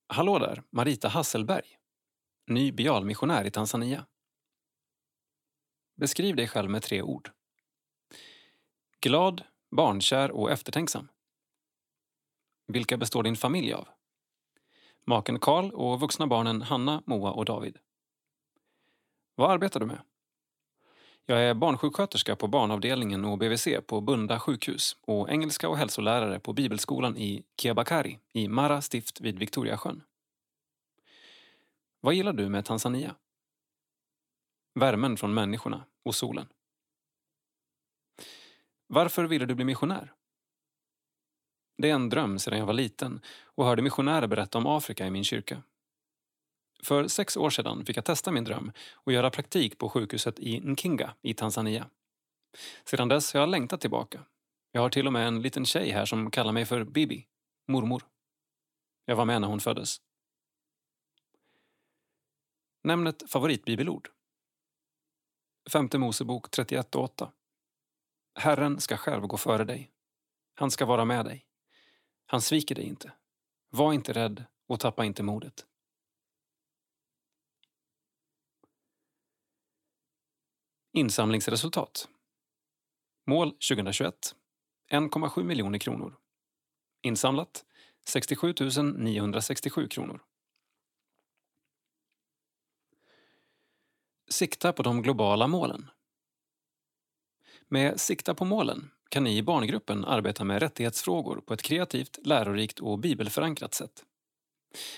Hallå där, Marita Hasselberg, ny Bial-missionär i Tanzania. Beskriv dig själv med tre ord. Glad, barnkär och eftertänksam. Vilka består din familj av? Maken Karl och vuxna barnen Hanna, Moa och David. Vad arbetar du med? Jag är barnsjuksköterska på barnavdelningen och BVC på Bunda sjukhus och engelska och hälsolärare på bibelskolan i Kiabakari i Mara stift vid Victoriasjön. Vad gillar du med Tanzania? Värmen från människorna och solen. Varför ville du bli missionär? Det är en dröm sedan jag var liten och hörde missionärer berätta om Afrika i min kyrka. För sex år sedan fick jag testa min dröm och göra praktik på sjukhuset i Nkinga i Tanzania. Sedan dess har jag längtat tillbaka. Jag har till och med en liten tjej här som kallar mig för Bibi, mormor. Jag var med när hon föddes. Nämn ett favoritbibelord. Femte Mosebok 31 och 8. Herren ska själv gå före dig. Han ska vara med dig. Han sviker dig inte. Var inte rädd och tappa inte modet. Insamlingsresultat. Mål 2021. 1,7 miljoner kronor. Insamlat 67 967 kronor. Sikta på de globala målen. Med Sikta på målen kan ni i barngruppen arbeta med rättighetsfrågor på ett kreativt, lärorikt och bibelförankrat sätt.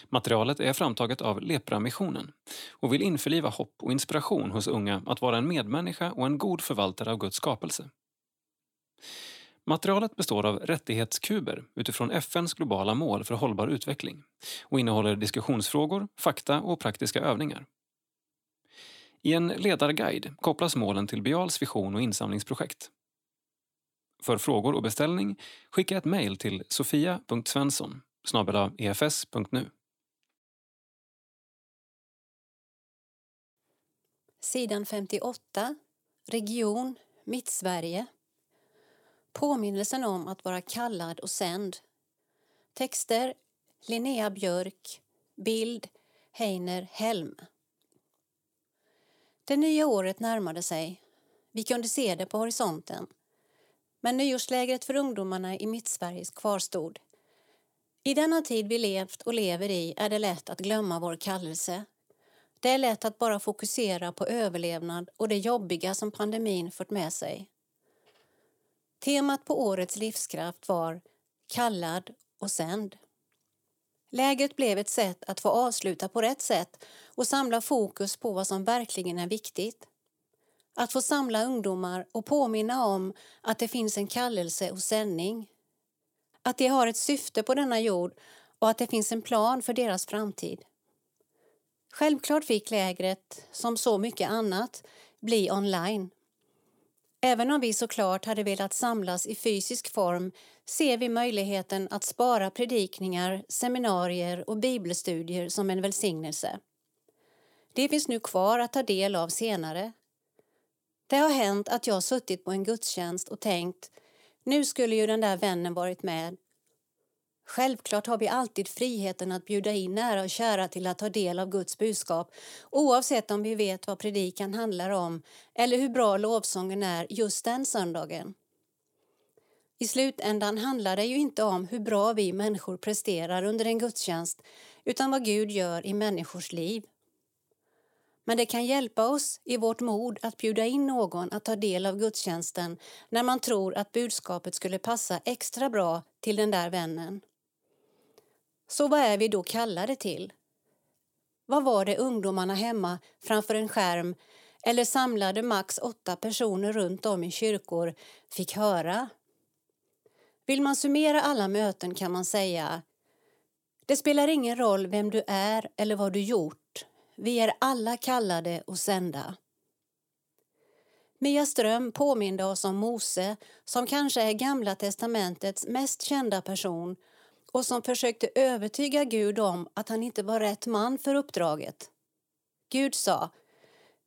Materialet är framtaget av Lepra-missionen och vill införliva hopp och inspiration hos unga att vara en medmänniska och en god förvaltare av Guds skapelse. Materialet består av rättighetskuber utifrån FNs globala mål för hållbar utveckling och innehåller diskussionsfrågor, fakta och praktiska övningar. I en ledarguide kopplas målen till Bials vision och insamlingsprojekt. För frågor och beställning skicka ett mejl till sofia.svensson efs.nu. Sidan 58, region Mittsverige. Påminnelsen om att vara kallad och sänd. Texter Linnea Björk. Bild Heiner Helm. Det nya året närmade sig. Vi kunde se det på horisonten. Men nyårslägret för ungdomarna i Mittsverige kvarstod. I denna tid vi levt och lever i är det lätt att glömma vår kallelse. Det är lätt att bara fokusera på överlevnad och det jobbiga som pandemin fört med sig. Temat på årets livskraft var Kallad och sänd. Lägret blev ett sätt att få avsluta på rätt sätt och samla fokus på vad som verkligen är viktigt. Att få samla ungdomar och påminna om att det finns en kallelse och sändning. Att de har ett syfte på denna jord och att det finns en plan för deras framtid. Självklart fick lägret, som så mycket annat, bli online. Även om vi såklart hade velat samlas i fysisk form ser vi möjligheten att spara predikningar, seminarier och bibelstudier som en välsignelse. Det finns nu kvar att ta del av senare. Det har hänt att jag suttit på en gudstjänst och tänkt nu skulle ju den där vännen varit med Självklart har vi alltid friheten att bjuda in nära och kära till att ta del av Guds budskap oavsett om vi vet vad predikan handlar om eller hur bra lovsången är just den söndagen. I slutändan handlar det ju inte om hur bra vi människor presterar under en gudstjänst utan vad Gud gör i människors liv. Men det kan hjälpa oss i vårt mod att bjuda in någon att ta del av gudstjänsten när man tror att budskapet skulle passa extra bra till den där vännen. Så vad är vi då kallade till? Vad var det ungdomarna hemma framför en skärm eller samlade max åtta personer runt om i kyrkor fick höra? Vill man summera alla möten kan man säga det spelar ingen roll vem du är eller vad du gjort. Vi är alla kallade och sända. Mia Ström påminde oss om Mose som kanske är Gamla testamentets mest kända person och som försökte övertyga Gud om att han inte var rätt man för uppdraget. Gud sa,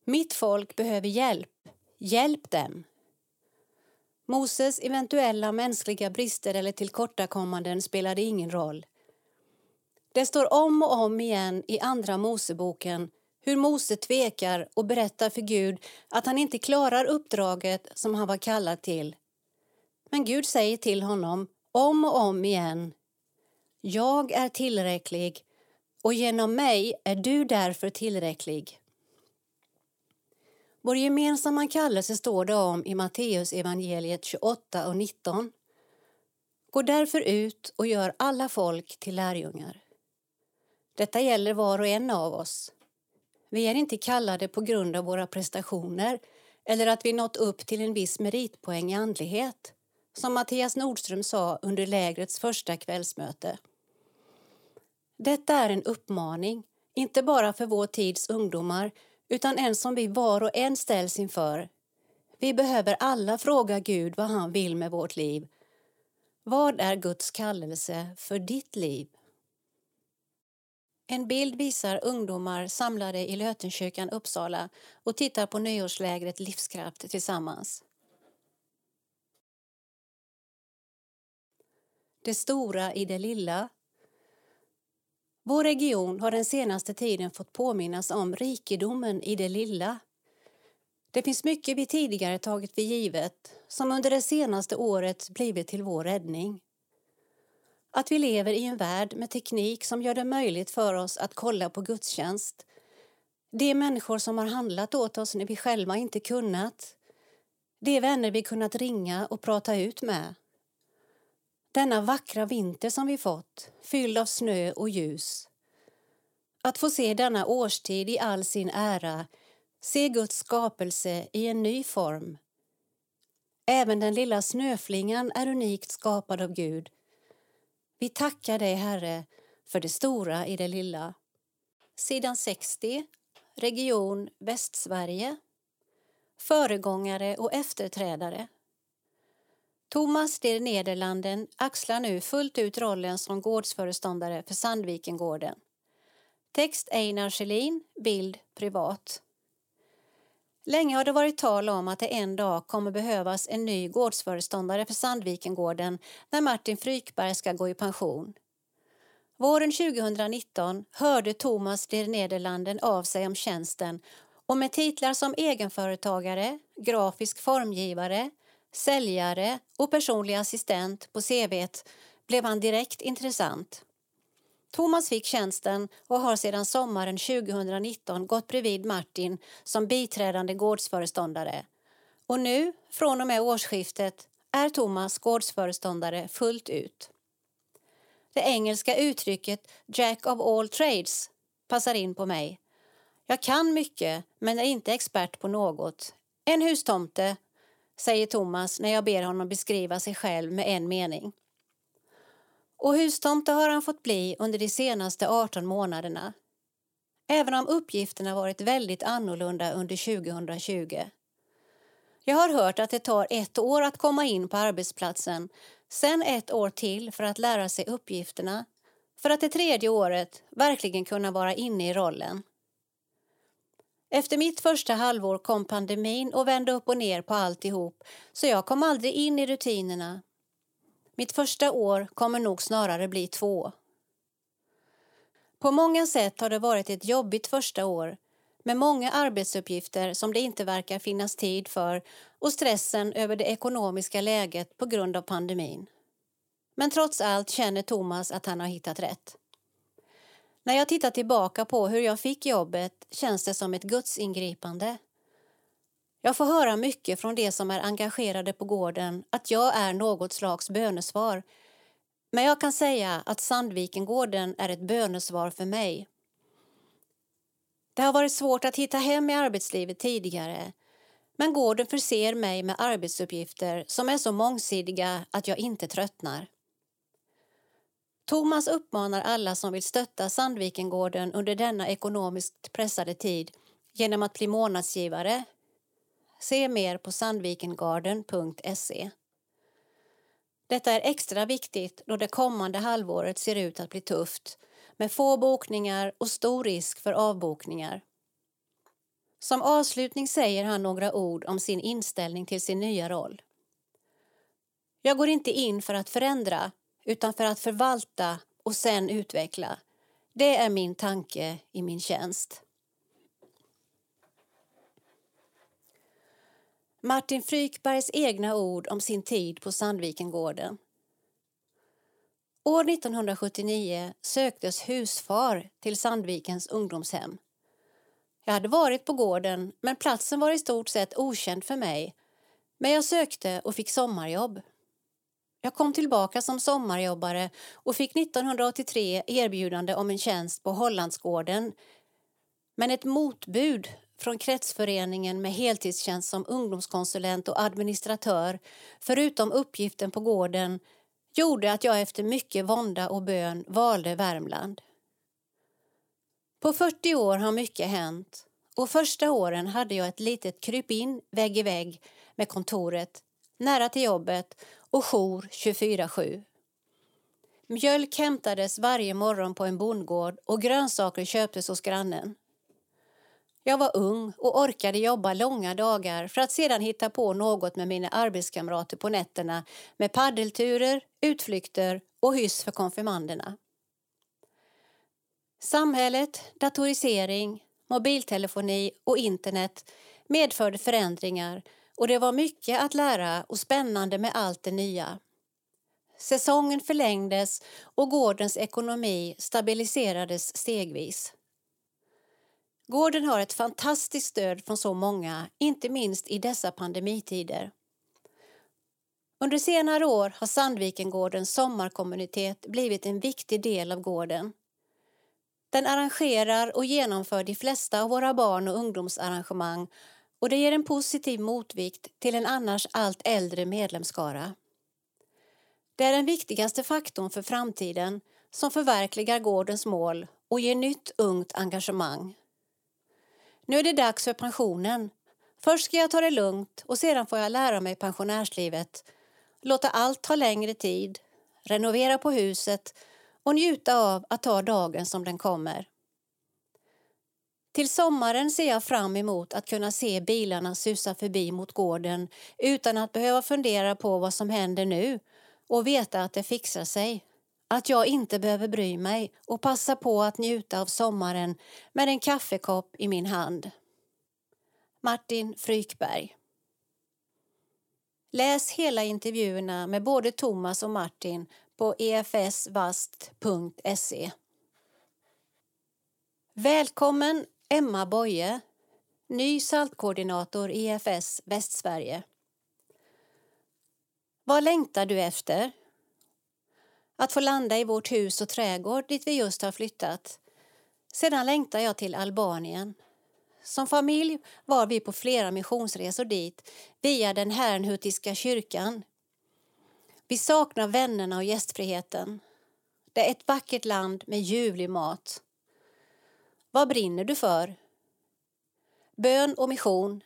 mitt folk behöver hjälp, hjälp dem. Moses eventuella mänskliga brister eller tillkortakommanden spelade ingen roll. Det står om och om igen i Andra Moseboken hur Mose tvekar och berättar för Gud att han inte klarar uppdraget som han var kallad till. Men Gud säger till honom om och om igen jag är tillräcklig och genom mig är du därför tillräcklig. Vår gemensamma kallelse står det om i Matteus evangeliet 28 och 19. Gå därför ut och gör alla folk till lärjungar. Detta gäller var och en av oss. Vi är inte kallade på grund av våra prestationer eller att vi nått upp till en viss meritpoäng i andlighet som Mattias Nordström sa under lägrets första kvällsmöte. Detta är en uppmaning, inte bara för vår tids ungdomar utan en som vi var och en ställs inför. Vi behöver alla fråga Gud vad han vill med vårt liv. Vad är Guds kallelse för ditt liv? En bild visar ungdomar samlade i Lötenkyrkan Uppsala och tittar på nyårslägret Livskraft tillsammans. Det stora i det lilla vår region har den senaste tiden fått påminnas om rikedomen i det lilla. Det finns mycket vi tidigare tagit för givet som under det senaste året blivit till vår räddning. Att vi lever i en värld med teknik som gör det möjligt för oss att kolla på gudstjänst. De människor som har handlat åt oss när vi själva inte kunnat. De vänner vi kunnat ringa och prata ut med. Denna vackra vinter som vi fått, fylld av snö och ljus. Att få se denna årstid i all sin ära, se Guds skapelse i en ny form. Även den lilla snöflingan är unikt skapad av Gud. Vi tackar dig, Herre, för det stora i det lilla. Sidan 60, region Västsverige. Föregångare och efterträdare. Thomas der Nederlanden axlar nu fullt ut rollen som gårdsföreståndare för Sandvikengården. Text Einar Schelin, bild privat. Länge har det varit tal om att det en dag kommer behövas en ny gårdsföreståndare för Sandvikengården när Martin Frykberg ska gå i pension. Våren 2019 hörde Thomas der Nederlanden av sig om tjänsten och med titlar som egenföretagare, grafisk formgivare, säljare och personlig assistent på CV blev han direkt intressant. Thomas fick tjänsten och har sedan sommaren 2019 gått bredvid Martin som biträdande gårdsföreståndare. Och nu, från och med årsskiftet, är Thomas gårdsföreståndare fullt ut. Det engelska uttrycket Jack of all trades passar in på mig. Jag kan mycket, men är inte expert på något. En hustomte, säger Thomas när jag ber honom beskriva sig själv med en mening. Och hustomte har han fått bli under de senaste 18 månaderna. Även om uppgifterna varit väldigt annorlunda under 2020. Jag har hört att det tar ett år att komma in på arbetsplatsen, sen ett år till för att lära sig uppgifterna, för att det tredje året verkligen kunna vara inne i rollen. Efter mitt första halvår kom pandemin och vände upp och ner på alltihop så jag kom aldrig in i rutinerna mitt första år kommer nog snarare bli två. På många sätt har det varit ett jobbigt första år med många arbetsuppgifter som det inte verkar finnas tid för och stressen över det ekonomiska läget på grund av pandemin. Men trots allt känner Thomas att han har hittat rätt. När jag tittar tillbaka på hur jag fick jobbet känns det som ett gudsingripande. Jag får höra mycket från de som är engagerade på gården att jag är något slags bönesvar. Men jag kan säga att Sandvikengården är ett bönesvar för mig. Det har varit svårt att hitta hem i arbetslivet tidigare men gården förser mig med arbetsuppgifter som är så mångsidiga att jag inte tröttnar. Thomas uppmanar alla som vill stötta Sandvikengården under denna ekonomiskt pressade tid genom att bli månadsgivare Se mer på sandvikengarden.se. Detta är extra viktigt då det kommande halvåret ser ut att bli tufft med få bokningar och stor risk för avbokningar. Som avslutning säger han några ord om sin inställning till sin nya roll. Jag går inte in för att förändra utan för att förvalta och sen utveckla. Det är min tanke i min tjänst. Martin Frykbergs egna ord om sin tid på Sandvikengården. År 1979 söktes husfar till Sandvikens ungdomshem. Jag hade varit på gården, men platsen var i stort sett okänd för mig. Men jag sökte och fick sommarjobb. Jag kom tillbaka som sommarjobbare och fick 1983 erbjudande om en tjänst på Hollandsgården. Men ett motbud från kretsföreningen med heltidstjänst som ungdomskonsulent och administratör förutom uppgiften på gården gjorde att jag efter mycket vånda och bön valde Värmland. På 40 år har mycket hänt och första åren hade jag ett litet krypin vägg i vägg med kontoret, nära till jobbet och jour 24-7. Mjölk hämtades varje morgon på en bondgård och grönsaker köptes hos grannen. Jag var ung och orkade jobba långa dagar för att sedan hitta på något med mina arbetskamrater på nätterna med paddelturer, utflykter och hyss för konfirmanderna. Samhället, datorisering, mobiltelefoni och internet medförde förändringar och det var mycket att lära och spännande med allt det nya. Säsongen förlängdes och gårdens ekonomi stabiliserades stegvis. Gården har ett fantastiskt stöd från så många, inte minst i dessa pandemitider. Under senare år har Sandvikengårdens sommarkommunitet blivit en viktig del av gården. Den arrangerar och genomför de flesta av våra barn och ungdomsarrangemang och det ger en positiv motvikt till en annars allt äldre medlemskara. Det är den viktigaste faktorn för framtiden som förverkligar gårdens mål och ger nytt ungt engagemang. Nu är det dags för pensionen. Först ska jag ta det lugnt och sedan får jag lära mig pensionärslivet, låta allt ta längre tid, renovera på huset och njuta av att ta dagen som den kommer. Till sommaren ser jag fram emot att kunna se bilarna susa förbi mot gården utan att behöva fundera på vad som händer nu och veta att det fixar sig. Att jag inte behöver bry mig och passa på att njuta av sommaren med en kaffekopp i min hand. Martin Frykberg Läs hela intervjuerna med både Thomas och Martin på efsvast.se. Välkommen Emma Boye, ny saltkoordinator EFS Västsverige. Vad längtar du efter? Att få landa i vårt hus och trädgård dit vi just har flyttat. Sedan längtar jag till Albanien. Som familj var vi på flera missionsresor dit via den Herrnhutiska kyrkan. Vi saknar vännerna och gästfriheten. Det är ett vackert land med ljuvlig mat. Vad brinner du för? Bön och mission.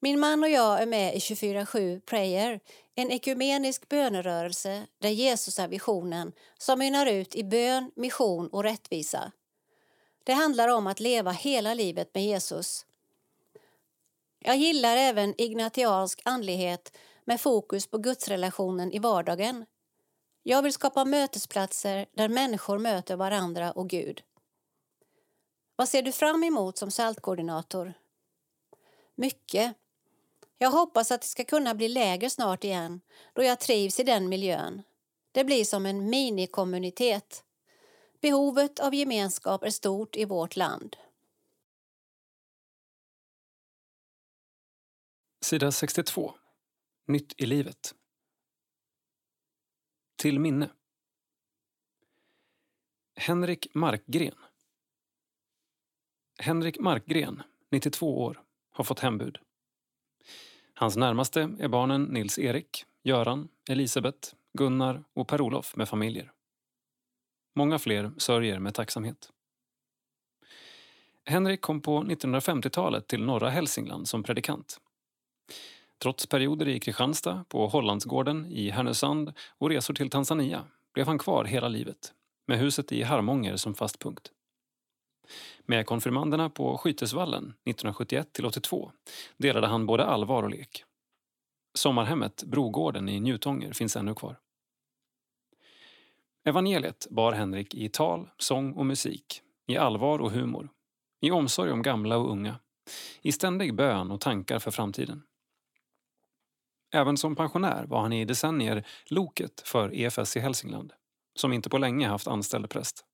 Min man och jag är med i 24-7 Prayer, en ekumenisk bönerörelse där Jesus är visionen som mynnar ut i bön, mission och rättvisa. Det handlar om att leva hela livet med Jesus. Jag gillar även ignatiansk andlighet med fokus på gudsrelationen i vardagen. Jag vill skapa mötesplatser där människor möter varandra och Gud. Vad ser du fram emot som saltkoordinator? Mycket. Jag hoppas att det ska kunna bli läger snart igen då jag trivs i den miljön. Det blir som en minikommunitet. Behovet av gemenskap är stort i vårt land. Sida 62. Nytt i livet. Till minne. Henrik Markgren. Henrik Markgren, 92 år, har fått hembud. Hans närmaste är barnen Nils-Erik, Göran, Elisabeth, Gunnar och Per-Olof med familjer. Många fler sörjer med tacksamhet. Henrik kom på 1950-talet till norra Hälsingland som predikant. Trots perioder i Kristianstad, på Hollandsgården, i Härnösand och resor till Tanzania blev han kvar hela livet, med huset i Harmånger som fast punkt. Med konfirmanderna på Skytesvallen 1971-82 delade han både allvar och lek. Sommarhemmet Brogården i Njutånger finns ännu kvar. Evangeliet bar Henrik i tal, sång och musik, i allvar och humor, i omsorg om gamla och unga, i ständig bön och tankar för framtiden. Även som pensionär var han i decennier loket för EFS i Hälsingland, som inte på länge haft anställd präst.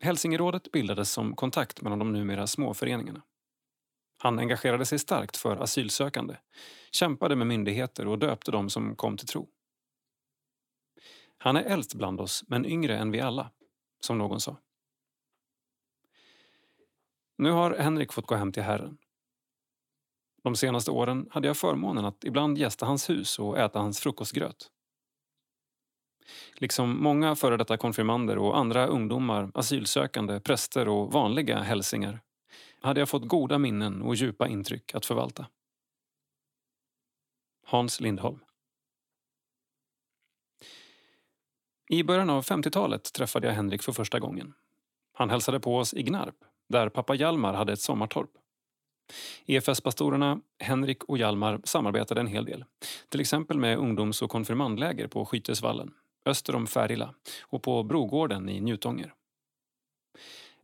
Hälsingerådet bildades som kontakt mellan de numera små föreningarna. Han engagerade sig starkt för asylsökande, kämpade med myndigheter och döpte dem som kom till tro. Han är äldst bland oss, men yngre än vi alla, som någon sa. Nu har Henrik fått gå hem till Herren. De senaste åren hade jag förmånen att ibland gästa hans hus och äta hans frukostgröt. Liksom många före detta konfirmander och andra ungdomar, asylsökande, präster och vanliga hälsingar hade jag fått goda minnen och djupa intryck att förvalta. Hans Lindholm I början av 50-talet träffade jag Henrik för första gången. Han hälsade på oss i Gnarp, där pappa Hjalmar hade ett sommartorp. EFS-pastorerna Henrik och Hjalmar samarbetade en hel del. Till exempel med ungdoms och konfirmandläger på Skytesvallen öster om Färila och på Brogården i Njutånger.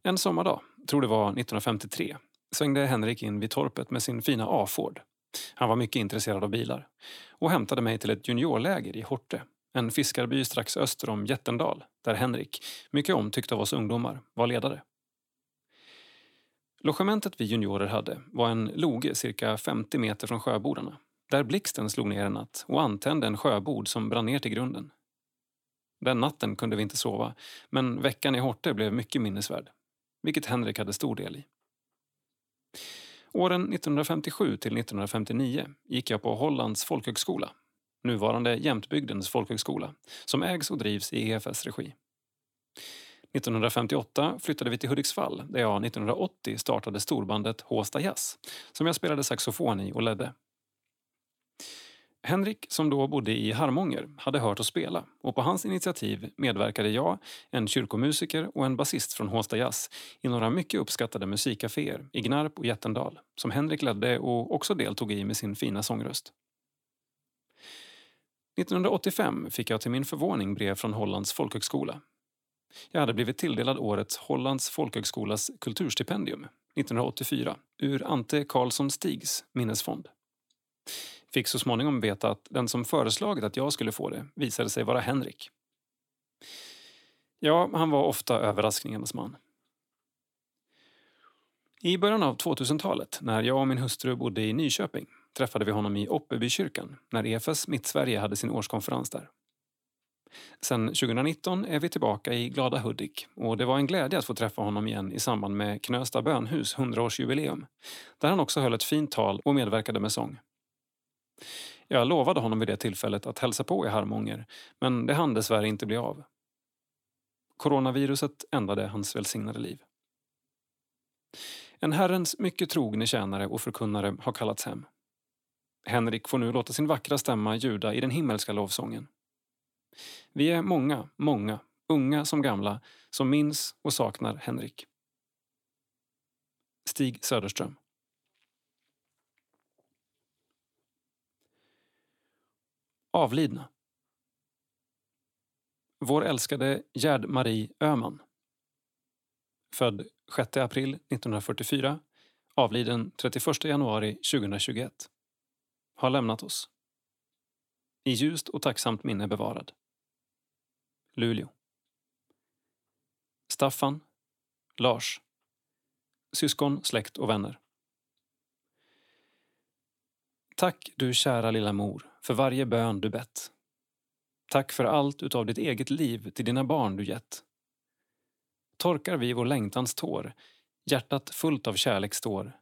En sommardag, tror det var 1953, svängde Henrik in vid torpet med sin fina A-Ford. Han var mycket intresserad av bilar och hämtade mig till ett juniorläger i Horte, en fiskarby strax öster om Jättendal där Henrik, mycket omtyckt av oss ungdomar, var ledare. Logementet vi juniorer hade var en loge cirka 50 meter från sjöbordarna där blixten slog ner en natt och antände en sjöbord som brann ner till grunden. Den natten kunde vi inte sova, men veckan i Horte blev mycket minnesvärd, vilket Henrik hade stor del i. Åren 1957 till 1959 gick jag på Hollands folkhögskola, nuvarande Jämtbygdens folkhögskola, som ägs och drivs i EFS regi. 1958 flyttade vi till Hudiksvall där jag 1980 startade storbandet Håsta Jazz som jag spelade saxofon i och ledde. Henrik, som då bodde i Harmånger, hade hört oss spela och på hans initiativ medverkade jag, en kyrkomusiker och en basist från Håsta Jazz i några mycket uppskattade musikcaféer i Gnarp och Jättendal som Henrik ledde och också deltog i med sin fina sångröst. 1985 fick jag till min förvåning brev från Hollands folkhögskola. Jag hade blivit tilldelad årets Hollands folkhögskolas kulturstipendium 1984 ur Ante Karlsson Stigs minnesfond fick så småningom veta att den som föreslagit att jag skulle få det visade sig vara Henrik. Ja, han var ofta överraskningarnas man. I början av 2000-talet, när jag och min hustru bodde i Nyköping, träffade vi honom i Oppebykyrkan när EFS Mittsverige hade sin årskonferens där. Sen 2019 är vi tillbaka i glada Hudik och det var en glädje att få träffa honom igen i samband med Knösta bönhus 100-årsjubileum där han också höll ett fint tal och medverkade med sång. Jag lovade honom vid det tillfället att hälsa på i Harmånger, men det hann dessvärre inte bli av. Coronaviruset ändade hans välsignade liv. En Herrens mycket trogne tjänare och förkunnare har kallats hem. Henrik får nu låta sin vackra stämma ljuda i den himmelska lovsången. Vi är många, många, unga som gamla, som minns och saknar Henrik. Stig Söderström Avlidna. Vår älskade Gerd Marie Öhman. Född 6 april 1944, avliden 31 januari 2021. Har lämnat oss. I ljust och tacksamt minne bevarad. Luleå. Staffan, Lars. Syskon, släkt och vänner. Tack du kära lilla mor för varje bön du bett. Tack för allt utav ditt eget liv till dina barn du gett. Torkar vi vår längtans tår, hjärtat fullt av kärlek står.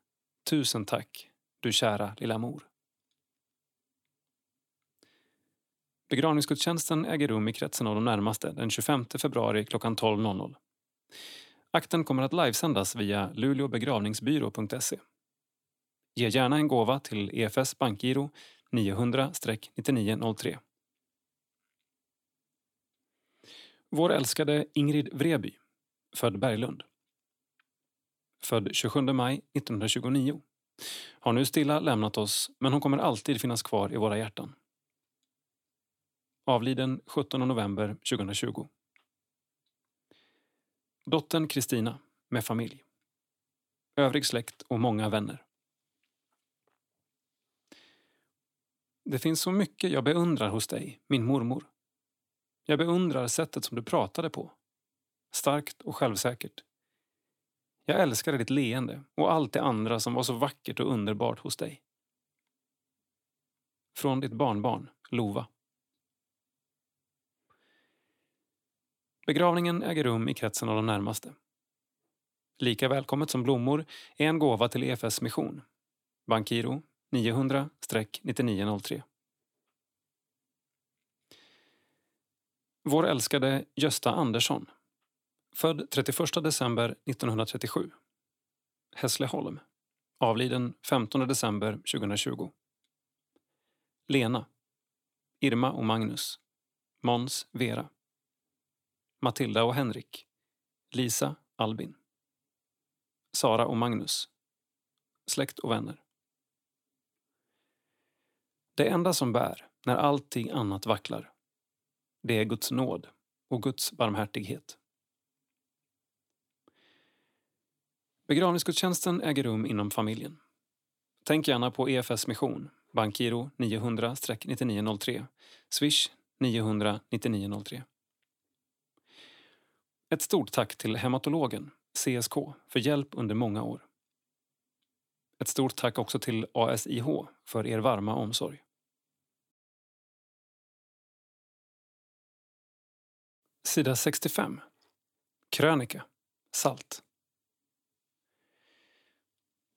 Tusen tack, du kära lilla mor. Begravningsgudstjänsten äger rum i kretsen av de närmaste den 25 februari klockan 12.00. Akten kommer att livesändas via luleåbegravningsbyrå.se. Ge gärna en gåva till EFS bankgiro 900-9903. Vår älskade Ingrid Vreby, född Berglund. Född 27 maj 1929. Har nu stilla lämnat oss, men hon kommer alltid finnas kvar i våra hjärtan. Avliden 17 november 2020. Dottern Kristina, med familj. Övrig släkt och många vänner. Det finns så mycket jag beundrar hos dig, min mormor. Jag beundrar sättet som du pratade på. Starkt och självsäkert. Jag älskade ditt leende och allt det andra som var så vackert och underbart hos dig. Från ditt barnbarn, Lova. Begravningen äger rum i kretsen av de närmaste. Lika välkommet som blommor är en gåva till EFS mission. Bankiro 900-9903. Vår älskade Gösta Andersson. Född 31 december 1937. Hässleholm. Avliden 15 december 2020. Lena. Irma och Magnus. Måns, Vera. Matilda och Henrik. Lisa, Albin. Sara och Magnus. Släkt och vänner. Det enda som bär när allting annat vacklar, det är Guds nåd och Guds barmhärtighet. Begravningsgudstjänsten äger rum inom familjen. Tänk gärna på EFS mission, bankgiro 900-9903, swish 900 9903. Ett stort tack till hematologen, CSK, för hjälp under många år. Ett stort tack också till ASIH för er varma omsorg. Sida 65. Krönika. Salt.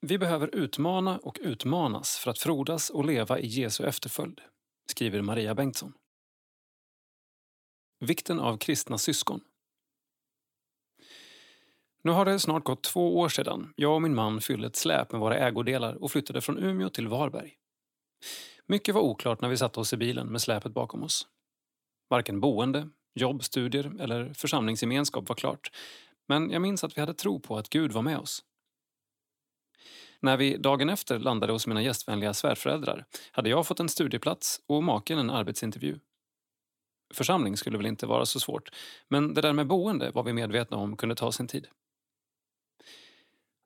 Vi behöver utmana och utmanas för att frodas och leva i Jesu efterföljd, skriver Maria Bengtsson. Vikten av kristna syskon. Nu har det snart gått två år sedan jag och min man fyllde ett släp med våra ägodelar och flyttade från Umeå till Varberg. Mycket var oklart när vi satte oss i bilen med släpet bakom oss. Varken boende, jobb, studier eller församlingsgemenskap var klart. Men jag minns att vi hade tro på att Gud var med oss. När vi dagen efter landade hos mina gästvänliga svärföräldrar hade jag fått en studieplats och maken en arbetsintervju. Församling skulle väl inte vara så svårt, men det där med boende var vi medvetna om kunde ta sin tid.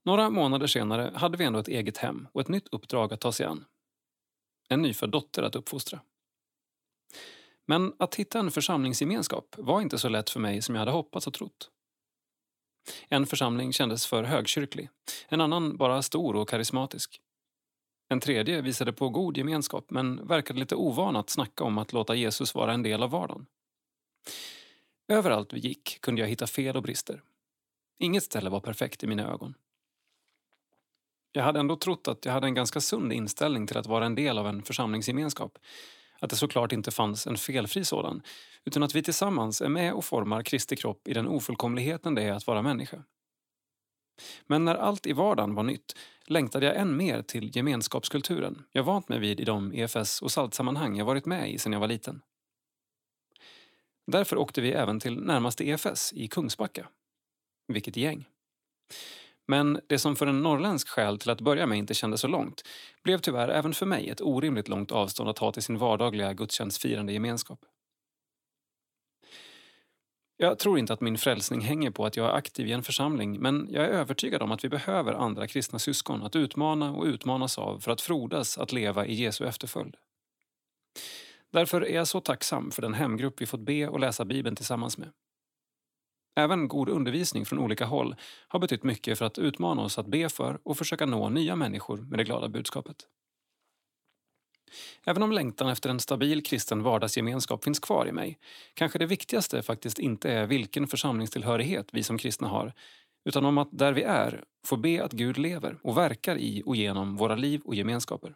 Några månader senare hade vi ändå ett eget hem och ett nytt uppdrag att ta sig an. En nyfödd dotter att uppfostra. Men att hitta en församlingsgemenskap var inte så lätt för mig som jag hade hoppats och trott. En församling kändes för högkyrklig, en annan bara stor och karismatisk. En tredje visade på god gemenskap men verkade lite ovan att snacka om att låta Jesus vara en del av vardagen. Överallt vi gick kunde jag hitta fel och brister. Inget ställe var perfekt i mina ögon. Jag hade ändå trott att jag hade en ganska sund inställning till att vara en del av en församlingsgemenskap. Att det såklart inte fanns en felfri sådan, utan att vi tillsammans är med och formar Kristi kropp i den ofullkomligheten det är att vara människa. Men när allt i vardagen var nytt längtade jag än mer till gemenskapskulturen jag vant mig vid i de EFS och saltsammanhang jag varit med i sedan jag var liten. Därför åkte vi även till närmaste EFS i Kungsbacka. Vilket gäng! Men det som för en norrländsk själ till att börja med inte kändes så långt blev tyvärr även för mig ett orimligt långt avstånd att ha till sin vardagliga gudstjänstfirande gemenskap. Jag tror inte att min frälsning hänger på att jag är aktiv i en församling men jag är övertygad om att vi behöver andra kristna syskon att utmana och utmanas av för att frodas att leva i Jesu efterföljd. Därför är jag så tacksam för den hemgrupp vi fått be och läsa Bibeln tillsammans med. Även god undervisning från olika håll har betytt mycket för att utmana oss att be för och försöka nå nya människor med det glada budskapet. Även om längtan efter en stabil kristen vardagsgemenskap finns kvar i mig kanske det viktigaste faktiskt inte är vilken församlingstillhörighet vi som kristna har utan om att där vi är få be att Gud lever och verkar i och genom våra liv och gemenskaper.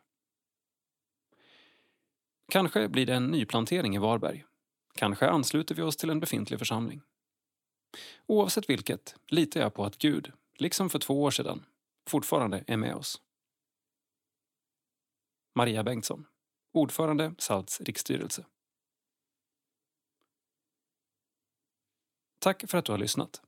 Kanske blir det en nyplantering i Varberg. Kanske ansluter vi oss till en befintlig församling. Oavsett vilket litar jag på att Gud, liksom för två år sedan, fortfarande är med oss. Maria Bengtsson, ordförande Salts riksstyrelse. Tack för att du har lyssnat.